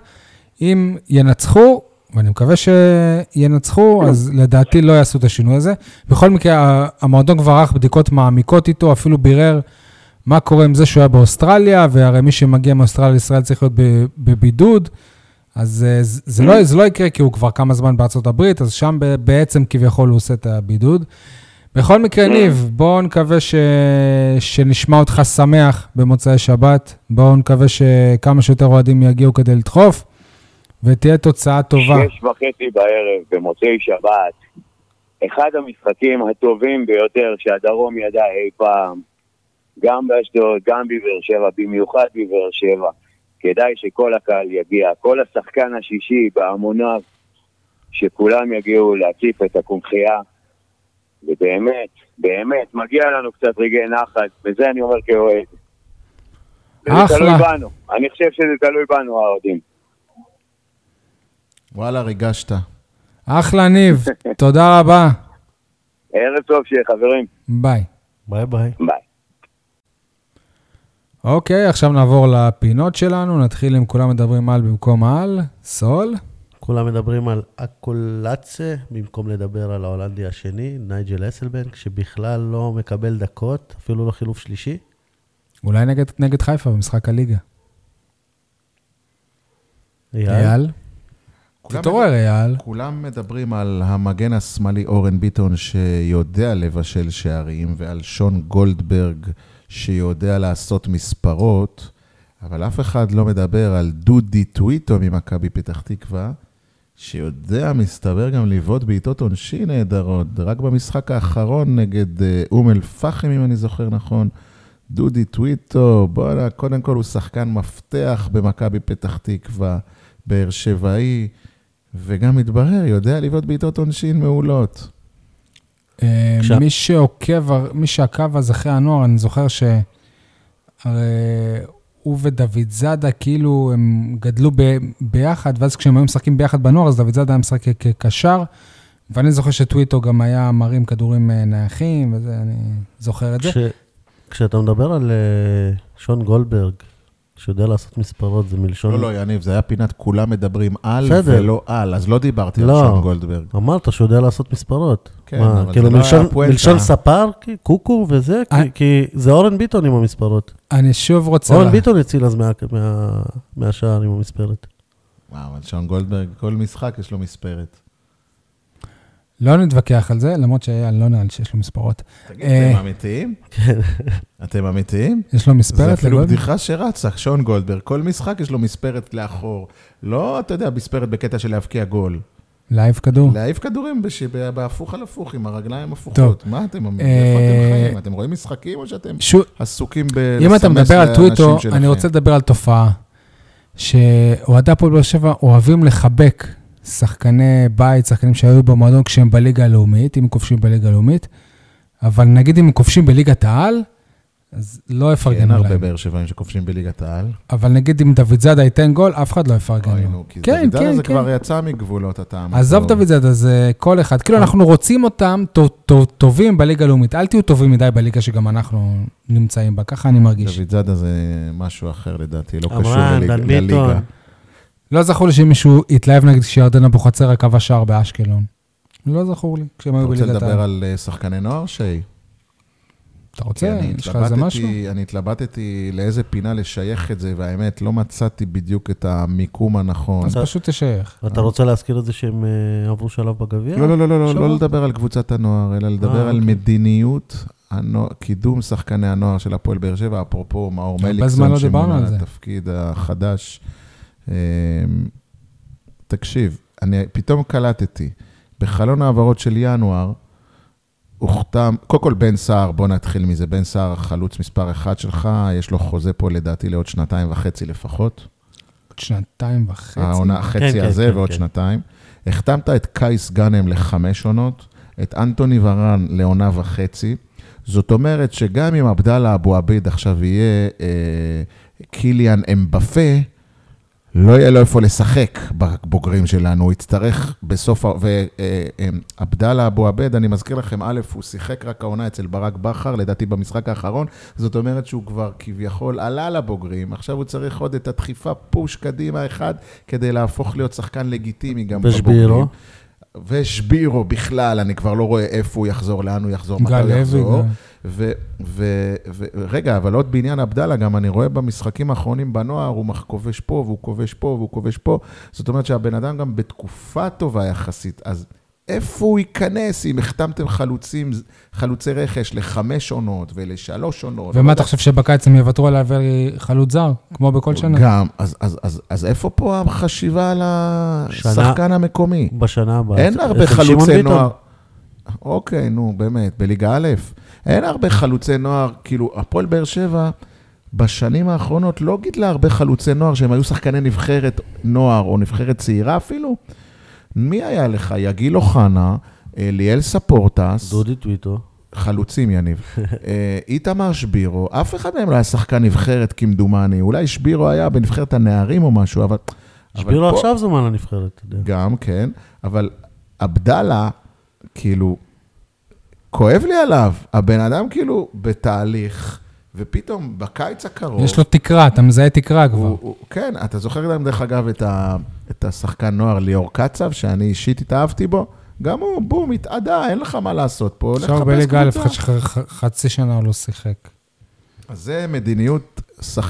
אם ינצחו, ואני מקווה שינצחו, אז לדעתי לא יעשו את השינוי הזה. בכל מקרה, המועדון כבר ערך בדיקות מעמיקות איתו, אפילו בירר מה קורה עם זה שהוא היה באוסטרליה, והרי מי שמגיע מאוסטרליה לישראל צריך להיות בבידוד. אז אה, זה, זה, לא, זה לא יקרה כי הוא כבר כמה זמן בארצות הברית, אז שם בעצם כביכול הוא עושה את הבידוד. בכל מקרה, ניב, בואו נקווה ש... שנשמע אותך שמח במוצאי שבת. בואו נקווה שכמה שיותר אוהדים יגיעו כדי לדחוף, ותהיה תוצאה טובה. שש וחצי בערב במוצאי שבת, אחד המשחקים הטובים ביותר שהדרום ידע אי פעם, גם באשדוד, גם בבאר שבע, במיוחד בבאר שבע. כדאי שכל הקהל יגיע, כל השחקן השישי בהמוניו, שכולם יגיעו להציף את הקונכייה. ובאמת, באמת, מגיע לנו קצת רגעי נחת, וזה אני אומר כאוהד. זה אחלה. תלוי בנו, אני חושב שזה תלוי בנו, האוהדים. וואלה, ריגשת. אחלה, ניב, תודה רבה. ערב טוב שיהיה, חברים. ביי. ביי ביי. ביי. אוקיי, עכשיו נעבור לפינות שלנו, נתחיל עם כולם מדברים על במקום על. סול? כולם מדברים על אקולצה, במקום לדבר על ההולנדי השני, נייג'ל אסלבנק, שבכלל לא מקבל דקות, אפילו לא חילוף שלישי. אולי נגד, נגד חיפה במשחק הליגה. אייל? אייל? תתעורר, אייל. כולם מדברים על המגן השמאלי אורן ביטון שיודע לבשל שערים, ועל שון גולדברג שיודע לעשות מספרות, אבל אף אחד לא מדבר על דודי טוויטו ממכבי פתח תקווה, שיודע, מסתבר, גם לבעוט בעיטות עונשין נהדרות. רק במשחק האחרון נגד אה, אום אל-פחם, אם אני זוכר נכון, דודי טוויטו, בואנה, קודם כל הוא שחקן מפתח במכבי פתח תקווה, באר שבעי, וגם מתברר, יודע לבעוט בעיטות עונשין מעולות. אה, עכשיו- מי שעוקב, מי שעקב אז אחרי הנוער, אני זוכר ש... הוא ודוד זאדה, כאילו הם גדלו ב... ביחד, ואז כשהם היו משחקים ביחד בנוער, אז דוד זאדה היה משחק כקשר, ואני זוכר שטוויטו גם היה מרים כדורים אה, נייחים, וזה, אני זוכר את זה. כש, כשאתה מדבר על uh, שון גולדברג, שיודע לעשות מספרות, זה מלשון... לא, לא, יניב, זה היה פינת כולם מדברים על בסדר. ולא על, אז לא דיברתי על לא. שון גולדברג. אמרת שהוא יודע לעשות מספרות. כן, מה, אבל כאילו זה לא מלשון, היה הפואנטה. מלשון ספר, קוקו וזה, אה. כי, כי זה אורן ביטון עם המספרות. אני שוב רוצה... אורן לה- ביטון הציל אז מה, מה, מהשער עם המספרת. וואו, אבל שון גולדברג, כל משחק יש לו מספרת. לא נתווכח על זה, למרות שאייל לא נראה לי שיש לו מספרות. תגיד, אה, אתם אמיתיים? אתם אמיתיים? יש לו זה מספרת אפילו לגולדברג? בדיחה שרצה, שון גולדברג, כל משחק יש לו מספרת לאחור. לא, אתה יודע, מספרת בקטע של להבקיע גול. להעיף כדור. להעיף כדורים בש- בהפוך על הפוך, עם הרגליים טוב. הפוכות. מה אתם, איפה אה, אתם חיים? אתם רואים משחקים או שאתם עסוקים ב... אם אתה מדבר על לאנשים טוויטו, שלכם? אני רוצה לדבר על תופעה, שאוהדי הפועל באר שבע אוהבים לחבק שחקני בית, שחקנים שהיו במועדון כשהם בליגה הלאומית, אם הם כובשים בליגה הלאומית, אבל נגיד אם הם כובשים בליגת העל, אז לא אין יפרגנו הרבה להם. באר שבעים שכובשים בליגת העל. אבל נגיד אם דוד זאדה ייתן גול, אף אחד לא יפרגן אוי, לו. נו, כי כן, דוד זאדה כן, זה כן. כבר יצא מגבולות הטעם. עזוב. דוד זאדה, זה כל אחד. אה. כאילו, אנחנו רוצים אותם טוב- טוב- טובים בליגה הלאומית. אל תהיו טובים מדי בליגה שגם אנחנו נמצאים בה, ככה אני מרגיש. דוד זאדה זה משהו אחר לדעתי, לא קשור ביטון. לליגה. לא זכור לי שמישהו התלהב נגיד כשירדן אבוחצירא כבש שער באשקלון. לא זכור לי, כשהם אתה היו רוצה בליגת לדבר העל. על אה, שחקני נוער, שי? אתה רוצה? אני יש לך איזה משהו? אני התלבטתי לאיזה פינה לשייך את זה, והאמת, לא מצאתי בדיוק את המיקום הנכון. אז פשוט תשייך. אתה רוצה להזכיר את זה שהם אה, עברו שלב בגביע? לא, לא, לא, לא, לא? לא לדבר על קבוצת הנוער, אלא לדבר אה, על אוקיי. מדיניות, קידום שחקני הנוער של הפועל באר שבע, אפרופו מאור מליקסון, לא שמונה. לתפקיד החדש. אמ, תקשיב, אני פתאום קלטתי, בחלון העברות של ינואר, הוחתם, קודם כל בן סער, בוא נתחיל מזה, בן סער החלוץ מספר אחד שלך, יש לו חוזה פה לדעתי לעוד שנתיים וחצי לפחות. עוד שנתיים וחצי. העונה, החצי כן, הזה כן, ועוד כן. שנתיים. החתמת את קייס גאנם לחמש עונות, את אנטוני ורן לעונה וחצי. זאת אומרת שגם אם עבדאללה אבו עביד עכשיו יהיה אה, קיליאן אמבפה, לא יהיה לו איפה לשחק בבוגרים שלנו, הוא יצטרך בסוף, ועבדאללה אבו עבד, אני מזכיר לכם, א', הוא שיחק רק העונה אצל ברק בכר, לדעתי במשחק האחרון, זאת אומרת שהוא כבר כביכול עלה לבוגרים, עכשיו הוא צריך עוד את הדחיפה פוש קדימה אחד, כדי להפוך להיות שחקן לגיטימי גם? בבוגרים. ושבירו בכלל, אני כבר לא רואה איפה הוא יחזור, לאן הוא יחזור, מתי גל הוא. יחזור. גם. ו- ו- ו- רגע, אבל עוד בעניין עבדאללה, גם אני רואה במשחקים האחרונים בנוער, הוא כובש פה, והוא כובש פה, והוא כובש פה. זאת אומרת שהבן אדם גם בתקופה טובה יחסית. אז איפה הוא ייכנס אם החתמתם חלוצים, חלוצי רכש לחמש עונות ולשלוש עונות? לא ומה יודע. אתה חושב שבקיץ הם יוותרו על להעביר חלוץ זר, כמו בכל שנה? גם, אז, אז, אז, אז איפה פה החשיבה על השחקן המקומי? בשנה הבאה. אין הרבה אצל שמעון חלוצי. נוער. אוקיי, נו, באמת, בליגה א', אין הרבה חלוצי נוער, כאילו, הפועל באר שבע בשנים האחרונות לא גידלה הרבה חלוצי נוער שהם היו שחקני נבחרת נוער או נבחרת צעירה אפילו. מי היה לך? יגיל אוחנה, ליאל ספורטס, דודי טוויטו. חלוצים, יניב. אה, איתמר שבירו, אף אחד מהם לא היה שחקן נבחרת כמדומני. אולי שבירו היה בנבחרת הנערים או משהו, אבל... אבל שבירו פה- עכשיו זומן לנבחרת, אתה יודע. גם, כן, אבל עבדאללה, כאילו, כואב לי עליו. הבן אדם כאילו בתהליך, ופתאום בקיץ הקרוב... יש לו תקרה, אתה מזהה תקרה כבר. הוא, הוא, כן, אתה זוכר גם, דרך אגב, את, ה, את השחקן נוער ליאור קצב, שאני אישית התאהבתי בו? גם הוא, בום, התאדה, אין לך מה לעשות פה, הולך עכשיו לחפש בליגה א', קבוצה. חצי- שנה לא שיחק. אז זה מדיניות.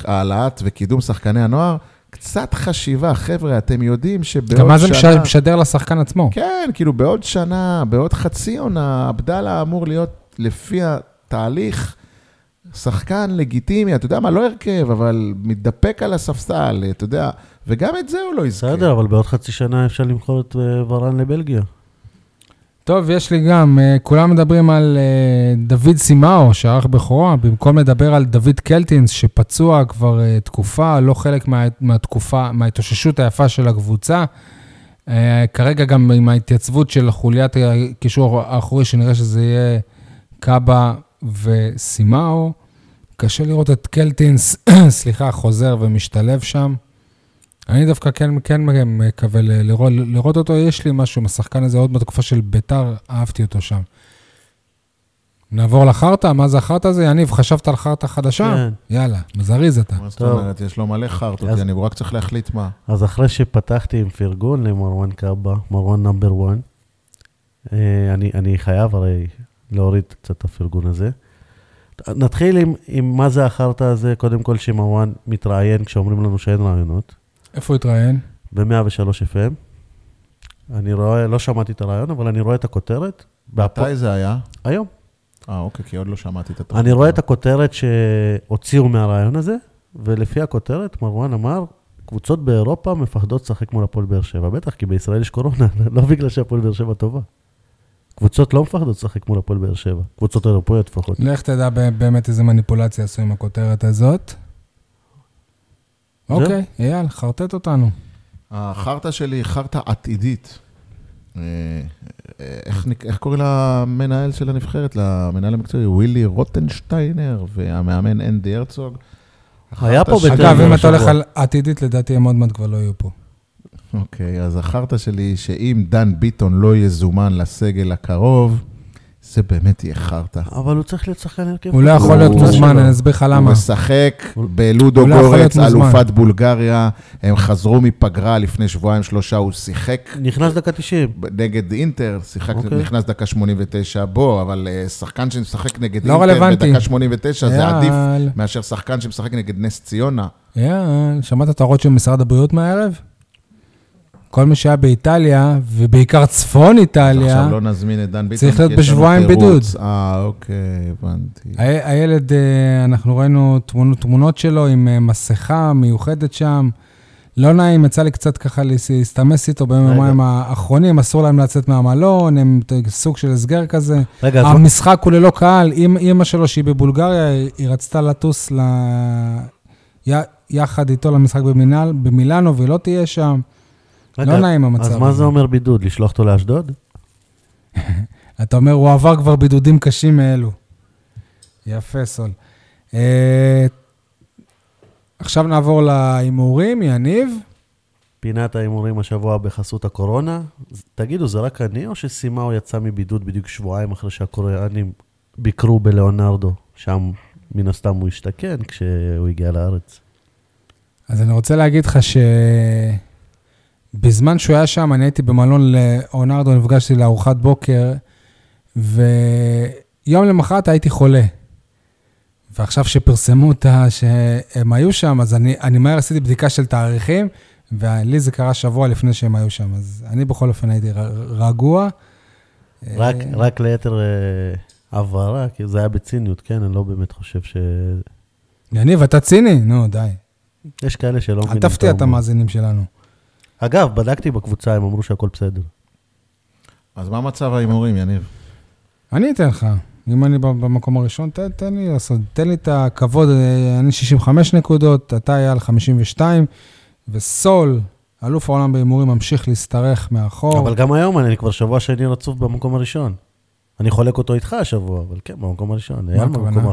העלאת וקידום שחקני הנוער. קצת חשיבה, חבר'ה, אתם יודעים שבעוד גם מה זה שנה... מש- משדר לשחקן עצמו? כן, כאילו בעוד שנה, בעוד חצי עונה, עבדאללה אמור להיות, לפי התהליך, שחקן לגיטימי, אתה יודע מה, לא הרכב, אבל מתדפק על הספסל, אתה יודע, וגם את זה הוא לא יזכה. בסדר, אבל בעוד חצי שנה אפשר למכור את אה, ורן לבלגיה. טוב, יש לי גם, אה, כולם מדברים על אה, דוד סימאו, שערך בכורה, במקום לדבר על דוד קלטינס, שפצוע כבר תקופה, לא חלק מה, מהתקופה, מההתאוששות היפה של הקבוצה. כרגע גם עם ההתייצבות של חוליית הקישור האחורי, שנראה שזה יהיה קאבה וסימאו, קשה לראות את קלטינס, סליחה, חוזר ומשתלב שם. אני דווקא כן, כן מקווה ל- לראות, לראות אותו, יש לי משהו עם השחקן הזה, עוד בתקופה של ביתר, אהבתי אותו שם. נעבור לחרטא, מה זה החרטא הזה? יניב, חשבת על חרטא חדשה? כן. יאללה, מזריז אתה. מה זאת. אומרת? יש לו מלא חרטות, אז- אני הוא רק צריך להחליט מה. אז אחרי שפתחתי עם פרגון למרואן קאבה, מרואן נאמבר 1, אני, אני חייב הרי להוריד קצת את הפרגון הזה. נתחיל עם, עם מה זה החרטא הזה, קודם כל שמרואן מתראיין כשאומרים לנו שאין רעיונות, איפה הוא התראיין? ב-103 FM. אני רואה, לא שמעתי את הרעיון, אבל אני רואה את הכותרת. מתי זה היה? היום. אה, אוקיי, כי עוד לא שמעתי את התוכנית. אני רואה את הכותרת שהוציאו מהרעיון הזה, ולפי הכותרת, מרואן אמר, קבוצות באירופה מפחדות לשחק מול הפועל באר שבע, בטח, כי בישראל יש קורונה, לא בגלל שהפועל באר שבע טובה. קבוצות לא מפחדות לשחק מול הפועל באר שבע, קבוצות אירופאיות לפחות. לך תדע באמת איזה מניפולציה עשו עם הכותרת הזאת. אוקיי, אייל, חרטט אותנו. החרטא שלי היא חרטא עתידית. אה, אה, איך, נק- איך קוראים למנהל של הנבחרת? למנהל המקצועי? ווילי רוטנשטיינר והמאמן אנדי הרצוג. היה פה בטרנר אגב, אם אתה. הולך על עתידית, לדעתי הם עוד מעט כבר לא יהיו פה. אוקיי, אז החרטא שלי היא שאם דן ביטון לא יזומן לסגל הקרוב, זה באמת יהיה חרטא. אבל הוא צריך להיות שחקן הרכב. הוא לא יכול להיות הוא- מוזמן, אני אסביר לך הוא למה. משחק הוא- בלודו הוא לא גורץ. אלופת בולגריה. הם חזרו מפגרה לפני שבועיים שלושה, הוא שיחק נכנס דקה 90. נגד אינטר, שיחק, אוקיי. נכנס דקה 89, בוא, אבל אה, שחקן שמשחק נגד לא אינטר רלוונטי. בדקה 89 זה עדיף מאשר שחקן שמשחק נגד נס ציונה. אייל, שמעת את ההערות של משרד הבריאות מהערב? כל מי שהיה באיטליה, ובעיקר צפון איטליה, עכשיו לא נזמין את דן ביטון. צריך להיות בשבועיים. בידוד. אה, אוקיי, הבנתי. ה- הילד, אה, אנחנו ראינו תמונות, תמונות שלו עם אה, מסכה מיוחדת שם. לא נעים, יצא לי קצת ככה להס- להסתמס איתו ביומיים האחרונים, אסור להם לצאת מהמלון, הם סוג של הסגר כזה. רגע, אז המשחק הוא ללא קהל, אימא שלו שהיא בבולגריה, היא- רצתה לטוס ל... יחד איתו למשחק במינל, במילאנו, והיא לא תהיה שם. רגע, לא נעים המצב אז מה. זה אומר בידוד? לשלוח אותו לאשדוד? אתה אומר, הוא עבר כבר בידודים קשים מאלו. יפה, סול. אה, עכשיו נעבור להימורים, יניב. פינת ההימורים השבוע בחסות הקורונה. תגידו, זה רק אני או שסימאו יצא מבידוד בדיוק שבועיים אחרי שהקוריאנים ביקרו בלאונרדו? שם מן הסתם הוא השתכן כשהוא הגיע לארץ. אז אני רוצה להגיד לך שבזמן שהוא היה שם, אני הייתי במלון לאונרדו, נפגשתי לארוחת בוקר, ויום למחרת הייתי חולה. ועכשיו שפרסמו אותה, שהם היו שם, אז אני, אני מהר עשיתי בדיקה של תאריכים, ולי זה קרה שבוע לפני שהם היו שם. אז אני בכל אופן הייתי רגוע. רק, אה, רק ליתר אה, הבהרה, כי זה היה בציניות, כן? אני לא באמת חושב ש... יניב, אתה ציני? נו, די. יש כאלה שלא אל מבינים תפתיע את. המאזינים שלנו. אגב, בדקתי בקבוצה, הם אמרו שהכל בסדר. אז מה מצב ההימורים, יניב? אני אתן לך. אם אני במקום הראשון, תן, תן לי לעשות, תן לי את הכבוד, אה, אני 65 נקודות, אתה היה על 52, וסול, אלוף העולם בהימורים, ממשיך להשתרך מאחור. אבל גם היום אני כבר שבוע שני רצוף במקום הראשון. אני חולק אותו איתך השבוע, אבל כן, במקום הראשון. אייל הכוונה? במקום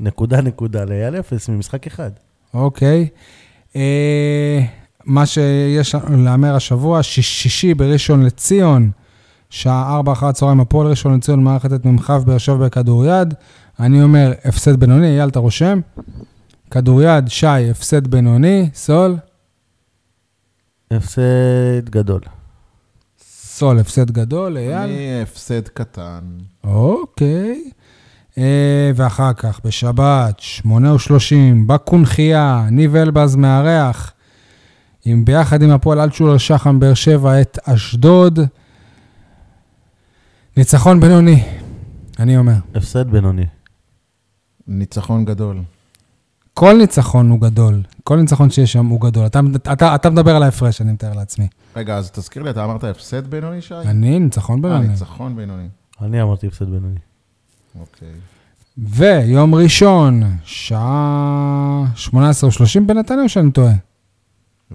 נקודה נקודה לאייל אפס ממשחק אחד. אוקיי. אה, מה שיש להמר השבוע, שיש- שישי בראשון לציון, שעה 4 אחר הצהריים, הפועל ראשון לציון, מערכת את ממחב באר שבע בכדוריד. אני אומר, הפסד בינוני, אייל, אתה רושם? כדוריד, שי, הפסד בינוני, סול, הפסד גדול. סול, הפסד גדול, אייל. אני הפסד קטן. אוקיי. אה, ואחר כך, בשבת, שמונה ושלושים, בקונכייה, ניב אלבז מארח, עם ביחד עם הפועל אלטשולר שחם באר שבע את אשדוד. ניצחון בינוני, אני אומר. הפסד בינוני. ניצחון גדול. כל ניצחון הוא גדול, כל ניצחון שיש שם הוא גדול. אתה, אתה, אתה מדבר על ההפרש, אני מתאר לעצמי. רגע, אז תזכיר לי, אתה אמרת הפסד בינוני, שי? אני, ניצחון אה, בינוני. ניצחון בינוני. אני אמרתי הפסד בינוני. אוקיי. ויום ראשון, שעה 18:30 בנתניה, או שאני טועה?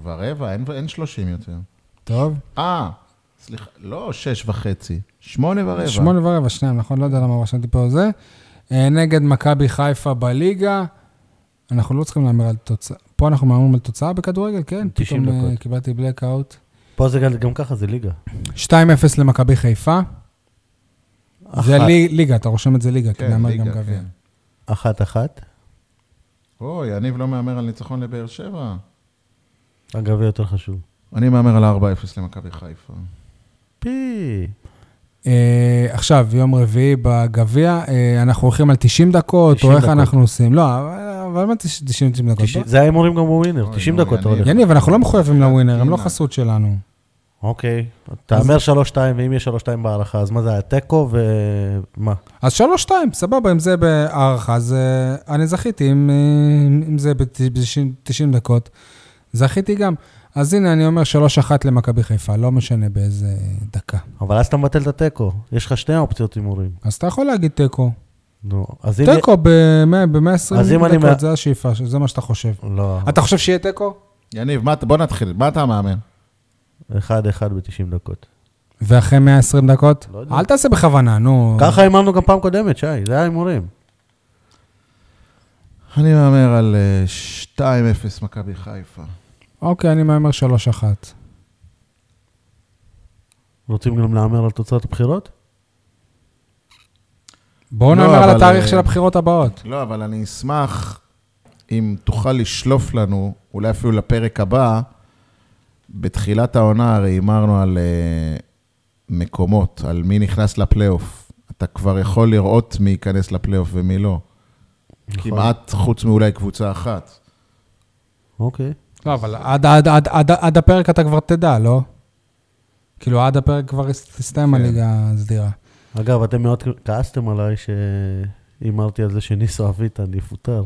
ורבע, אין, אין 30 יותר. טוב. אה, סליחה, לא שש וחצי, שמונה ורבע. שמונה ורבע, שניים, נכון? לא יודע למה רשמתי פה זה. אה, נגד מכבי חיפה בליגה. אנחנו לא צריכים להמר על תוצאה. פה אנחנו מהמרים על תוצאה בכדורגל, כן? 90 פתאום אה, דקות. קיבלתי blackout. פה זה גם- גם ככה, זה ליגה. 2-0 למכבי חיפה. זה אחת. לי- ליגה, אתה רושם את זה ליגה, כי כן, נאמר ליגה, גם גביע. כן. אחת אחת. אוי, יניב לא מהמר על ניצחון לבאר שבע. הגביע יותר חשוב. אני מהמר על 4-0 למכבי חיפה. פי. אה, עכשיו, יום רביעי בגביע, אה, אנחנו הולכים על 90 דקות, 90 או איך דקות. אנחנו עושים? לא, אבל- מה 90 דקות? תשעים- זה ההימורים גם בווינר, אוי, 90 נו, דקות אתה יניב. הולך. יניב, אנחנו לא מחויבים לווינר, הם לא. חסות שלנו. אוקיי. תהמר 3-2, ואם יש 3-2 בהערכה, אז מה זה היה? תיקו ומה? אז שלוש, שתיים, סבבה, אם זה בהערכה, אז uh, אני זכיתי, אם, אה, אם זה ב-90 דקות, זכיתי גם. אז הנה, אני אומר 3-1 למכבי חיפה, לא משנה באיזה דקה. אבל אז אתה מבטל את התיקו. יש לך שתי אופציות הימורים. אז אתה יכול להגיד תיקו. נו, אז אם... תיקו ב-120 אז אם אני מה- דקות, זה השאיפה, זה מה שאתה חושב. לא, אתה חושב שיהיה תיקו? יניב, בוא נתחיל. מה אתה מאמן? אחד אחד ב-90 דקות. ואחרי 120 דקות? לא יודע. אל תעשה בכוונה, נו. ככה הימרנו גם פעם קודמת, שי, זה היה הימורים. אני מהמר על אה, 2-0 מכבי חיפה. אוקיי, אני מהמר 3-1. רוצים גם להמר על תוצאות הבחירות? בואו לא, נאמר על התאריך אה, של הבחירות הבאות. לא, אבל אני אשמח אם תוכל לשלוף לנו, אולי אפילו לפרק הבא, בתחילת העונה הרי הימרנו על uh, מקומות, על מי נכנס לפלייאוף. אתה כבר יכול לראות מי ייכנס לפלייאוף ומי לא. כמעט חוץ מאולי קבוצה אחת. אוקיי. לא, אבל עד- עד- עד- עד- עד הפרק אתה כבר תדע, לא? כאילו, עד הפרק כבר תסתיים כן. הליגה הסדירה. אגב, אתם מאוד כעסתם עליי שהימרתי על זה שניסו אביטן יפוטר.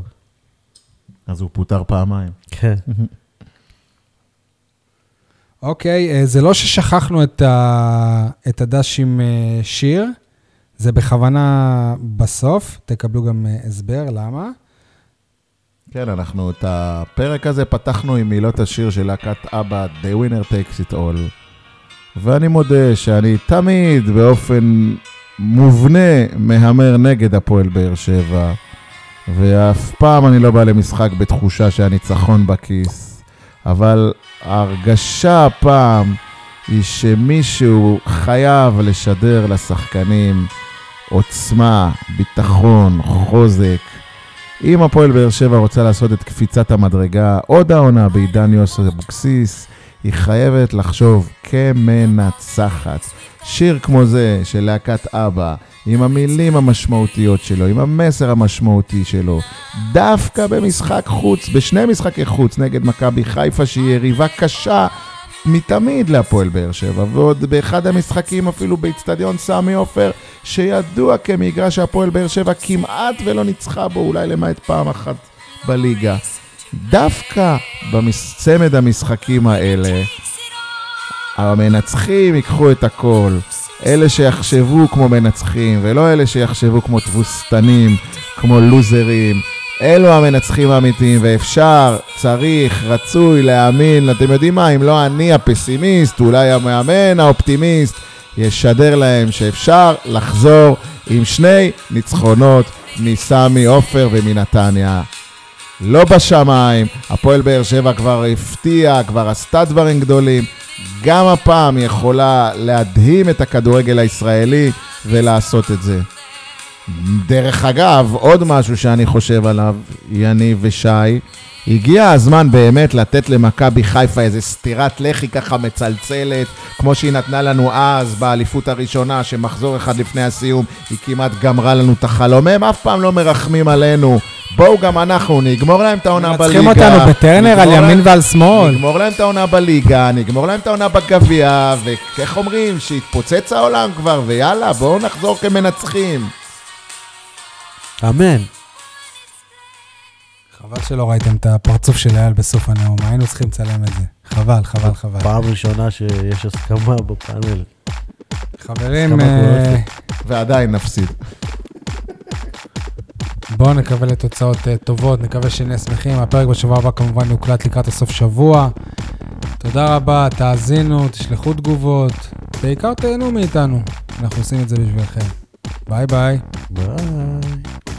אז הוא פוטר פעמיים. כן. אוקיי, אה, זה לא ששכחנו את, ה... את הדש עם אה, שיר, זה בכוונה בסוף, תקבלו גם אה, הסבר למה. כן, אנחנו את הפרק הזה פתחנו עם מילות השיר של להקת אבא, The Winner Takes It All. ואני מודה שאני תמיד באופן מובנה מהמר נגד הפועל באר שבע, ואף פעם אני לא בא למשחק בתחושה שהניצחון בכיס. אבל ההרגשה הפעם היא שמישהו חייב לשדר לשחקנים עוצמה, ביטחון, חוזק. אם הפועל באר שבע רוצה לעשות את קפיצת המדרגה עוד העונה בעידן יוסי אבוקסיס, היא חייבת לחשוב כמנצחת. שיר כמו זה של להקת אבא, עם המילים המשמעותיות שלו, עם המסר המשמעותי שלו, דווקא במשחק חוץ, בשני משחקי חוץ נגד מכבי חיפה, שהיא יריבה קשה מתמיד להפועל באר שבע, ועוד באחד המשחקים אפילו באיצטדיון סמי עופר, שידוע כמגרש שהפועל באר שבע כמעט ולא ניצחה בו, אולי למעט פעם אחת בליגה. דווקא בצמד המשחקים האלה, המנצחים ייקחו את הכל. אלה שיחשבו כמו מנצחים, ולא אלה שיחשבו כמו תבוסתנים, כמו לוזרים. אלו המנצחים האמיתיים, ואפשר, צריך, רצוי להאמין, אתם יודעים מה, אם לא אני הפסימיסט, אולי המאמן האופטימיסט, ישדר להם שאפשר לחזור עם שני ניצחונות מסמי עופר ומנתניה. לא בשמיים, הפועל באר שבע כבר הפתיעה, כבר עשתה דברים גדולים. גם הפעם יכולה להדהים את הכדורגל הישראלי ולעשות את זה. דרך אגב, עוד משהו שאני חושב עליו, יניב ושי, הגיע הזמן באמת לתת למכבי חיפה איזה סטירת לחי ככה מצלצלת, כמו שהיא נתנה לנו אז באליפות הראשונה, שמחזור אחד לפני הסיום היא כמעט גמרה לנו את החלום. הם אף פעם לא מרחמים עלינו. בואו גם אנחנו נגמור להם את העונה בליגה. מנצחים אותנו בטרנר על ימין ועל שמאל. נגמור להם את העונה בליגה, נגמור להם את העונה בגביע, ואיך אומרים, שיתפוצץ העולם כבר, ויאללה, בואו נחזור כמנצחים. אמן. חבל שלא ראיתם את הפרצוף של אייל בסוף הנאום, היינו צריכים לצלם את זה. חבל, חבל, חבל. פעם ראשונה שיש הסכמה בפאנל. חברים, הסכמה אה. ועדיין נפסיד. בואו נקווה לתוצאות אה, טובות, נקווה שנהיה שמחים. הפרק בשבוע הבא כמובן יוקלט לקראת הסוף שבוע. תודה רבה, תאזינו, תשלחו תגובות, בעיקר תהנו מאיתנו, אנחנו עושים את זה בשבילכם. ביי ביי. ביי.